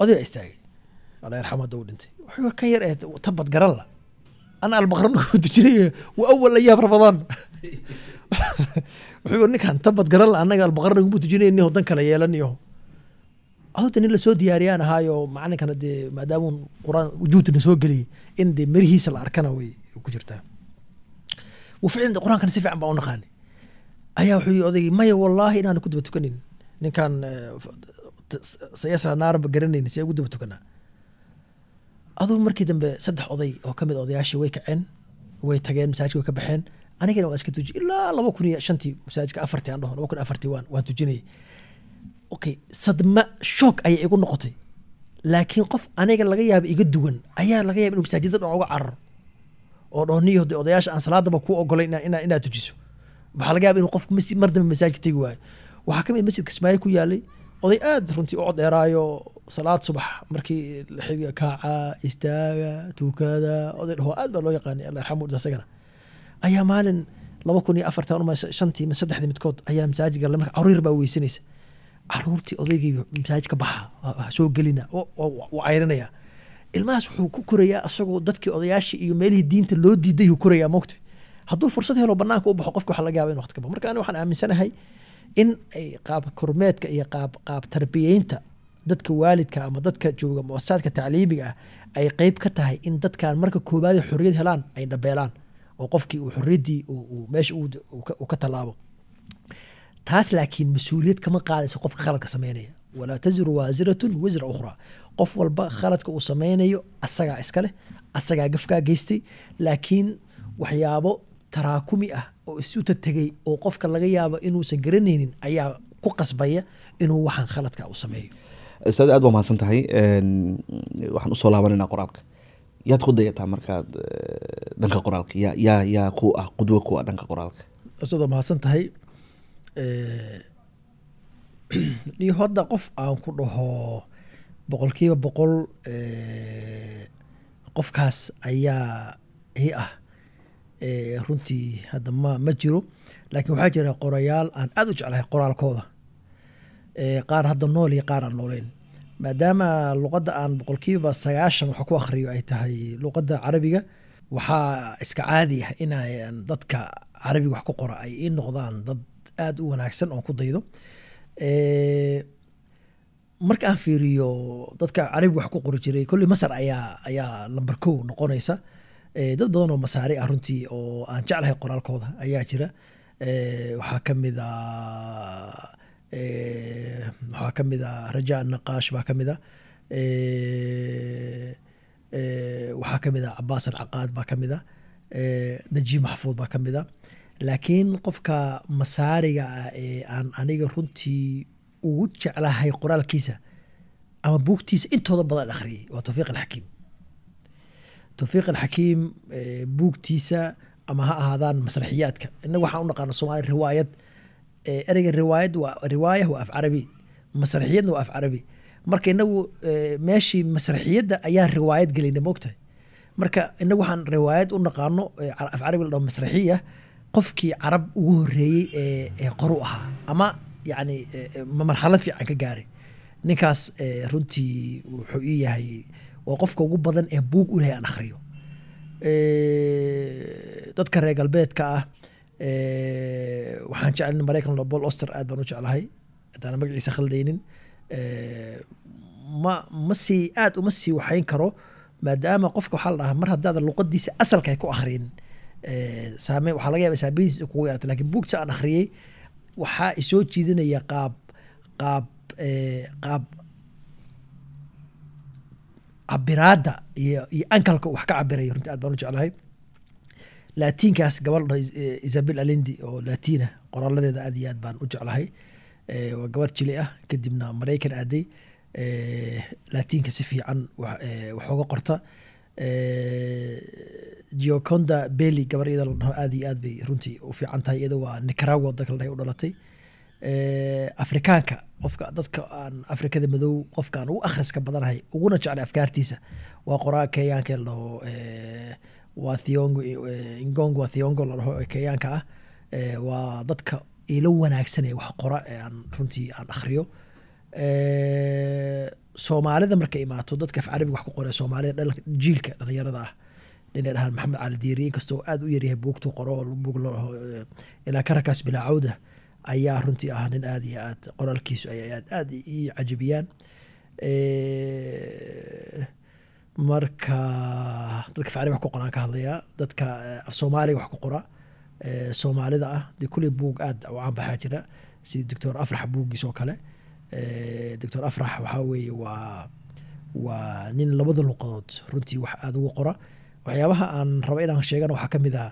oday baa istaagay. Alla yarxam hadda uu dhintay. Wuxuu kan yar ee tabad garan la. Ana albaqra markuu tujinay wa awal ayaam ramadaan wuxuu yiri ninkan tabad garan la annaga albaqra naguma tujinayni dan kale yeelaniyo adugta nin la soo diyaariyaan ahaayo macalinkana dee maadaamuu quraan wujuudna soo geliyey in dee merihiisa la arkana way ku jirtaa. Wa ficlan de qur'aankana si fiican baa u naqaani ayaa wuxuu yiri odaygii maya wallaahi inaanu ku daba tukanin. Ninkan sayasa naarba garanayni see ugu daba tukanaa. Adugu markii dambe saddex oday oo ka mid odayaashii way kaceen way tageen masaajidka way ka baxeen. Anigana waan iska tuji ilaa laba kun iyo shantii masaajidka afartii aan dhaho laba kun afartii waan waan tujinayay okay sadma shock ayay igu noqotay. Laakiin qof aniga laga yaaba iga duwan ayaa laga yaaba inuu masaajidda dhan uga cararo. Oo dhaho niyo odayaasha aan salaadaba kuu ogolay ina- ina- inaad tujiso waxaa laga yaaba inuu qofku masjid mar dambe masaajidka tegi waayo. Waxaa ka mid masjidka ismaaciil ku yaalay oday aad runtii u codeeraayo salaad subax. Markii xiga kaaca istaaga tukada oday dhaho aad baa loo yaqaanay alla yarxamu isagana ayaa maalin laba kun iyo afartan uma shantii ma saddexdii midkood ayaa masaajid galay. Marka carruur baa weysanaysa. Caruurtii odaygii masaajid ka baxa. Soo gelina. Wuu cayrinaya ilmahaas wuxuu ku korayaa asagoo dadkii odayaashii iyo meelihii diinta loo diiday uu korayaa mogta hadduu fursad helo banaanka u qofka waxa laga yaaba in waqti ka baxo. Marka ani waxaan aaminsanahay in ay qaab kormeedka iyo qaab qaab tarbiyeynta dadka waalidka ama dadka jooga muasasaadka tacliimiga ah ay qeyb ka tahay in dadkan marka koobaad xorriyad helaan ay dhabeelaan oo qofkii uu xorriyaddii meesha uu- ka- tallaabo. Taas laakiin mas'uuliyad kama qaadayso qofka khaladka sameynaya. Walaa taziru waasiratun wisra ukhraa. Qof walba khaladka uu sameynayo asagaa iska leh asagaa gafkaa geystay. Laakiin waxyaabo taraakumi ah oo isu tategay oo qofka laga yaabo inuusan garanaynin ayaa ku qasbaya inuu waxaan khaladka u sameeyo. Ustaad aad baa mahadsan tahay waxaan u soo laabanayna qoraalka. Yaad ku dayataa markaad eh, dhanka qoraalka. Yaa yaa yaa ku ah qudwo ku ah dhanka qoraalka. Ustaad mahadsan tahay Eh, [clears throat] iyo hadda qof aan ku dhaho boqolkiiba boqol eh, qofkaas ayaa i ah runtii hadda ma ma jiro. Laakiin waxaa jira qorayaal aan aada u jeclahay qoraalkooda. Qaar hadda nool iyo qaar aan nooleyn. Maadaama luqadda aan boqolkiiba sagaashan wax ku akhriyo ay tahay luqadda carabiga waxaa iska caadi ah inayan dadka carabiga wax ku qora ay ii noqdaan dad aada u wanaagsan oon ku daydo. Marka aan fiiriyo dadka carabiga wax ku qori jiray kolley masar ayaa ayaa lamber kow noqonaysa dad badan oo masaari ah runtii oo aan jeclahay qoraalkooda ayaa jira. Eh, waxaa ka mid a eh, waxaa ka mid a rajaa naqaash baa ka mid a Eh, eh, waxaa ka mid a cabaas alcaqaad baa ka mid a Eh, najiib maxfuud baa ka mid a laakiin qofka masaariga ah ee aan aniga runtii ugu jeclahay qoraalkiisa ama buugtiisa intooda badan akhriyay waa towfiiq alxakiim towfiiq alxakiim eh, buugtiisa ama ha ahaadaan masraxiyaadka. Innaga waxaan u naqaana soomaali riwaayad. Eh, ereyga riwaayad waa riwaaya waa af carabi masraxiyadna waa af carabi. Marka inagu eh, meeshii masraxiyadda ayaa riwaayad gelayna moogtahay marka inagu waxaan riwaayad u naqaano af carabi la dhaho masraxiya qofkii carab ugu horeeyey ee qoru ahaa. Ama yacni ma- marxalad fiican ka gaaray. Ninkaas runtii wuxuu ii yahay waa qofka ugu badan ee buug u lehay aan akhriyo. Dadka reer galbeedka ah waxaan jeclay maraykan paul oster aad baan u jeclahay. Haddaana magaciisa khaldaynin. Ma ma sii aad uma sii waxayn karo maadaama qofka waxaa la dhahaa mar haddaadan luqadiisa asalka ay ku akhrinin eh, saame waxaa laga yaaba saameydiisa kugu yarata laakiin buugta aan akhriyey waxaa isoo jiidanaya qaab qaab qaab cabiraadda iyo iyo ankalka wax ka cabirayo runtii aad baan u jeclahay. Laatiinkaas gabar la dhaho Is- eh, isabel alindi oo laatiina qoraaladeeda aad iyo aad baan u jeclahay. Eh, waa gabar jili ah kadibna maraykan aaday. Eh, laatiinka si fiican wax uga qorta. Gioconda belly gabar iyada la dhaho aad iyo aad bay runtii u fiican tahay iyada waa nicaragua dalka la dhahay u dhalatay afrikaanka qofka dadka aan afrikada madow qofka aan ugu akhriska badanahay uguna jeclay afkaartiisa waa qoraa kenyaanka la dhaho waa thiongo la dhaho kenyaanka ah. Waa dadka ilo wanaagsan ee wax qora ee aan runtii aan akhriyo. Soomaalida markay imaato dadka af carabiga wax ku qora soomaalida jiilka dhalinyarada ah ninay dhahaan maxamed cali diiri inkastoo aad u yaryahay buugtu qoro buug ilaa karakaas bilaa cawda ayaa runtii ah nin aad iyo aad qoraalkiisu ay aad aad ii cajabiyaan Eh, marka dadka carabiga wax ku qoraan ka hadlayaa dadka eh, af soomaaliga wax ku qora eh, soomaalida ah dee kuley buug aad u caanbaxaa jira. Sida doctor afrax buuggiis oo kale doctor afrax waxaa weeye waa waa nin labada luqadood runtii wax aada ugu qora. Waxyaabaha aan raba inaan sheegana waxaa ka mid ah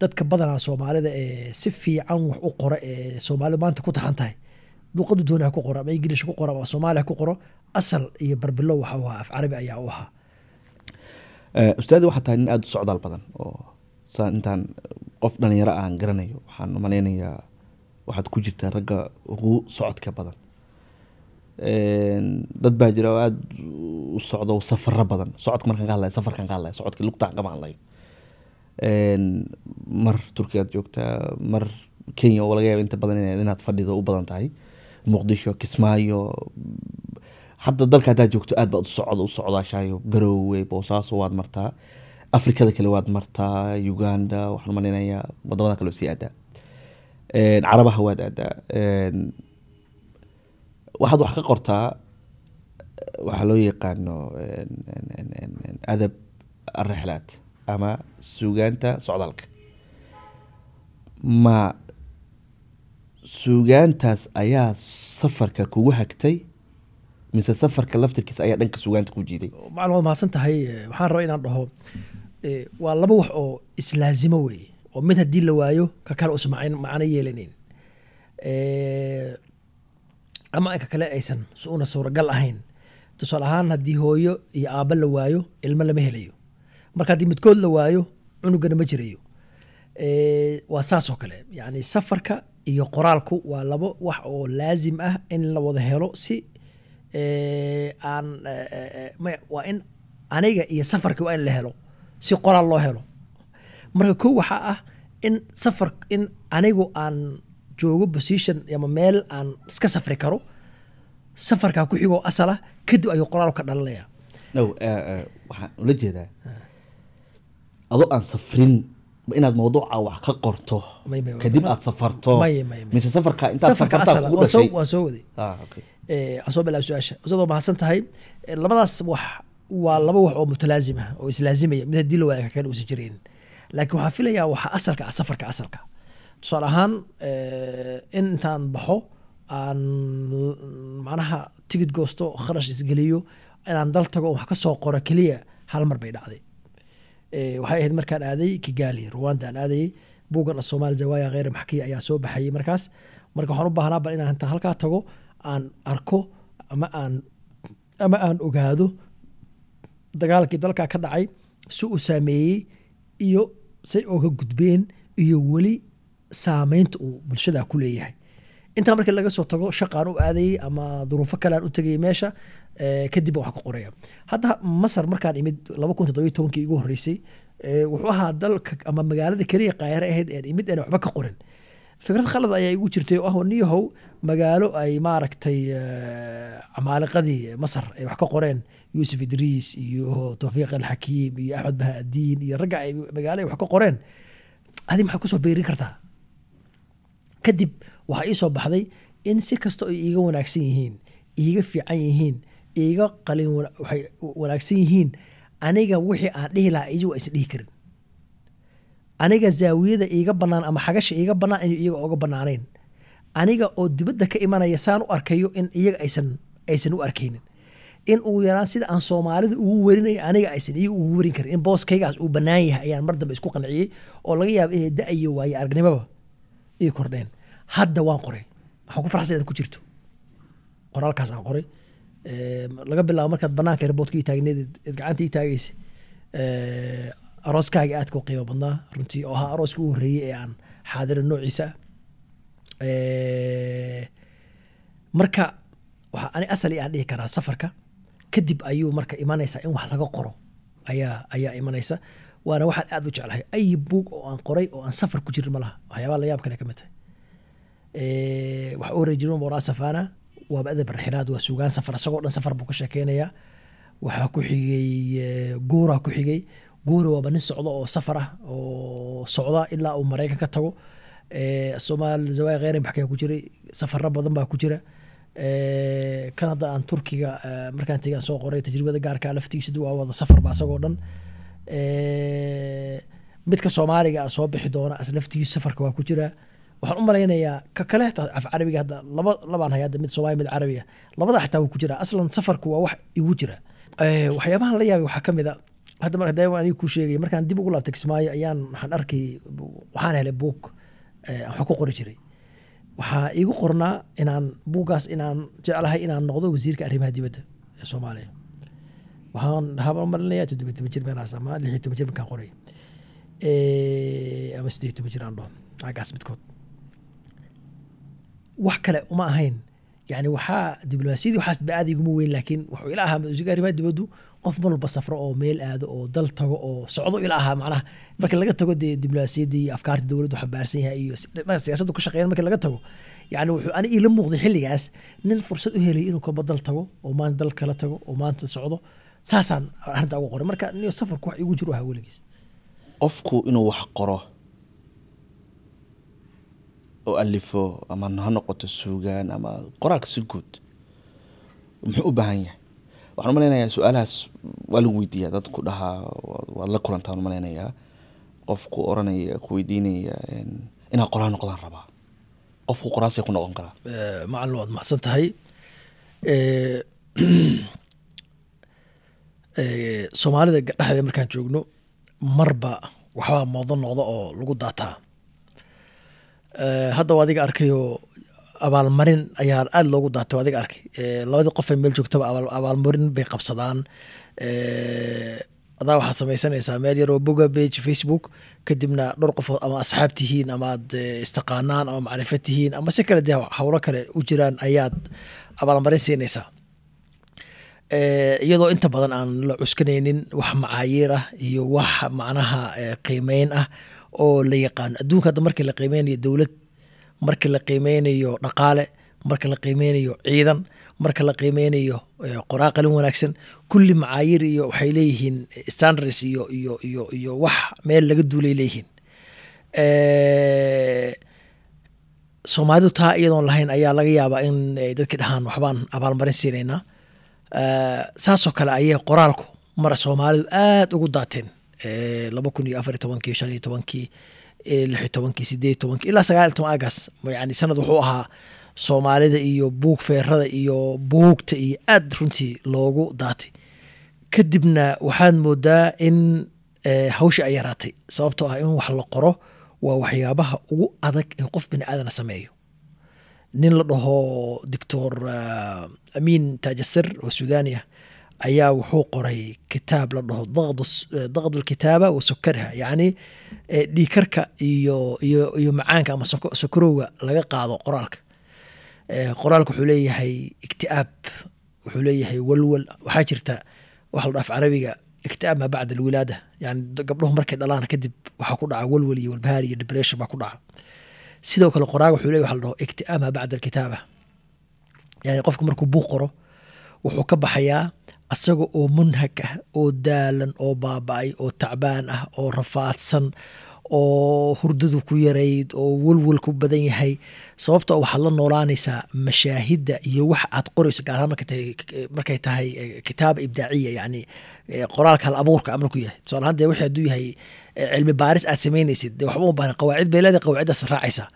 dadka badanaa soomaalida ee si fiican wax u qora ee soomaalida maanta ku taxan tahay. Luqadu dooni ku qoro ama ingilish ku qoro ama soomaali ku qoro. Asal iyo barbilow waxa u ahaa af carabi ayaa u ahaa. Eh, ustaadi waxaa tahay nin aada u socdaal badan oo saan intaan qof dhalinyaro aan garanayo waxaan malaynayaa waxaad ku jirtaa ragga ugu socodka badan. Dad baa jira oo aada u socdo safaro badan. Socodka markaan ka hadlayo safarkaan ka hadlayo socodka lugtaan kama mar turkiyaad joogtaa mar kenya oo laga yaaba inta badan ina- inaad fadhido u badan tahay muqdisho kismaayo hadda dalka haddaad joogto aad baad u socdo u socdaashaayo boosaaso waad martaa afrikada kale waad martaa uganda waxaan malaynayaa waddamada kale sii aadaa carabaha waad aadaa waxaad wax ka qortaa waxaa loo yaqaano adab arixlaad ama suugaanta socdaalka. Ma suugaantaas ayaa safarka kugu hagtay mise safarka laftirkiisa ayaa dhanka suugaanta ku jiiday? Maclum waad mahadsan tahay Eh, waxaan rabaa inaan dhaho eh, waa laba wax oo islaazimo weeye oo mid haddii la waayo ka kale macn- macno yeelanayn Eh, ama ka kale aysan una suuragal ahayn. Tusaale ahaan haddii hooyo iyo aabba la waayo ilmo lama helayo marka haddii midkood la waayo cunugana ma jirayo waa saas oo kale. Yani safarka iyo qoraalku waa labo wax oo laazim ah in la wada helo si aan waa in aniga iyo safarka waa in la helo si qoraal loo helo. Marka kow waxaa ah in safar in anigu aan joogo position ama meel aan iska safri karo safarkaa ku xigoo asal ah kadib ayuu qoraal ka dhalanaya waxaan ula jeedaa adoo aan safrin inaad mawduuca wax ka qorto kadib aad safarto. Mise safarka intaad soo waday. Ah, okay. Eh, aan soo bilaab su'aasha. Usadoo mahadsan tahay Eh, labadaas wax waa laba wax oo mutalaazim ah oo islaazimaya. Mid haddii la ka kale uusan jirin. Laakiin waxaa filayaa waxa asalka ah safarka asalka. Tusaale ahaan eh, in intaan baxo aan macnaha tigid goosto kharash isgeliyo inaan dal tago wax ka soo qoro keliya hal mar bay dhacday waxay ahayd markaan aaday kigali rwanda aan aadayay buuggan soomaali zawaya kheyr maxkiya ayaa soo baxayay markaas. Marka waxaan u baahnaa bal inaan intaan halkaa tago aan arko ama aan ama aan ogaado dagaalkii dalkaa ka dhacay si uu saameeyey iyo say oga gudbeen iyo weli saameynta uu bulshada ku leeyahay. Intaa markii laga soo tago shaqaan u aadayey ama duruufo kalean u tegayay meesha eh, kadib wax ka qoraya. Hadda masar markaan imid laba kun toddobiyo tobankii igu horreysay wuxuu ahaa dalka ama magaalada keliya qaahire ahayd een imid aan waxba ka qorin. Fikrad khalad ayaa igu jirtay oo ah niyahow magaalo ay maaragtay camaaliqadii masar ay wax ka qoreen. Yuusuf idriis iyo tawfiiq alxakiim iyo axmed bahadiin iyo ragga ay magaalo ay wax ka qoreen. Adi maxaa ku soo beerin kartaa? Kadib waxaa ii soo baxday in si kasta ay iiga wanaagsan yihiin iiga fiican yihiin iiga qalin waxay wanaagsan yihiin aniga wixii aan dhihi lahaa iyagu aysan dhihi karin. Aniga zaawiyada iiga banaan ama xagasha iiga banaan in iyaga oga banaanayn aniga oo dibadda ka imanaya saan u arkayo in iyaga aysan aysan u arkaynin. In ugu yaraan sida aan soomaalida ugu werinay aniga aysan ii ugu werin karin. In booskaygaas uu bannaan yahay ayaan mar dambe isku qanciyey oo laga yaaba inay da'iyo waaye aragnimaba ii kordheen. Hadda waan qoray. Waxaan ku farxsan inaad ku jirto. Qoraalkaas aan qoray laga bilaabo markaad banaanka ii taagneed eed gacanta ii taagaysa Eh, arooskaaga aadka u qiimo badnaa. Runtii oo ahaa arooskii ugu horreeyey ee aan xaadira noociisa ah Eh, marka waxa ani asali aan dhihi karaa safarka kadib ayuu marka imanaysaa in wax laga qoro. Ayaa ayaa imanaysa. Waana waxaan aad u jeclahay. Ay buug oo aan qoray oo aan safar ku jirin ma laha. Waxyaabaha la yaab kale ka mid tahay. Eh, waxa u horey jirin moraa safana waaba adab raxiraad waa sugaan safar isagoo dhan safar buu ka sheekeynayaa. Waxaa ku xigay eh, guura ku xigay. Guura waaba nin socdo oo safar ah oo socda ilaa uu maraykan ka tago. Eh, somaal zawaayi kheyrin baxkaa ku jiray? Safaro badan baa ku jira. Eh, kan hadda aan turkiga markaan tegaan soo qoray tajribada gaarka laftigiisa waa wada safar ba asagoo dhan. Midka soomaaliga ah soo bixi doona laftigiisu safarka waa ku jira waxaan u malaynayaa ka kale xitaa af carabiga hadda laba labaan hay hadda mid soomaali mid carabiga. Labada xitaa wuu ku jira. Aslan safarku waa wax igu jira. Waxyaabahan la yaabay waxaa ka mid a. Hadda mar hadee aniga kuu sheegay markaan dib ugu laabtay kismaayo ayaan waxaan arkay waxaan helay buug wax ku qori jiray. Waxaa iigu qornaa inaan buuggaas inaan jeclahay inaan noqdo wasiirka arrimaha dibadda ee soomaaliya. Waxaan habaan malinayaa toddobiy toban jir meelahaas ama lix iyo toban jir markaan qoray. Ama siddeed toban jir aan dhaho. Xaggaas midkood wax kale uma ahayn. Yani waxaa diblomaasiyadii waxaas ba aad iguma weyn laakiin wuxuu ila ahaa wasiirka arrimaha dibaddu qof malba safro oo meel aado oo dal tago oo socdo ila ahaa macnaha marka laga tago dee diblomaasiyaddii afkaarta dowladdu xambaarsan yahay iyo si- dhanka siyaasaddu ka shaqeeyan marka laga tago. Yani wuxuu ani ila muuqday xilligaas nin fursad u helay inuu kaba dal tago oo maanta dal kala tago oo maanta socdo saasaan arrinta ugu qoray. Marka niyo safarku wax igu jiro ahaa weligiis qofku inuu wax qoro oo alifo ama ha noqoto suugaan ama qoraalka si guud muxuu u baahan yahay? Waxaan u malaynayaa su'aalahaas waa lagu weydiiyaa dad ku dhahaa wa- waad la kulantaan u malaynayaa qofku oranaya ku weydiinaya inaa qoraa noqdaan rabaa. Qofku qoraasay ku noqon karaa. Macalin waad mahadsan tahay. [clears throat] Soomaalida dhexdeeda markaan joogno marba waxbaa moodo noqda oo lagu daataa hadda waa adiga arkayoo abaalmarin ayaa aada loogu daatay adiga arkay. Eh, labadii qof ee meel joogtaba abaal- abaalmarin bay qabsadaan. Eh, adaa waxaad samaysanaysaa meel yaroo boga page facebook kadibna dhowr qofood ama asxaab tihiin ama aad eh, istaqaanaan ama macrifo tihiin ama si kale dee howlo kale u jiraan ayaad abaalmarin siinaysaa. Eh, iyadoo inta badan aan la cuskanaynin wax macaayiir ah iyo wax macnaha eh, qiimeyn ah oo la yaqaano adduunka hadda markii la qiimeynayo dowlad markii la qiimeynayo dhaqaale marka la qiimeynayo ciidan marka la qiimeynayo eh, qoraa qalin wanaagsan kulli macaayiir iyo waxay leeyihiin standards iyo iyo iyo iyo wax meel laga duulay leeyihiin. Eh, soomaalidu taa iyadoon lahayn ayaa laga yaabaa in ay dadki dhahaan waxbaan abaalmarin siinaynaa. Eh, saasoo kale ayay qoraalku mara soomaalidu aada ugu daateen. Eh, laba kun iyo afar iyo tobankii shan eh, lix iyo tobankii sideed iyo ilaa sagaal iyo toban agaas yani sanad wuxuu ahaa soomaalida iyo buug feerada iyo buugta iyo aad runtii loogu daatay. Kadibna waxaad moodaa in eh, hawsha ay yaraatay sababtoo ah in wax la qoro waa waxyaabaha ugu adag ee qof bini aadana sameeyo. Nin la dhaho doctor uh, amin taajasir oo suudani ah ayaa wuxuu qoray kitaab la dhaho daqd lkitaaba wa sokariha yacni dhiikarka iyo iyo iyo macaanka ama soko- sokorowga laga qaado qoraalka. Qoraalka wuxuu leeyahay iktiaab wuxuu leeyahay walwal. Waxaa jirta waxa la dhaaf carabiga iktiaab maa bacda alwilaada. Yani gabdhuhu markay dhalaan kadib waxaa ku dhaca walwal iyo walbahaar iyo depression baa ku dhaca. Sidoo kale qoraaga wuxuu leeyahay waxa la dhaho iktiaab maa bacda alkitaaba. Yani qofka markuu buuq qoro wuxuu ka baxayaa asaga oo munhag ah oo daalan oo baaba-ay oo tacbaan ah oo rafaadsan oo hurdadu ku yarayd oo welwel ku badan yahay. Sababtoo waxaad la noolaanaysaa mashaahidda iyo wax aad qorayso gaar ahaan markay tahay eh, kitaaba ibdaaciya yani eh, qoraalka hal abuurka amar ku yahay. Tusaale ahaan dee wixii hadduu yahay eh, cilmi baaris aad samaynaysid dee waxba uma baahna qawaacid bay leedahay qawaaciddaas raacaysaa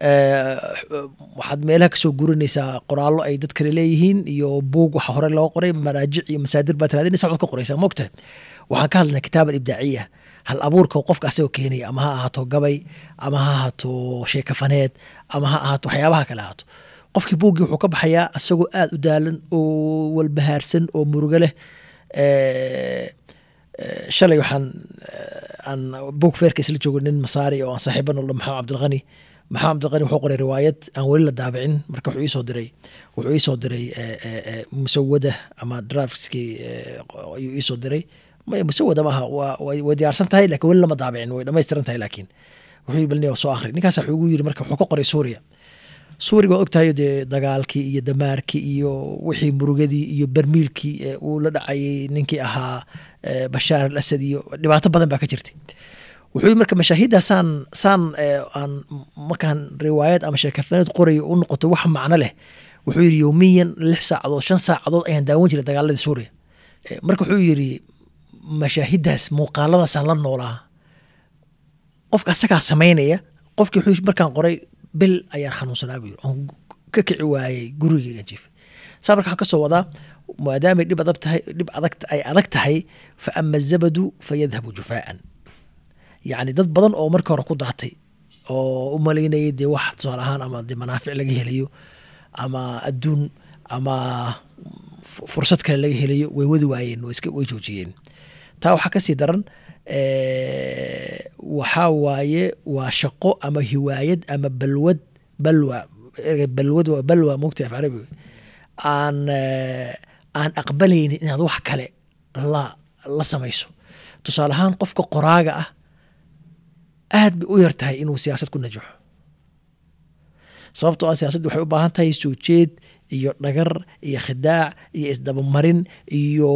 waxaad meelaha ka soo gurinaysaa qoraallo ay dad kale leeyihiin iyo buug waxa hore loo qoray maraajic iyo masaadir baad raadinaysa waxaad ka qoraysaa. Mogta waxaan ka hadlaynaa kitaaban ibdaaciya hal abuurka qofka asagoo keenaya ama ha ahaato gabay ama ha ahaato sheekafaneed ama ha ahaato waxyaabaha kale ahaato. Qofkii buuggii wuxuu ka baxayaa asagoo aada u daalan oo walbahaarsan oo murugo leh. Eh, eh, shalay waxaan eh, aan buug feerka isla joogo nin masaari oo aan saaxiiba noldo maxamed cabdilqani maxamed cabdilqani wuxuu qoray riwaayad aan weli la daabicin marka wuxuu iisoo diray wuxuu iisoo diray eh, eh, eh, musawada ama draftskii ayuu iisoo diray. Maya musawada maaha way diyaarsan tahay laakiin weli lama daabicin way dhammaystiran tahay laakiin. Wuxuu yiri bal nin soo akhri ninkaas wuxuu igu yiri marka wuxuu ka qoray suuriya. Suuriga waa ogtahay dee dagaalkii iyo damaarkii iyo wixii murugadii iyo barmiilkii ee uu la dhacayay ninkii ahaa bashaar al asad iyo dhibaato badan baa ka jirtay wuxuu marka mashaahiidda saan eh, aan markaan riwaayad ama sheekafaneed qorayo u noqoto wax macno leh wuxuu yiri yowmiyan lix saacadood shan saacadood ayaan daawan jiray dagaaladii suuriya. Eh, marka wuxuu yiri mashaahidaas muuqaaladaasaan la noolaa. Qofka asagaa samaynaya qofkii wuxuu markaan qoray bil ayaan xanuunsanaa buu oon ka kici waayey gurigeygan jiifay saa marka waxaan ka wadaa maadaamay dhib adag dhib adag ay adag tahay fa ama zabadu fa yadhabu jufaa'an yacni dad badan oo markii hore ku daatay oo u malaynayay dee wax tusaale ahaan ama dee manaafic laga helayo ama adduun ama fu- fursad kale laga helayo way wadi waayeen way joojiyeen. Taa waxaa ka sii daran waxaa waaye waa shaqo ama hiwaayad ama balwad balwa balwad waa balwa mogta af carabi aan aan aqbalaynin inaad wax kale la la samayso. Tusaale ahaan qofka qoraaga ah aad bay u yar tahay inuu siyaasad ku najaxo. Sababtoo ah siyaasaddu waxay u baahan tahay soo iyo dhagar iyo khidaac iyo isdabamarin iyo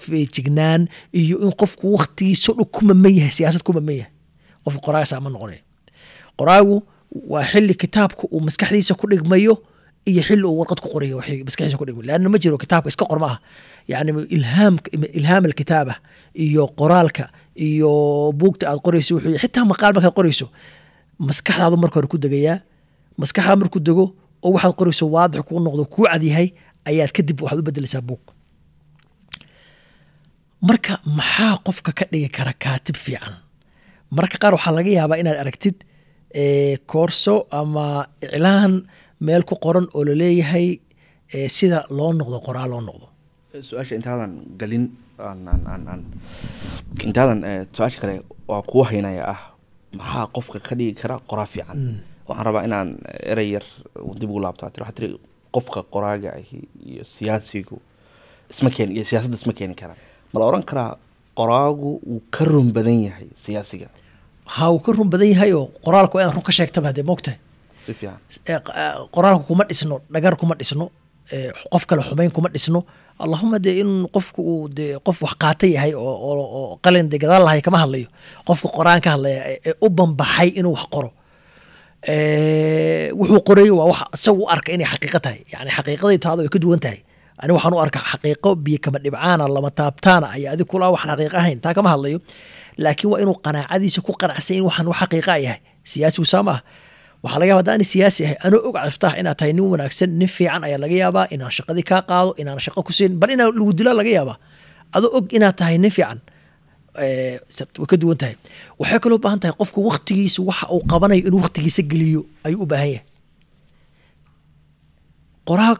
feejignaan iyo in qofku waktigiisa dhan ku maman yahay siyaasad ku maman yahay. Qofka qoraaga saa ma noqonaya qoraagu waa xili kitaabka uu maskaxdiisa ku dhigmayo iyo xili uu warqad ku qorayo waxay maskaxdiisa ku dhigmayo leanna ma jiro kitaabka iska qor ma aha. Yacni ilhaamka ilhaam alkitaaba iyo qoraalka iyo buugta aad qorayso wuxuu xitaa maqaal markaad qorayso maskaxdaadu marka hore ku degayaa maskaxdaa markuu dego oo waxaad qorayso waadix kuu noqdo kuu cadyahay ayaad kadib waxaad u bedelaysaa buug. Marka maxaa qofka ka dhigi kara kaatib fiican? Mararka qaar waxaa laga yaabaa inaad aragtid eh, koorso ama iclaan meel ku qoran oo la leeyahay eh, sida loo noqdo qoraal loo noqdo. Su'aasha intaadan galin intaadan eh, su'aasha kale waa kuwa haynaya ah. Maxaa qofka ka dhigi kara qoraa fiican? Waxaan rabaa inaan erey yar dib ugu laabto. Waxaa tiri qofka qoraaga ahi iyo siyaasigu isma keeni iyo siyaasadda isma keeni karaan ma la oran karaa qoraagu wuu ka run badan yahay siyaasiga? Ha uu ka run badan yahay oo qoraalku inaad run ka sheegtaba hadee moogtahay si fiican. Eh, eh, qoraalku kuma dhisno dhagar kuma dhisno qof kale xumayn kuma dhisno. Allahuma dee in qofku uu dee qof wax qaata yahay oo qalin dee gadaal lahay kama hadlayo. Qofka qoraan ka hadlaya ee- u banbaxay inuu wax qoro. Wuxuu qorayo waa wax isagu u arka inay xaqiiqo tahay. Yani xaqiiqaday taado way ka duwan tahay. Ani waxaan u arkaa xaqiiqo biyo kama dhibcaana lama taabtaana ayaa adig kula waxaan xaqiiqo ahayn. Taa kama hadlayo. Laakiin waa inuu qanaacadiisa ku qanacsan in waxaan wax xaqiiqa yahay. Siyaasigu saa maaha waxaa laga yaaba haddaan siyaasi ahay anoo og caftaax inaad tahay nin wanaagsan nin fiican ayaa laga yaabaa inaan shaqadii kaa qaado inaan shaqo ku siin bal inaan lagu dila laga yaabaa. Adoo og inaad tahay nin fiican eh, ka duwan tahay. Waxay kaloo u baahan tahay qofku waktigiisa waxa uu qabanayo inuu waktigiisa geliyo ayuu u baahan yahay. Qoraa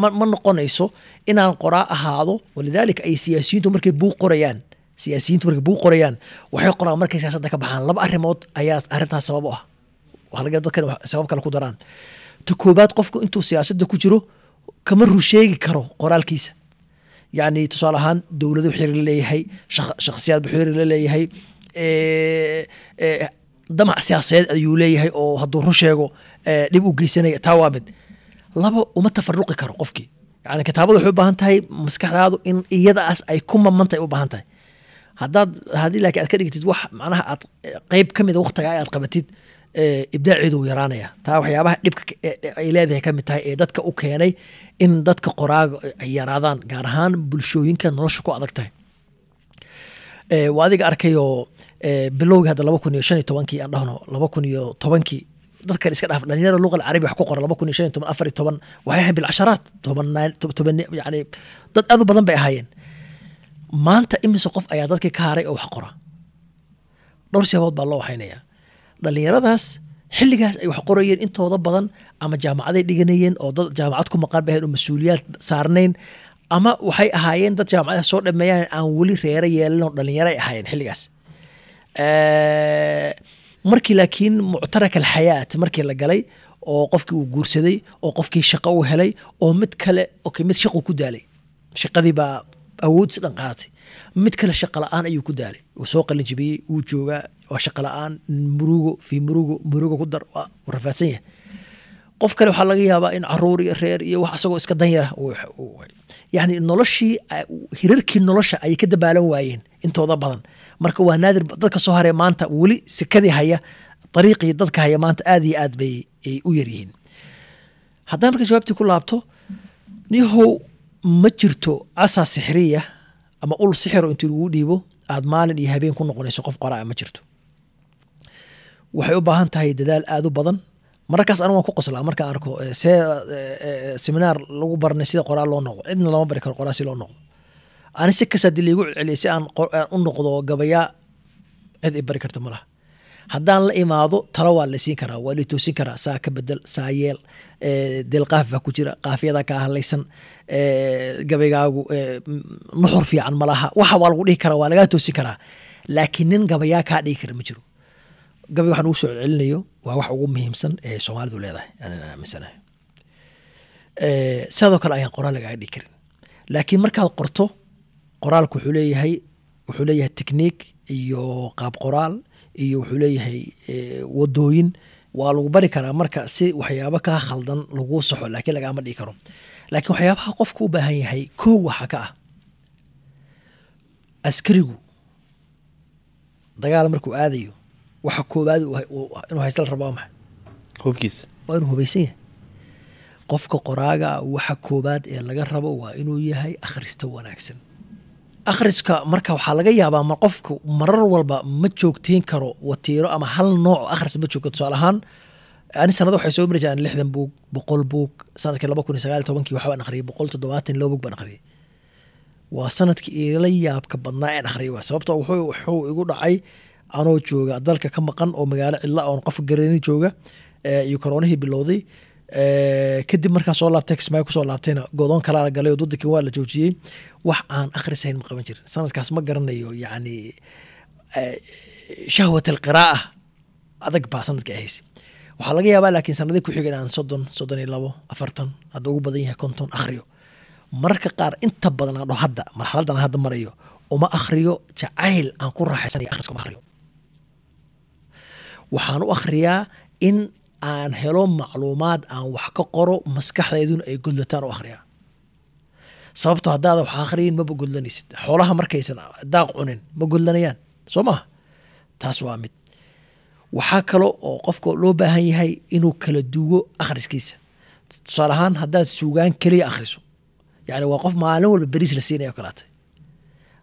ma, noqonayso inaan qoraa ahaado walidaalika ay siyaasiyiintu markay buuq qorayaan siyaasiyiintu markay buuq qorayaan waxay qoraan markay siyaasadda ka baxaan. Laba arrimood ayaa arrintaas sabab u ah dadkan sabab kale ku daraan. Ta koobaad qofku intuu siyaasadda ku jiro kama rusheegi karo qoraalkiisa. Yacni tusaale ahaan dowlado xiri la leeyahay shakhsiyaad buu xiri la damac siyaasadeed ayuu leeyahay oo hadduu run sheego eh, dhib u geysanaya. Taa waa mid. Laba uma tafaruqi karo qofkii. Yani kitaabada waxay u baahan tahay maskaxdaadu in iyadaas ay ku mamantahay u baahan tahay. Haddaad haddii laakiin aad ka dhigtid wax macnaha aad qeyb ka mida waqtiga aad qabatid ibdaaceedu yaraanaya taa waxyaabaha dhibka ka- ay leedahay ka mid tahay ee dadka u keenay in dadka qoraaga ay yaraadaan gaar ahaan bulshooyinka nolosha ku adag tahay. Waa adiga arkayoo bilowgii hadda laba kun iyo shan iyo tobankii aan dhahno laba kun iyo tobankii dadkan iska dhaaf dhalinyarada luqa alcarabi wax ku qoran laba kun iyo shan iyo toban afar iyo toban waxay ahayn bilcasharaat tobanaan toban yani dad aad u badan bay ahaayeen. Maanta imise qof ayaa dadkii ka haray oo wax qora. Dhowr siyaabood baa loo waxaynayaa dhalinyaradaas xilligaas ay wax qorayeen intooda badan ama jaamacaday dhiganayeen oo dad jaamacad ku maqan bay ahayn oo mas'uuliyaad saarnayn ama waxay ahaayeen dad jaamacadaha soo dhameeyaan aan weli reero yeelin oo dhalinyaro ay ahaayeen xilligaas. Markii laakiin muctarak alxayaat markii la galay oo qofkii uu guursaday oo qofkii shaqo uu helay oo mid kale okay, mid shaquu ku daalay. Shaqadii baa awood si dhan mid kale shaqa la'aan ayuu ku daalay. Uu soo qalin wuu joogaa waa shaqa la'aan murugo fii murugo murugo ku dar waa rafaadsan yahay. Qof kale waxaa laga yaabaa in carruur iyo reer iyo wax asagoo iska danyara yani noloshii hirarkii nolosha ayay ka dabaalan waayeen intooda badan. Marka waa naadir dadka soo haree maanta weli sekadii haya ariiqii dadka haya maanta aad iyo aad bay ay u yaryihiin haddaan marka jawaabtii ku laabto nihow ma jirto casaa sixriya ama ul sixiro intii lagu dhiibo aad maalin iyo habeen ku noqonayso qof qoraa ma jirto waxay u baahan tahay dadaal aad u badan. Mararkaas anigu waan ku qoslaa markaan arko see seminaar lagu baranay sida qoraa loo noqdo cidna lama bari karo qoraa si loo noqdo. Ani si kasta dii laigu si aan u noqdo gabayaa cid i bari karta ma haddaan la imaado talo waa laysiin karaa waa la toosin karaa saa ka bedel saa yeel delqaaf baa ku jira qaafyada kaa hadlaysan gabaygaagu nuxur fiican ma laha waxa waa lagu dhihi karaa waa lagaa toosin karaa. Laakiin nin gabayaa kaa dhigi kara ma jiro gabay waxaan ugu celcelinayo waa wax ugu muhiimsan ee soomaalidu leedahay. Aanan aaminsanahay. Sidoo kale ayaan qoraal lagaaga dhigi karin. Laakiin markaad qorto qoraalku wuxuu leeyahay wuxuu leeyahay technique iyo qaab qoraal iyo wuxuu leeyahay wadooyin waa lagu bari karaa marka si waxyaabo kaa khaldan laguu saxo laakiin lagaama dhigi karo. Laakiin waxyaabaha qofku u baahan yahay kow waxa ka ah. Askarigu dagaal markuu aadayo waxa koobaad inuu haysta la rabo waa maxay hubkiisa waa inuu hubaysan yahay. Qofka qoraaga waxa koobaad ee laga rabo waa inuu yahay akhrista wanaagsan. Akhriska marka waxaa laga yaabaa ma qofku marar walba ma joogteyn karo watiiro ama hal nooc akhris ma joogto. Tusaale ahaan ani sanada waxay soo mari jiraan lixdan buug boqol buug sannadkii laba kun iyo sagaal tobankii waxbaan akhriyay boqol toddobaatan laba buug baan akhriyay waa sannadkii igala yaabka badnaa aan akhriyay waa sababtoo wuxuu igu dhacay anoo jooga dalka ka maqan oo magaalo cidla oon qof garani jooga iyo koroonihii bilowday kadib markaa soo laabtay kismaayo ku soo laabtayna godoon kalaa la galay oo duddinkii waa la joojiyey wax aan akhrisayn ma qaban jirin. Sanadkaas ma garanayo yacni shahwat alqiraa'a adag baa sanadka ahaysay waxaa laga yaabaa laakiin sanadii ku xiga inaan soddon soddon iyo labo afartan hadda ugu badan yahay konton akhriyo. Mararka qaar inta badan aan dho hadda marxaladdan aan hadda marayo uma akhriyo jacayl aan ku raaxaysanaya akhriska uma akhriyo waxaan u akhriyaa in aan helo macluumaad aan wax ka qoro maskaxdayduna ay godlataan u akhriyaa. Sababto haddaada wax akhriyin maba godlanaysid. Xoolaha markaysan daaq cunin ma godlanayaan. Soo maha taas waa mid. Waxaa kalo oo qofka loo baahan yahay inuu kala duwo akhriskiisa. Tusaale ahaan haddaad suugaan keliya akhriso. Yani waa qof maalin walba beriis la siinaya o kalaatay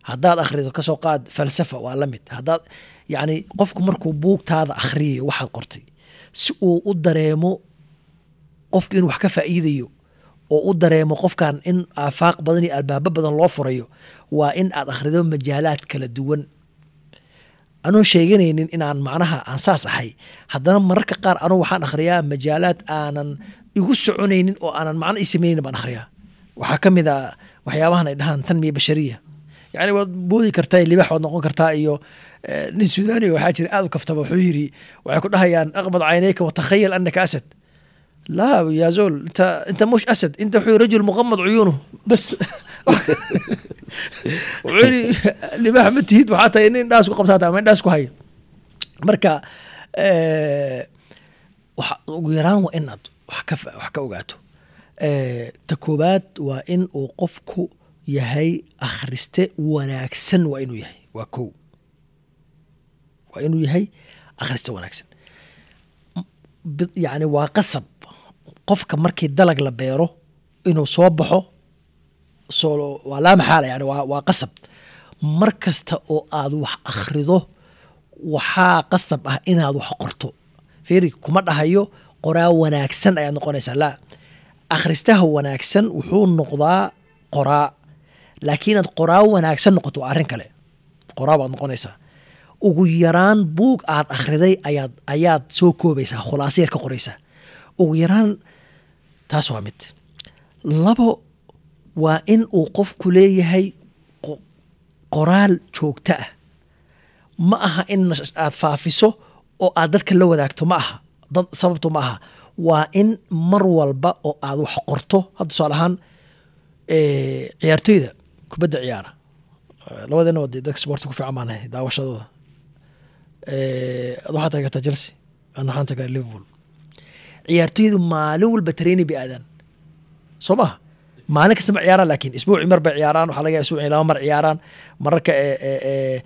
haddaad akhrido ka soo qaad falsafa waa la mid. Haddaad yani qofku markuu buugtaada akhriyayo waxaad qortay. Si uu u dareemo qofka inuu wax ka faa'iidayo oo u dareemo qofkan in aafaaq badan iyo albaabo badan loo furayo waa in aad akhrido majaalaad kala duwan. Anoo sheeganaynin inaan macnaha aan saas ahay. Haddana mararka qaar anugu waxaan akhriyaa majaalaad aanan igu soconaynin oo aanan macno ii sameynaynin baan akhriyaa. Waxaa ka mid a waxyaabahan ay dhahaan tanmiya bashariya yani waad boodi kartaa libax waad noqon kartaa iyo nin suudaniga waxaa jira aad u kaftaba wuxuu yiri waxay ku dhahayaan aqbad caynayka watakhayal anaka asad. Laa ya zol inta inta mush asad inta wuxuu rajul muqamad cuyuunuh bas. [laughs] Wuxuu yiri libax ma tihid waxaa tahay nin dhaas ku qabtaa ama dhaas ku hayo. Marka ugu yaraan waa inaad wax ka wax ka ogaato. Ta koobaad waa in uu qofku yahay akhriste wanaagsan waa inuu yahay. Waa kow. Waa inuu yahay akhriste wanaagsan. Yacni waa qasab. Qofka markii dalag la beero inuu soo baxo soo waa laa maxaala yani waa waa qasab. Mar kasta oo aad wax akhrido waxaa qasab ah inaad wax qorto. Fiiri kuma dhahayo qoraa wanaagsan ayaad noqonaysaa. Laa akhristaha wanaagsan wuxuu noqdaa qoraa laakiin inaad qoraa wanaagsan noqoto waa arrin kale. Qoraa baad noqonaysaa ugu yaraan buug aad akhriday ayaad ayaad soo koobaysaa khulaaso yar ka qoraysaa. Ugu yaraan taas waa mid. Labo waa in uu qofku leeyahay qo- qoraal joogto ah. Ma aha in aad faafiso oo aad dadka la wadaagto ma aha. Dad sababtu ma aha. Waa in mar walba oo aad wax qorto hadda tusaale ahaan ciyaartoyda kubadda ciyaara Eh, labadeena waa dee dadka sportka ku fiican baan nahay daawashadooda. Eh, ad waxaad taageertaa chelsea ana waxaan tagaa liverpool. Ciyaartoydu maalin walba training bay aadaan. Soo maha maalin kasta ma ciyaaraan laakiin isbuucii mar bay ciyaaraan. Waxaa laga isbuucii laba mar ciyaaraan. Mararka eh,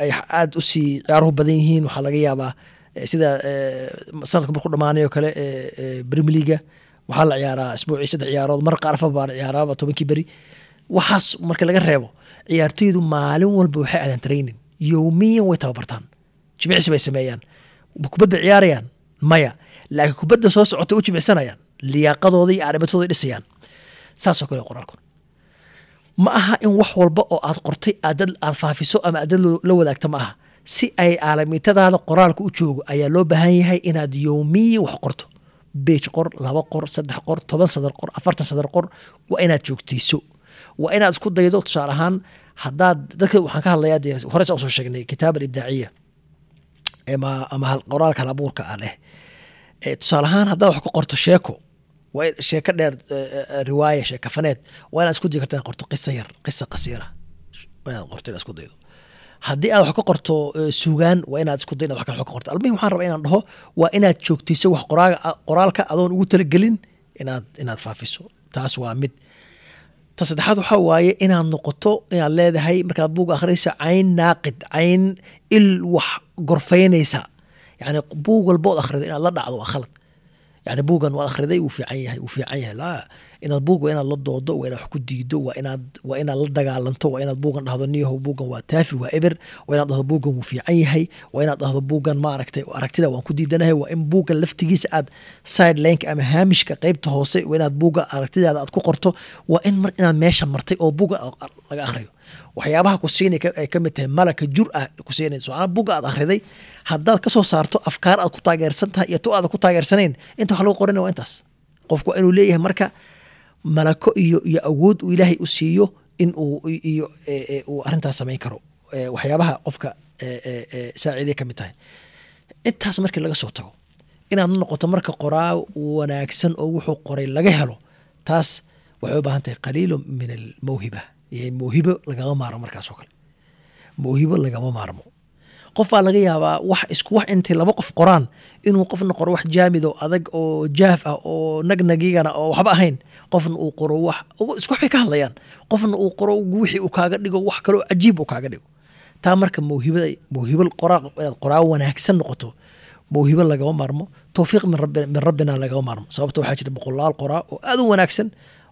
ay aada u sii ciyaaruhu badan yihiin. Waxaa laga yaabaa sida sanadka marku dhamaanayo kale premier leaga waxaa la ciyaaraa isbuucii saddex ciyaarood. Mar qaar afar baan ciyaaraaba tobankii beri. Waxaas marka laga reebo ciyaartoydu maalin walba waxay aadaan training. Yowmiyan way tababartaan. Jimicsi bay sameeyaan. Kubadda ciyaarayaan maya. Laakiin kubadda soo socota u jimicsanayaan liyaaqadooda iyo aarimatooda dhisayaan. Saasoo kale qoraalku ma aha in wax walba oo aad qortay aad dad aad faafiso ama aad dad la wadaagto ma aha. Si ay aalamiitadaada qoraalka u joogo ayaa loo baahan yahay inaad yowmiyan wax qorto beej qor laba qor saddex qor toban sadar qor afartan sadar qor waa inaad joogtayso. Waa inaad isku daydo tusaale ahaan haddaad dadka waxaan ka hadlayaa dee hore saan u soo sheegnay kitaab alibdaaciya ama qoraalka hal abuurka ah leh. Eh, tusaale ahaan haddaad wax ka qorto sheeko sheeko dheer eh, eh, riwaaya sheekafaneed waa inaad isku dayi karta qorto qisa yar qisa qasiira. Inaad qorto inaad isku daydo haddii aad wax ka qorto eh, sugaan waa inaad isku day inaad wax kale ka qorto. Almuhim waxaan rabaa inaan dhaho waa inaad joogtayso wax qoraaga qoraalka adoon ugu talagelin inaad inaad faafiso. Taas waa mid. Ta saddexaad waxaa waaye inaad noqoto inaad leedahay markaad buug akhriysa cayn naaqid cayn il wax gorfaynaysa. Yani buug walba ood akhrido inaad la dhacdo waa khalad. Yani buugan waad akhriday wuu fiican yahay wuu fiican yahay. Laa inaad buug waa inaad la doodo waa inaad wax ku diido waa inaad la dagaalanto waa inaad buugan dhahdo niyahow buugan waa taafi waa eber waa inaad dhahdo buugan wuu fiican yahay waa inaad dhahdo buugan maaragtay aragtida waan ku diidanahay waa in buugan laftigiisa aad sidelineka ama haamishka qeybta hoose waa inaad buuga aragtidaada aad ku qorto waa in mar inaad meesha martay oo buuga laga akhriyo waxyaabaha ku ay ka tahay malaka jur ah ku siinayso buga aad akhriday haddaad ka saarto afkaar aad ku taageersan tahay iyo tu aad ku taageersanayn inta wax lagu qoranaya waa intaas. Qofku waa inuu leeyahay marka malako iyo iyo awood uu ilaahay u siiyo in uu e- e, uu arrintaas samayn karo. E, waxyaabaha qofka saaciiday ka mid tahay. Intaas markii laga soo tago inaad noqoto marka qoraa wanaagsan oo wuxuu qoray laga helo taas waxay u baahan tahay qaliilo min almawhiba. Mawhibo lagama maarmo markaas oo kale. Mawhibo lagama maarmo. Qof baa laga yaabaa wax isku wax intay laba qof qoraan inuu qofna qoro wax jaamid oo adag oo jaaf ah oo nagnagigana oo waxba ahayn qofna uu qoro wax isku waxbay ka hadlayaan. Qofna uu qoro wixii uu kaaga dhigo wax kaloo cajiib uu kaaga dhigo. Taa marka mawhibada mawhibo qoraa inaad qoraa wanaagsan noqoto mawhibo lagama maarmo towfiiq min rabbi- min rabbina lagama maarmo. Sababta waxaa jira boqolaal qoraa oo aad u wanaagsan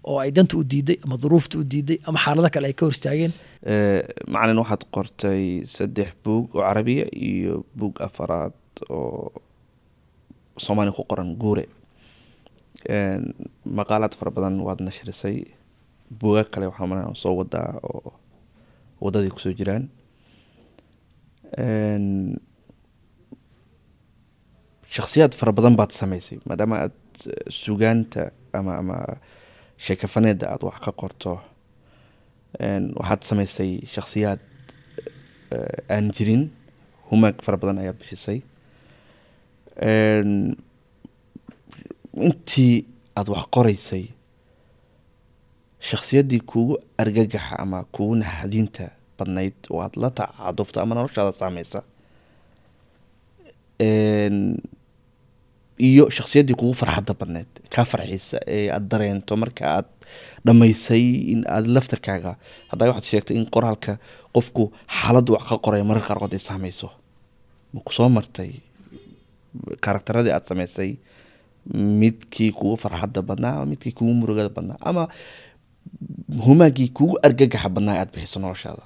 oo ay danta u diiday ama duruufta u diiday ama xaalado kale ay ka hor istaageen macalin waxaad qortay saddex buug oo carabiya iyo buug afaraad oo soomaaliya ku qoran guure maqaalaad fara badan waad nashrisay buuga kale waxaa malaya soo wadaa oo wadadii ku soo jiraan. En, shakhsiyaad fara badan baad samaysay maadaama aad eh, sugaanta ama ama sheekafaneeda aad wax ka qorto. Waxaad samaysay shakhsiyaad eh, aan jirin. Humaag fara badan ayaad bixisay. Intii aada wax qoreysay shakhsiyaddii kugu argagaxa ama kugu naxadinta badnayd oo aada la tacadufta ama noloshaada saameysa iyo shakhsiyaddii kugu farxadda badnayd kaa farxiisa ee aada dareento marka aad dhammaysay in aada laftarkaaga haddaa waxaad sheegtay in qoraalka qofku xaaladdu wax ka qoraya mararka qaarkood ay saameyso. Ma ku soo martay karakteradii aada samaysay midkii kugu farxadda badnaa ama midkii kugu murugada badnaa ama humaagii kugu argagaxa badnaa ee aada bixiso noloshaada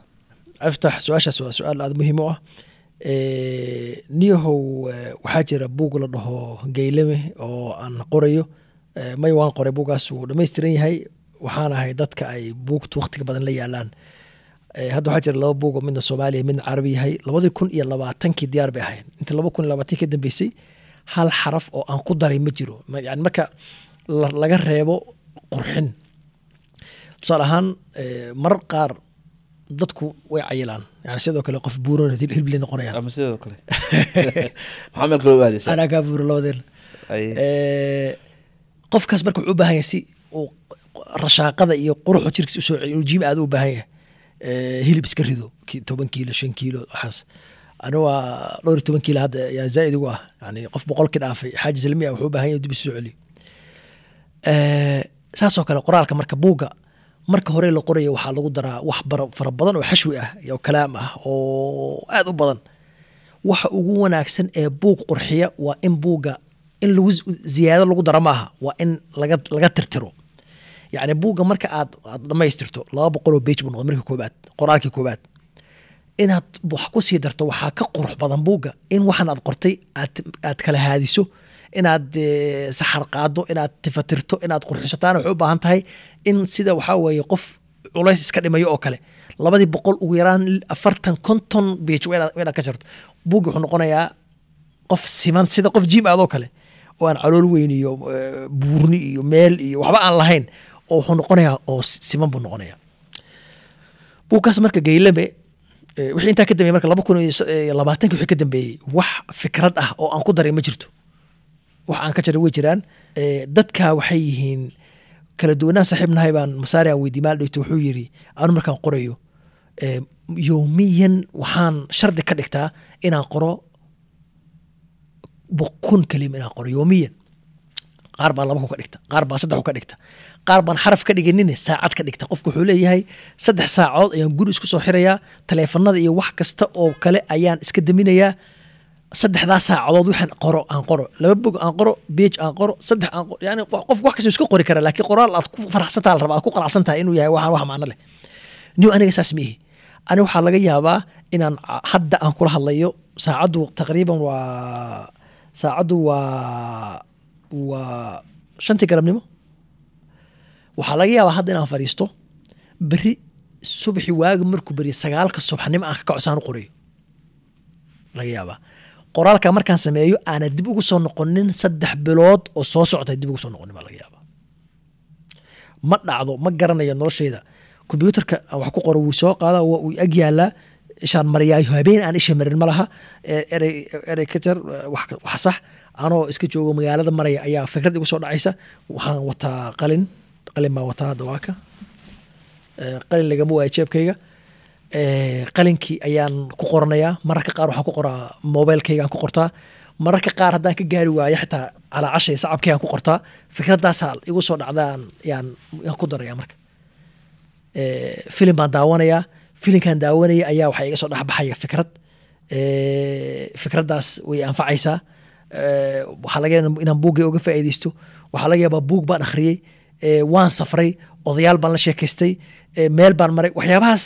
aftax su'aashaas waa su'aal aada muhiim u ah niyahow waxaa jira buug la dhaho geylame oo aan qorayo may waan qoray buugaas wuu dhammaystiran yahay waxaan ahay dadka ay buugtu waqtiga badan la yaalaan hadda waxaa jira laba buug oo midna soomaaliya midna carabi yahay labadii kun iyo labaatankii diyaar bay ahayn inta laba kun iyo labaatankii ka dambeysay hal xaraf oo aan ku daray ma jiro. Yani marka la- laga reebo qurxin. Tusaale ahaan eh, marar qaar dadku way cayilaan. Yani sidoo kale qof buuran hilbley noqonayaan anaa kaa buura labadeen Eh, qofkaas marka wuxuu u baahan yahay si uu rashaaqada iyo quruxu jirkiisa u soo celiyo jiim aad u baahan yahay. Eh, hilib iska rido toban kiilo shan kiilo waxaas ani waa dhowr iyo toban kiilo hadda yaa zaaid ugu ah. Yani qof boqolkii dhaafay xaaji salmi ah wuxuu u yahay dib isu celiyo Eh, saasoo kale qoraalka marka buugga marka hore la qoraya waxaa lagu daraa wax fara badan oo xashwi ah iyo kalaam ah oo aad u badan. Waxa ugu wanaagsan ee buug qurxiya waa in buugga in lagu ziyaado lagu daro maaha waa in laga laga tirtiro. Yacni buugga marka aad aad dhammaystirto laba boqol oo bej buu noqday marka koobaad qoraalkii koobaad inaad wax ku sii darto waxaa ka qurux badan buugga in waxan aad qortay aad kala haadiso inaad eh, saxar qaado inaad tifatirto inaad qurxiso taana waxay u baahan tahay in sida waxaa weeye qof culays iska dhimayo oo kale. Labadii boqol ugu yaraan afartan konton waa inaad ka jarto buugga wuxuu noqonayaa qof siman sida qof jim aadoo kale oo aan calool weyn iyo eh, buurni iyo meel iyo waxba aan lahayn oo wuxuu noqonayaa oo siman buu noqonayaa. Buugkaas marka geylame wixii intaa ka dambeeyey marka laba kun s- iyo labaatankii wixii ka dambeeyey wax fikrad ah oo aan ku daray ma jirto. Wax aan ka jaray way jiraan. Eh, dadka waxay yihiin kala duwanaan saaxiibnahay baan masaari aan weydiiy maal dhigto wuxuu yidhi anu markaan qorayo eh, yowmiyan waxaan shardi ka dhigtaa inaan qoro kun kelima inaan qoro yowmiyan qaar baan laba ku ka dhigta qaar baan saddex ka dhigta qaar baan xaraf ka dhiganin saacad ka dhigta. Qofku wuxuu leeyahay saddex saacood ayaan guri isku soo xirayaa taleefanada iyo wax kasta oo kale ayaan iska daminayaa. Saddexdaa saacadood waxaan qoro aan qoro. Laba bog aan qoro beej aan qoro saddex aan qoro. Yani qof wax kasta iska qori kara laakiin qoraal aad ku faraxsantaa la rabaa aad ku qanacsan inuu yahay waxaan wax macno leh. Niw aniga saas miihi ani waxaa laga yaabaa inaan hadda aan kula hadlayo. Saacaddu taqriiban waa saacaddu waa waa shantii galabnimo waxaa laga yaabaa hadda inaan fadhiisto beri subaxi waagi markuu beriyo sagaalka subaxnimo aan ka kacsaan u qorayo laga yaabaa. Qoraalka markaan sameeyo aana dib ugu soo noqonin saddex bilood oo soo socota dib ugu soo noqonin baa laga yaabaa. Ma dhacdo ma garanayo noloshayda. Kombyuutarka wax ku qoro wuu soo qaada waa ag yaalaa ishaan mariyaayo habeen aan isha marin ma Eh, erey erey wax ka- wax sax. Anoo iska joogo magaalada maraya ayaa fikrad igu soo dhacaysa. Waxaan wataa qalin qalin baan wataa hadda waa ka. Eh, qalin lagama waayo jeebkayga. Eh, qalinkii ayaan ku qoranayaa mararka qaar waxaan ku qoraa mobilkaygaan ku qortaa. Mararka qaar haddaan ka gaari waayo xitaa calaacashay sacabkaygaan ku qortaa fikradaasaa igu soo dhacdaan yaan ku daraya marka. Eh, filim baan daawanayaa filimkan daawanaya ayaa waxaa iga soo dhexbaxaya fikrad. Fikraddaas way anfacaysaa. Waxaa laga yaabaa inaan buuggay uga faa'iidaysto waxaa laga yaabaa buug baan akhriyey waan safray odayaal baan la sheekaystay. Eh, meel baan maray. Waxyaabahaas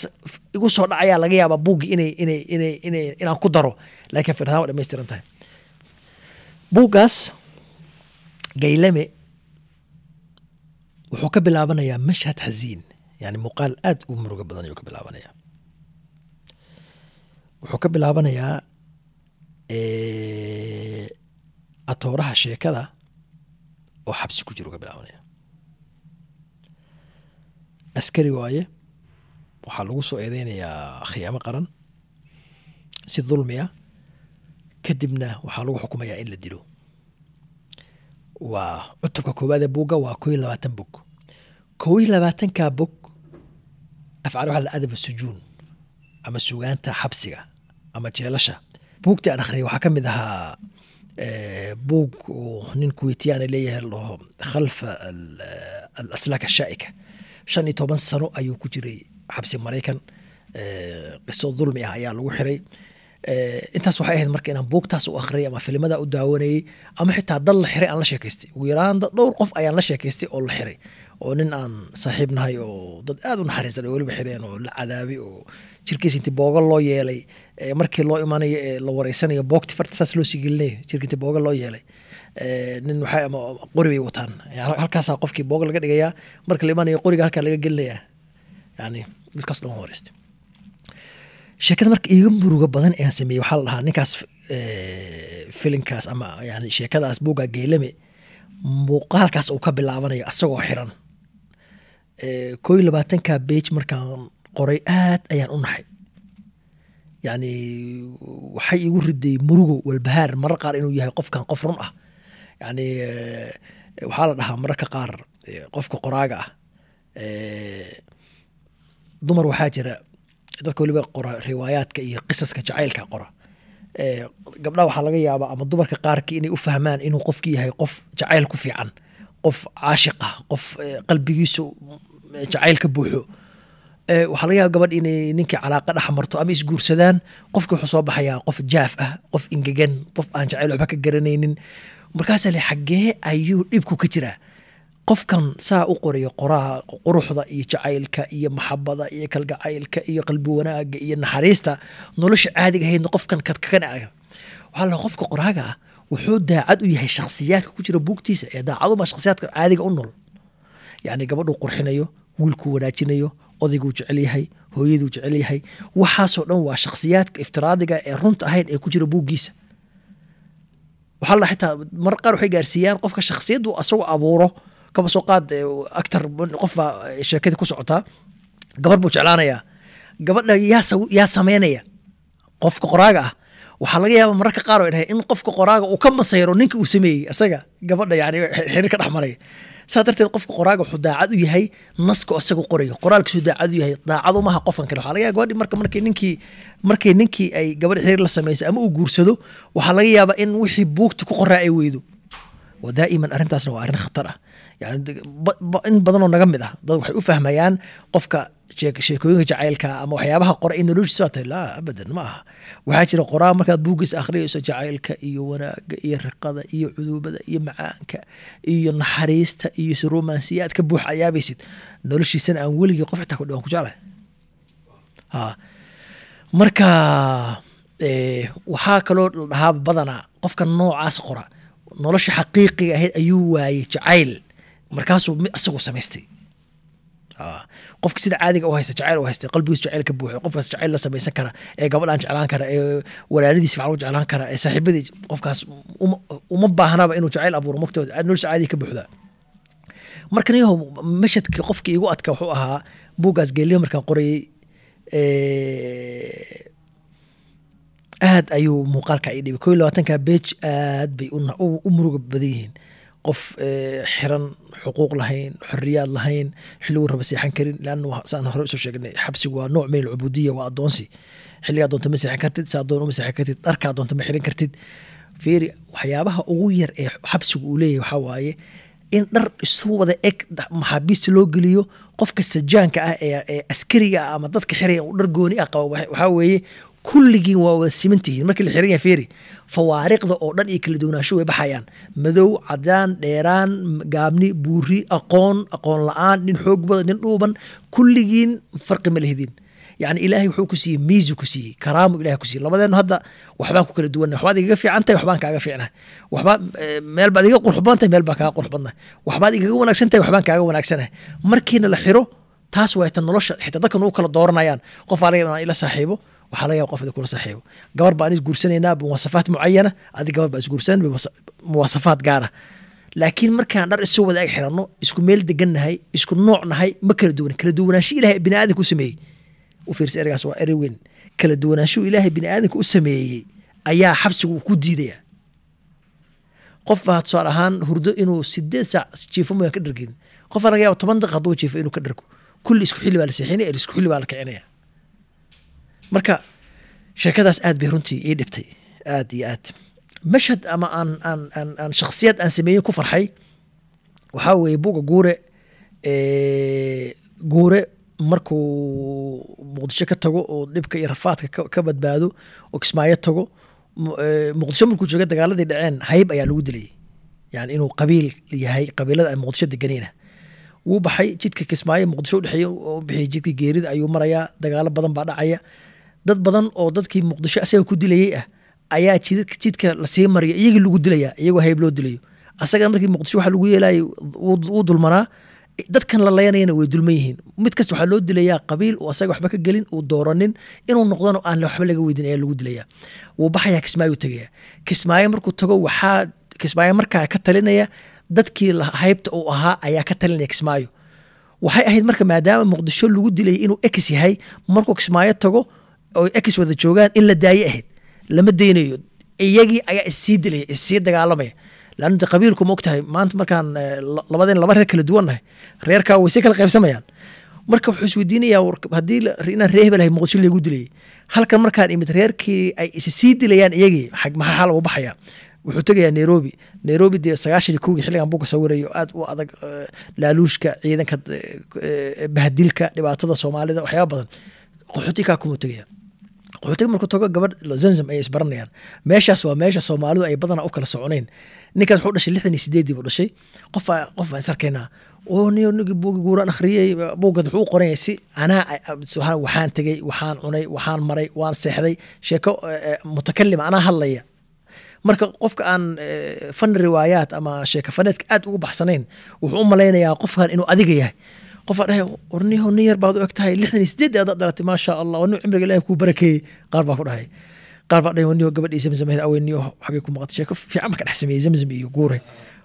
igu soo dhacayaa laga yaabaa inay inaan ku daro. Laakiin fikrahaan waa dhammaystiran tahay. Buuggaas gaylame wuxuu ka bilaabanayaa mashhad xasiin yani muuqaal aad u murugo badan ayuu ka bilaabanayaa. Wuxuu ka bilaabanayaa eh, atooraha sheekada oo xabsi ku jiro ka bilaabanaya askari waaye. Waxaa lagu soo eedeynayaa khiyaamo qaran si dulmi ah. Kadibna waxaa lagu xukumayaa in la dilo. Waa cutubka koowaad ee buugga waa koo labaatan bog koo iyo labaatanka bog afcaal waxaa la adab sujuun ama sugaanta xabsiga ama jeelasha. Buugtii aan akhriyay waxaa ka mid ahaa buug uu nin kuweytiyaan leeyahay la dhaho khalfa al- alaslaak ashaa'ika shan iyo toban sano ayuu ku jiray xabsi maraykan. Qiso dulmi ah ayaa lagu xiray. Intaas waxay ahayd marka inaan buugtaas u akhriyay ama filimada u daawanayey ama xitaa dad la xiray aan la sheekaystay. Ugu yaraan dhowr qof ayaan la sheekaystay oo la xiray. Oo nin aan saaxiib nahay oo dad aad u naxariisan oo weliba xireen oo la cadaabay oo jirkiis intii booga loo yeelay. Markii loo imanayo ee la wareysanayo boogti farta saas loo sii jirka intii booga loo yeelay nin waxay ama qori wataan. Yani halkaasaa qofkii booga laga dhigayaa marka la imanayo qoriga halkaa laga gelinayaa. Yani dadkaas dhan wareystay sheekada marka iiga muruga badan aan sameeyey waxaa la ninkaas eh, filinkaas ama yani sheekadaas buugga geelame muuqaalkaas uu ka bilaabanayo asagoo xiran. Eh, koo iyo labaatanka bage markaan qoray aad ayaan u naxay yani waxay igu riday murugo walbahaar marar qaar inuu yahay qofkan qof run ah yani eh, waxaa la dhahaa mararka qaar eh, qofka qoraaga ah. Eh, dumar waxaa jira dadka weliba qora riwaayaadka iyo qisaska jacaylka qora. Gabdhaha waxaa laga yaabaa ama dumarka qaarkii inay u fahmaan inuu qofki yahay qof jacayl ku fiican qof caashiq ah qof qalbigiisu jacayl ka buuxo. Waxaa laga yaaba gabadh inay ninkii calaaqa dhex marto ama isguursadaan qofki wuxuu soo baxayaa qof jaaf ah qof ingegan qof aan jacayl waxba ka garanaynin markaasaa le xaggee ayuu dhibku ka jiraa. Qofkan saa u qorayo qoraha quruxda iyo jacaylka iyo maxabada iyo kalgacaylka iyo qalbi wanaaga iyo naxariista nolosha caadiga ahaydna qofkan kadkakana aga waxaa la qofka qoraaga ah wuxuu daacad u yahay shakhsiyaadka ku jira buugtiisa ee daacaduma shakhsiyaadka caadiga u nool. Yacni gabadhuu qurxinayo wiilkuu wanaajinayo odayguu jecel yahay hooyaduu jecel yahay waxaasoo dhan waa shakhsiyaadka iftiraadiga ee runta ahayn ee ku jira buuggiisa waxaa xitaa marar qaar waxay gaarsiiyaan qofka shakhsiyaddu asagoo abuuro kaba soo qaad actor qof baa sheekadii ku socotaa gabar buu jeclaanayaa. Gabadha yaa sameynaya. Qofka qoraaga ah. Waxaa laga yaaba mararka qaar oo dhahay in qofka qoraaga uu ka masayro ninka uu sameeyey isaga gabadha yani xiriir ka dhex maray saa darteed qofka qoraaga wuxuu daacad u yahay naska isaga qorayo qoraalkiisu daacad u yahay daacad umaha qofkan kale waxaa laga yaaba marka markii ninkii markay ninkii ay gabadh xiriir la samaysay ama uu guursado waxaa laga yaabaa in wixii buugta ku qoraa ay weydo. Wa daa'iman arrintaasna waa arrin khatar ah. Yani in badanoo naga mid ah. Dad waxay u fahmayaan qofka sheekooyinka jacaylka ama waxyaabaha qora in noloshiisa waa tahay laa abadan ma aha. Waxaa jira qoraa markaad buuggiisa akhriyayso jacaylka iyo wanaaga iyo riqada iyo cuduubada iyo macaanka iyo naxariista iyo romansiyaad ka buux ayaabaysid. Noloshiisana aan weligii qof xitaa ku dhiwan ku jeclahay. Ha marka waxaa kaloo dhahaa badanaa qofka noocaas qora nolosha xaqiiqiga ahayd ayuu waayey jacayl. Markaasuu isagu samaystay qofka sida caadiga u haysta jacayl u haysta qalbigiis jacayl ka buuxo qofkaas jacayl la samaysan kara ee gabadhaan jeclaan kara ee walaaladiis fiican u jeclaan kara ee saaxiibadii qofkaas uma, baahnaba inuu jacayl abuuro mogtooda nolosha caadiga ka buuxda marka niyahow mashadkii qofkii igu adka wuxuu ahaa buuggaas geeliyo markaan qorayey aad ayuu muuqaalka ii dhibay ko iyo labaatanka beej aad bay u muruga badan yihiin qof eh, xiran xuquuq lahayn xoriyaad lahayn xilliguu raba seexan karin leanna waa- saan hore u soo sheegnay xabsigu waa nooc min alcubudiya waa adoonsi xilligaa doonta ma seexan kartid saa doon uma seexan kartid dharkaa doonta ma xiran kartid. Fiiri waxyaabaha ugu yar ee xabsigu uu leeyahay waxaa waaye in dhar isu wada eg maxaabiista loo geliyo qofka sajaanka ah ee askariga ah ama dadka xiraya uu dhar gooni ah qabo waxa- waxaa weeye kulligiin waa wada siman tihiin la xiran yahay fawaariqda oo dhan iyo kala duwanaansho way baxayaan. Madow cadaan dheeraan gaabni buuri aqoon aqoon la'aan nin xoog badan nin dhuuban kulligiin farqi ma lehdiin yani ilaahay wuxuu ku siiyey miisu ku siiyey karaamu ilahay ku siiyey. Labadeenu hadda waxbaan ku kala duwannahay waxbaad igaga fiican tahay waxbaan kaaga fiicnahay waxbaa eh, meel baad iga qurux badan tahay meel baan kaaga qurux badnahay waxbaad igaga wanaagsan tahay waxbaan kaaga wanaagsanahay markiina la xiro taas waa nolosha xitaa dadkan u kala dooranayaan qof aa laga yaabaa inaan ila saaxiibo waxaa laga yaaba qof idin kula saaxiibo gabar baan isguursanaynaa bimuwasafaat mucayana adi gabar baa isguursan bimuwasafaat gaara. Laakiin markaan dhar isu wada xiranno isku meel degannahay isku nooc nahay ma kala duwan kala duwanaansho ilahay bini aadanka u sameeyey. U fiirsa ergaas waa eri weyn. Kala duwanaansho ilaahay bini aadanka u sameeyey ayaa xabsigu ku diidaya qof baa tusaale ahaan hurdo inuu sideed saac jiifo mooyaan ka dhargin. Qof baa laga yaaba toban daqiiqa hadduu jiifo inuu ka dhargo. Kulli isku xilli baa la seexinaya isku xilli baa la kicinaya marka sheekadaas aad bay runtii ii dhibtay. Aad iyo aad. Mashhad ama aan aan aan aan shakhsiyad aan sameeyin ku farxay waxaa weeye buga guure. Guure markuu muqdisho ka tago oo dhibka iyo rafaadka ka- badbaado oo kismaayo tago mu- muqdisho markuu jooga dagaaladii dhaceen hayb ayaa lagu dilayay yani inuu qabiil yahay qabiilada ay muqdisho deganayna. Wuu baxay jidka kismaayo muqdisho udhexeeye bixiyay jidka geerida ayuu marayaa dagaalo badan baa dhacaya dad badan oo dadkii muqdisho asaga ku dilayey ah ayaa jid- jidka la sii mariya iyagii lagu dilaya iyagoo hayb loo dilayo. Asaga markii muqdisho waxa lagu yeelayay wuu dulmanaa dadkan la layanayana way dulman yihiin. Mid kasta waxaa loo dilayaa qabiil uu asaga waxba ka gelin uu dooranin inuu noqdona aan waxba laga weydin ayaa lagu dilayaa. Wuu baxayaa kismaayo tegaya kismaayo markuu tago waxaa kismaayo markaa ka talinaya dadkii haybta uu ahaa ayaa ka talinaya kismaayo. Waxay ahayd marka maadaama muqdisho lagu dilay inuu ekis yahay markuu kismaayo tago oo ekis wada joogaan in la daaye ahayd lama daynayo. Iyagii ayaa issii dilaya issii dagaalamaya. De qabiilku ma ogtahay maanta markaan eh, la- labadeen laba reer kala duwan nahay reerkaa way si kala qaybsamayaan. Marka wuxuu isweydiinayaa haddii inaan reer hebel muqdisho lagu dilayay halkan markaan imid reerkii ay is dilayaan iyagii maxaa xal uga baxaya? Wuxuu tegayaa nairobi. Nairobi dee sagaashan kowgii xilligan buuga sawirayo aad u adag eh, laaluushka ciidanka eh, bahdilka dhibaatada soomaalida waxyaaba badan. Qaxootikaa kumuu tegaya qaxootiga markuu tago gabadh zamzam ayay isbaranayaan. Meeshaas waa meesha soomaalidu ay badanaa u kala soconayn. Ninkaas wuxuu dhashay lixdan iyo sideedii buu dhashay. Qof qof baan is arkaynaa oo ni nigi buugi guuraan akhriyey buugad wuxuu qoranyay si anaa subxaan- waxaan tegey waxaan cunay waxaan maray waan seexday. Sheeko eh, eh, mutakalima anaa hadlaya. Marka qofka aan eh, fan riwaayaat ama sheeko faneedka aad ugu baxsanayn wuxuu u malaynayaa qofkan inuu adiga yahay qofaa dhahay warniho nin yar baad u eg tahay [laughs] lixdan iyo sideed aad dhalatay maasha allah warni cimriga ilaahi kuu barakeeyey qaar baa ku dhahay. Qaar baa dhahay warniho gabadhii zamzam ahayd. Aweyniyo xagay ku maqatay? Sheeko fiican ba ka dhex sameeyey zamzam iyo guure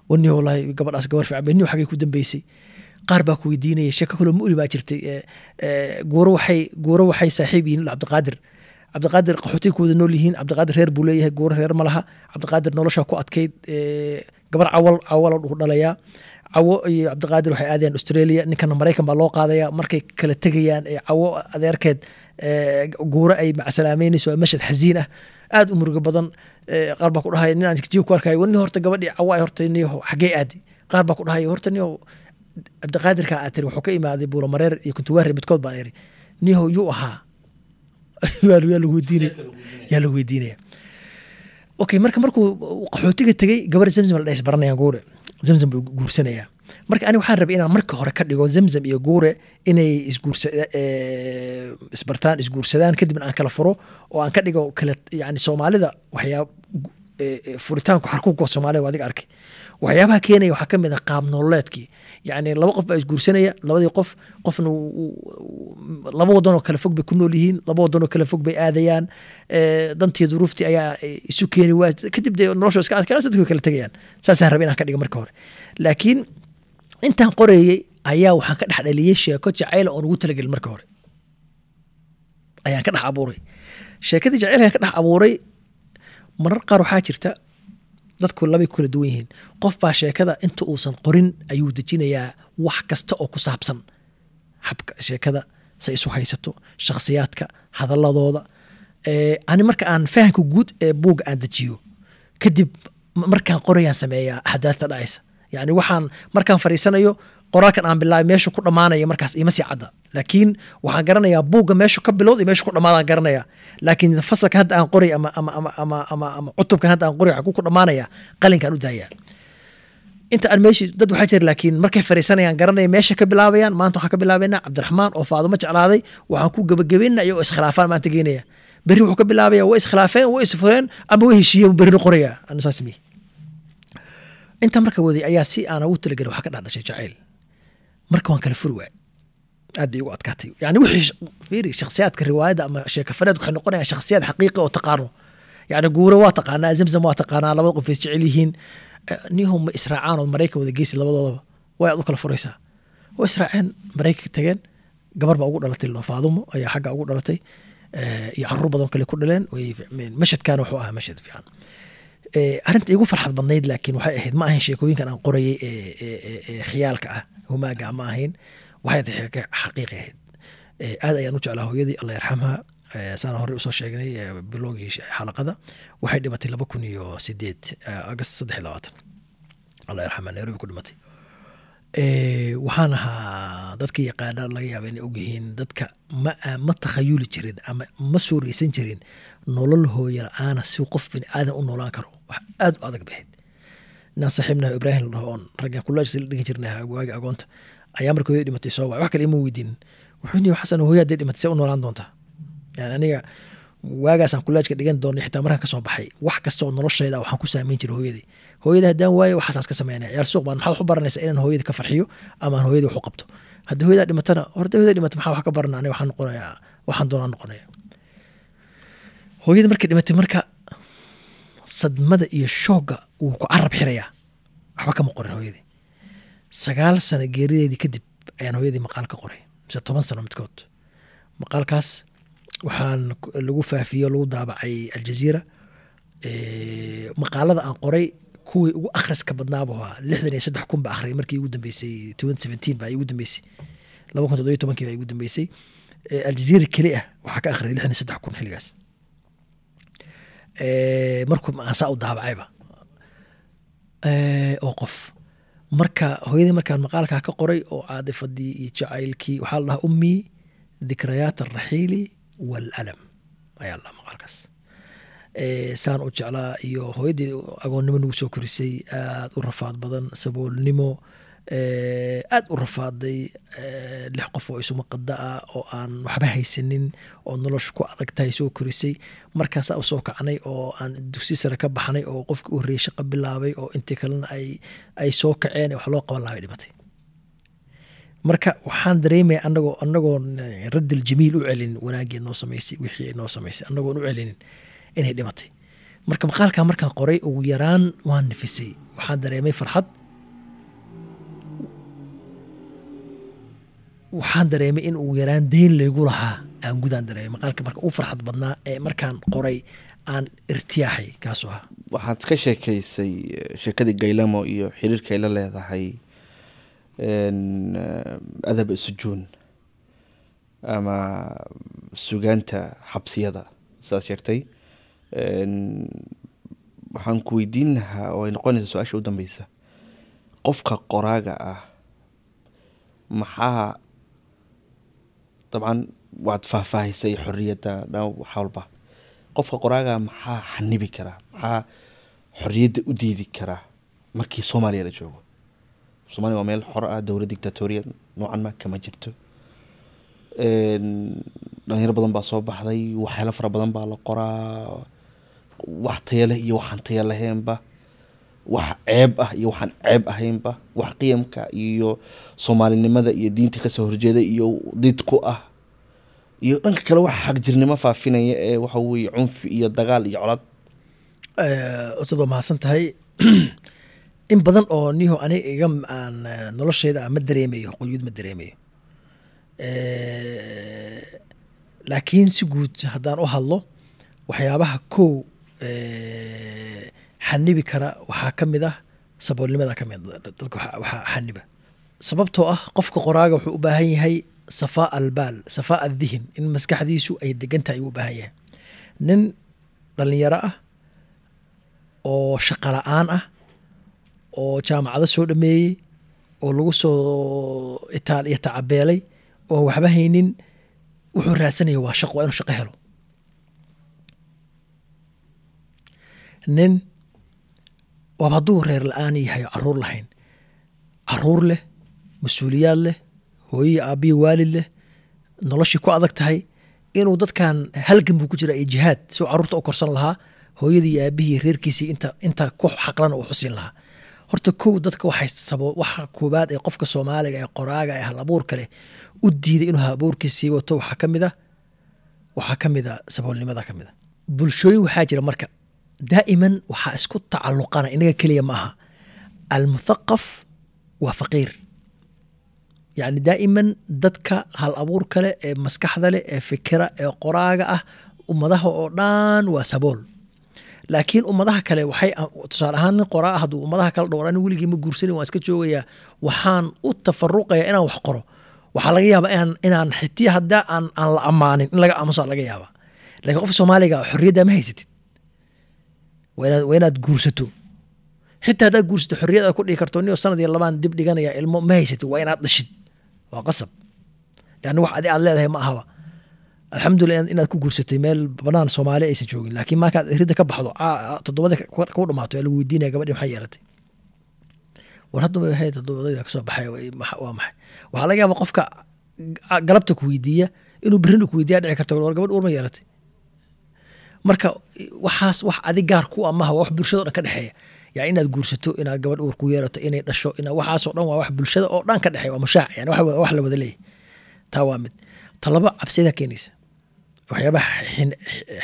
warniho wallaahi gabadhaas gabar fiican bay niho xagay ku dambeysay. Qaar baa ku weydiinaya sheeko kaloo mu'ri baa jirtay. Eh, eh, guuro waxay guuro waxay saaxiib yihiin cabdiqaadir cabdiqaadir qaxootiga ku wada nool yihiin cabdiqaadir reer buu leeyahay guuro reer ma laha. Cabdiqaadir nolosha ku adkayd eh, gabar cawal cawal u dhalayaa cawo iyo cabdiqaadir waxay aadayaan australia. Ninkana maraykan baa loo qaadaya. Markay kala tegayaan ee cawo adeerkeed guuro ay macsalaameynayso mashad xasiin ah. Aad u murugo badan qaar baa ku dhahay nin aan jiib ku arkayo wani horta gabadhii cawo ay horta niyo xaggee aadi. Qaar baa ku dhahay horta niyo cabdiqaadirka aad tiri wuxuu ka imaaday buulamareer iyo kuntuwaari midkood baan iri niyahow yuu ahaa. [laughs] Yaa lagu weydiinaya. Yaa lagu weydiinaya. Okay marka markuu qaxootiga tegey gabar zamzam la baranayaan guure zamzam buu guursanayaa marka ani waxaan rabay inaan marka hore ka dhigo zamzam iyo guure inay isbartaan isguursadaan kadibna aan kala furo oo aan ka dhigo yani soomaalida waxyaab furitaanku xarkugo soomaalida waa adiga arkay. Waxyaabaha keenaya waxaa ka mid ah qaab nololeedkii yacni laba qof baa isguursanaya labadii qof qofna laba wadan oo kale fog bay ku nool yihiin laba wadan oo kale fog bay aadayaan dantii duruuftii ayaa eh, isu keeni waa kadib dee nolosha iska adkaan dadki way kala tegayaan. Saasaan rabay inaan ka dhigo marka hore. Laakiin intaan qoreeyey ayaa waxaan ka dhex dhaliyey sheeko jacayla oon ugu talagelin marka hore. Ayaan ka dhex abuuray. Sheekadii jacaylkaan ka dhex abuuray marar qaar waxaa jirta dadku labay kala duwan yihiin. Qof baa sheekada inta uusan qorin ayuu dejinayaa wax kasta oo ku saabsan. Habka sheekada say isu haysato shakhsiyaadka hadaladooda. Eh, ani marka aan fahamka guud ee buugga aan dejiyo kadib markaan qorayaan sameeyaa axdaafta dhacaysa. Yani waxaan markaan fariisanayo qoraalkan aan bilaabay meesha ku dhammaanaya markaas ima sii cadda. Laakiin waxaan garanayaa buugga meesha ka bilowd iyo meesha ku dhammaadaan garanaya. Laakiin fasalka hadda aan qoray ama ama ama ama ama ama cutubkan hadda aan qoray waxaan ku dhammaanaya qalinkaan u daaya inta aan meeshii dad waxaa jira laakiin markay fariisanayaan garanaya meesha ka bilaabayaan maanta waxaan ka bilaabaynaa cabdiraxmaan oo faadumo jeclaaday waxaan ku gebagabeynaa iyagoo iskhilaafaan maanta geenaya. Berri wuxuu ka bilaabaya way iskhilaafeen way isfureen ama way heshiiyeen berrina qoraya. Anu saas inta marka waday ayaa si aan ugu talagelin waxaa ka dhadhashay jacayl marka waan kala furi waay aad bay igu adkaatay yani wixii fiiri shakhsiyaadka riwaayadda ama sheekafaneedka waxay noqonayaan shakhsiyaad xaqiiqi oo taqaano. Yani guure waa taqaanaa zamzam waa taqaanaa labada qof is jecel yihiin. Eh, niyahow ma israacaan oo maraykan wada geysi labadoodaba way aad u kala furaysaa. Way israaceen maraykanka tageen. Gabar baa ugu dhalatay loo faadumo ayaa xagga ugu dhalatay. Eh, iyo carruur badan kale ku dhaleen. Mashadkaana wuxuu ahaa mashad fiican Eh, arrinta igu farxad badnayd laakiin waxay ahayd ma ahayn sheekooyinkan aan qorayay ee ee- ee khiyaalka ah humaaga ma ahayn waxay ahayd sheeko xaqiiqi ahayd. Eh, aad ayaan u jeclaa hooyadii allah yarxamha Eh, saan horey u soo sheegnay eh, bilowgii xalaqada. Waxay dhimatay laba kun iyo sideed eh, agast saddex labaatan. Allah yarxamha nairobi ku dhimatay. Eh, waxaan ahaa dadka yaqaana laga yaaba inay ogyihiin dadka ma ma takhayuli jirin ama ma suuraysan jirin nolol hooyo la'aana si qof bini aadan u noolaan karo wax aada u adag bahayd. Inaan saaxiibnaha ibraahim la dhaho oon raggan kulaajis la dhigan jirnay waagi agoonta. Ayaa marka hooyada dhimatay soo wacay wax kale ima weydiinin wuxuu yidhi xasan hooya hadday dhimatay see u noolaan doontaa yani aniga waagaasaan kulaajka dhigan doonay xitaa markaan ka soo baxay wax kasta oo noloshayda waxaan ku saameyn jiray hooyadii. Hooyada haddaan waayo waxaasaan iska sameynaya ciyaar suuq baan maxaad wax u baranaysaa inaan hooyada ka farxiyo ama aan hooyadii wax u qabto? Haddii hooyadaa dhimatana horta hooyada dhimata maxaa wax ka barana aniga waxaan noqonayaa waxaan doonaan noqonaya. Hooyada markay dhimatay marka sadmada iyo shoogga wuu ku carab xirayaa waxba kama qorin hooyadii. Sagaal sano geerideedii kadib ayaan hooyadii maqaal ka qoray mise toban sano midkood. Maqaalkaas waxaan lagu faafiyey lagu daabacay aljaziira maqaalada aan qoray kuwii ugu akhriska badnaaba ahaa. Lixdan iyo saddex kun ba akhriyay markii igu dambeysay twenty seventeen baa igu dambeysay. Laba kun toddobiyo tobankii baa igu dambeysay. Aljaziira keli ah waxaa ka akhriyay lixdan iyo saddex kun xilligaas markuu aansaa u daabacayba. Oo qof. Marka hooyadii markaan maqaalkaa ka qoray oo caadifadii iyo jacaylkii waxaa la dhahaa ummii dikrayaat alraxiili waalalam ayaa la dhahaa maqaalkaas. Saan u jeclaa iyo hooyadii agoonnimo nagu soo korisay aada u rafaad badan saboolnimo aada u rafaaday lix qof oo isuma qada ah oo aan waxba haysanin oo nolosha ku adag tahay soo korisay. Markaasaa u soo kacnay oo aan dugsi sare ka baxnay oo qofkii u horreeyey shaqo bilaabay oo intii kalena ay ay soo kaceen wax loo qaban lahaa dhimatay. Marka waxaan dareemaya anagoo anagoon raddil jamiil u celin wanaaggii noo samaysay wixii noo samaysay anagoon u celinin inay dhimatay. Marka maqaalkaa markaan qoray ugu yaraan waan nafisay. Waxaan dareemay farxad waxaan dareemay in ugu yaraan deyn laygu lahaa. Aan gudaan dareemay. Maqaalka marka u farxad badnaa ee markaan qoray aan irtiyaaxay kaasoo ah. Waxaad ka sheekaysay sheekadii gaylamo iyo xiriirka ay la leedahay adab sujuun ama sugaanta xabsiyada. Sidaad sheegtay? Waxaan ku weydiin lahaa oo ay noqonaysa su'aasha u dambeysa qofka qoraaga ah maxaa dabcan waad faahfaahisay xoriyadda waxa walba qofka qoraaga maxaa xanibi karaa maxaa xoriyadda u diidi karaa markii soomaaliya la joogo soomaliya waa meel xor ah dowlad dictatoriya noocan ma kama jirto dhalinyaro badan baa soo baxday waxyaalo fara badan baa la qoraa wax taya leh iyo waxaan taya lahaynba wax ceeb ah iyo waxaan ceeb ahaynba wax qiyamka iyo soomaalinimada iyo diinta ka soo horjeeda iyo did ku ah iyo dhanka kale waxa xagjirnimo faafinaya ee waxa weye cunfi iyo dagaal iyo colad ustad waa mahadsan tahay [clears throat] in badan oo niho aniga iga aan nolosheyda ma dareemayo qoyuud ma dareemayo. Laakiin si guud haddaan u hadlo waxyaabaha kow xanibi kara waxaa ka mid ah saboolnimada ka waxaa xaniba. Sababtoo ah qofka qoraaga wuxuu u baahan yahay safaa albaal safaa addihin in maskaxdiisu ay degan tahay u baahan yahay. Nin dhalinyaro ah oo shaqo la'aan ah oo jaamacado soo dhameeyey oo lagu soo itaal iyo tacabeelay oo waxba haynin wuxuu raadsanaya waa shaqo waa inuu shaqo helo. Nin waaba hadduu reer la'aan yahay carruur lahayn. Caruur leh mas'uuliyaad leh hooyii aabbiyi waalid leh noloshii ku adag tahay inuu dadkan halgan buu ku jira iyo jihaad si uu carruurta u korsan lahaa hooyadii aabihii reerkiisii inta inta ku xaqlana uu xusin lahaa. Horta kow dadka waxay sabo waxa koobaad ee qofka soomaaliga ee qoraaga ee hal leh u diiday inuu hal abuurkiisii wato waxaa ka mid a waxaa ka mid a saboolnimada ka mid a bulshooyin waxaa jira marka daa'iman waxaa isku tacalluqana inaga keliya ma aha almuthaqaf waa faqiir yacni daa'iman dadka hal abuur kale ee maskaxda leh ee fikira ee qoraaga ah ummadaha oo dhan waa sabool laakiin ummadaha kale waxay tusaale ahaan nin qoraa hadduu ummadaha kale dhowr ani weligii ma guursanin waan iska joogayaa waxaan u tafaruqaya inaan wax qoro waxaa laga yaabaa inaan inaan xitii haddaa aan aan la ammaanin in laga aamusaa laga yaabaa laakiin qofka soomaaliga xorriyadda ma haysatid waa inaad guursato. Xitaa haddaad guursato xorriyad aad ku dhigi karto niyo sanad iyo labaan dib dhiganaya ilmo ma haysatid waa inaad dhashid. Waa qasab. Yani wax adi aad leedahay ma ahaba. Alxamdulilah inaad ku guursatay meel banaan soomaali aysan joogin laakiin markaad ridda ka baxdo toddobada ku dhamaato ee lagu weydiinaya gabadhi maxaa yeelatay? War hadda hay toddobadayda ka soo baxay waa maxay? Waxaa laga yaaba qofka galabta ku weydiiya inuu berrina ku weydiiya dhici karta war gabadh uur yeelatay marka waxaas wax adi gaar ku amaha waa wax bulshada o dhan ka dhexeeya. Yani inaad guursato inaad gabadh uur ku yeelato inay dhasho ina waxaasoo dhan waa wax bulshada oo dhan ka dhexeeya waa mushaac yani wax la wada leeyahy taa waa mid. Talaba cabsida keenaysa. Waxyaabaha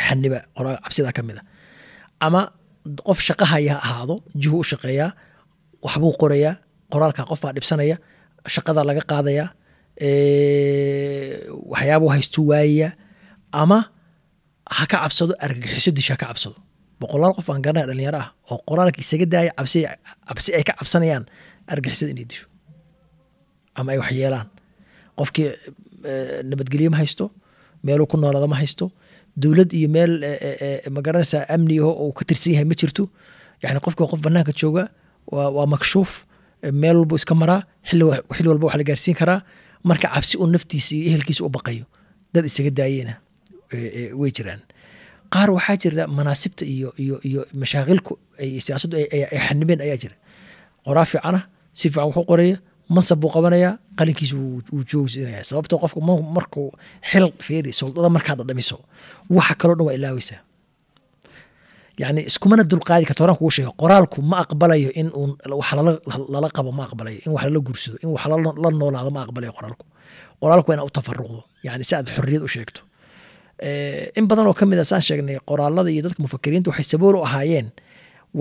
xaniba qoraa cabsida ka mid a ama qof shaqahaya ha ahaado jihu u shaqeeyaa waxbuu qorayaa qoraalka qof baa dhibsanaya shaqada laga qaadayaa waxyaabuu haystu waayaya ama ha ka cabsado argagixiso disha ha ka cabsado. Boqolaal qof aan garanaya dhalinyaro ah oo qoraalka isaga daaya cabsi ay ka cabsanayaan argagixisada inay disho. Ama ay wax yeelaan. Qofkii nabadgelye ma haysto meeluu ku noolaada ma haysto dowlad iyo meel ma garanaysaa amnigaho uu ka tirsan yahay ma jirto. Yani qofki qof banaanka jooga waa makshuuf meel walbu iska maraa xilli walba wax la gaarsiin karaa. Marka cabsi uu naftiisa iyo ehelkiisa u baqayo dad isaga daayena way jiraan. Qaar waxaa jirta manaasibta iyo iyo iyo mashaakilku ay siyaasaddu ay xanibeen ayaa jira. Qoraa fiicana si fiican wuxuu qoraya mansab buu qabanayaa qalinkiisa wuu joogsinaya sababtoo qofku markuu xil fiiri suldada markaad dhamiso waxa kaloo dhan waa ilaaweysaa yani iskumana dulqaadi karta horaan kugu sheega qoraalku ma aqbalayo in uu wax lala qabo ma aqbalayo. In wax lala gursado in wax la noolaado ma aqbalayo qoraalku. Qoraalku waa inaad u tafaruqdo yani si aad xorriyad u sheegto in badan oo ka mid a saan sheegnay qoraalada iyo dadka mufakiriinta waxay sabool u ahaayeen.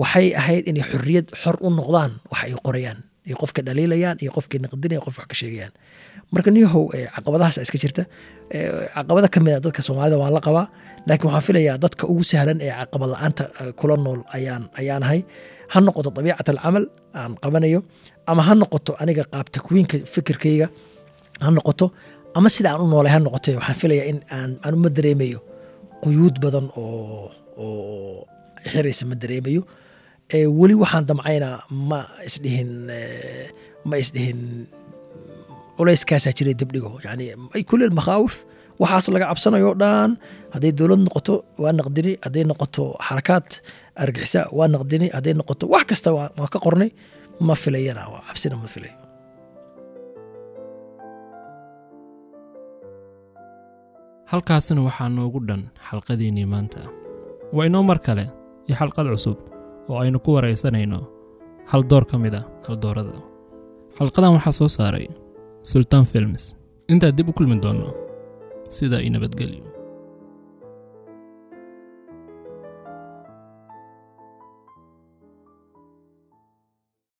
Waxay ahayd inay xorriyad xor u noqdaan wax ay qorayaan iyo qofka dhaliilayaan iyo qofkii naqdinaya qof wax ka sheegayaan. Marka niyahow caqabadahaas iska jirta. Caqabada ka mid a dadka soomaalida waan la qabaa laakiin waxaan filayaa dadka ugu sahlan ee caqabad la'aanta kula nool ayaan ayaanahay ha noqoto dabiicat alcamal aan qabanayo ama ha noqoto aniga qaab takwiinka fikirkayga. Ha noqoto ama sida aan u noolay ha noqote waxaan filayaa in aan anuma dareemayo quyuud badan oo oo xiraysa ma dareemayo. Weli waxaan damcaynaa ma isdhihin ma isdhihin culayskaasaa jiray dibdhigo. Yani kulel makhaawif waxaas laga cabsanayo dhan hadday dowlad noqoto waa naqdini hadday noqoto xarakaad argixisa waa naqdini hadday noqoto wax kasta waa ka qornay ma filayana cabsina ma filayo halkaasina waxaa noogu dhan xalqadiinnii maanta. Waa inoo mar kale iyo xalqad cusub oo aynu ku waraysanayno hal door ka mid a haldoorada xalqadan waxaa soo saaray sultan films. Intaad dib u kulmi doonno sidaa io nabadgelyo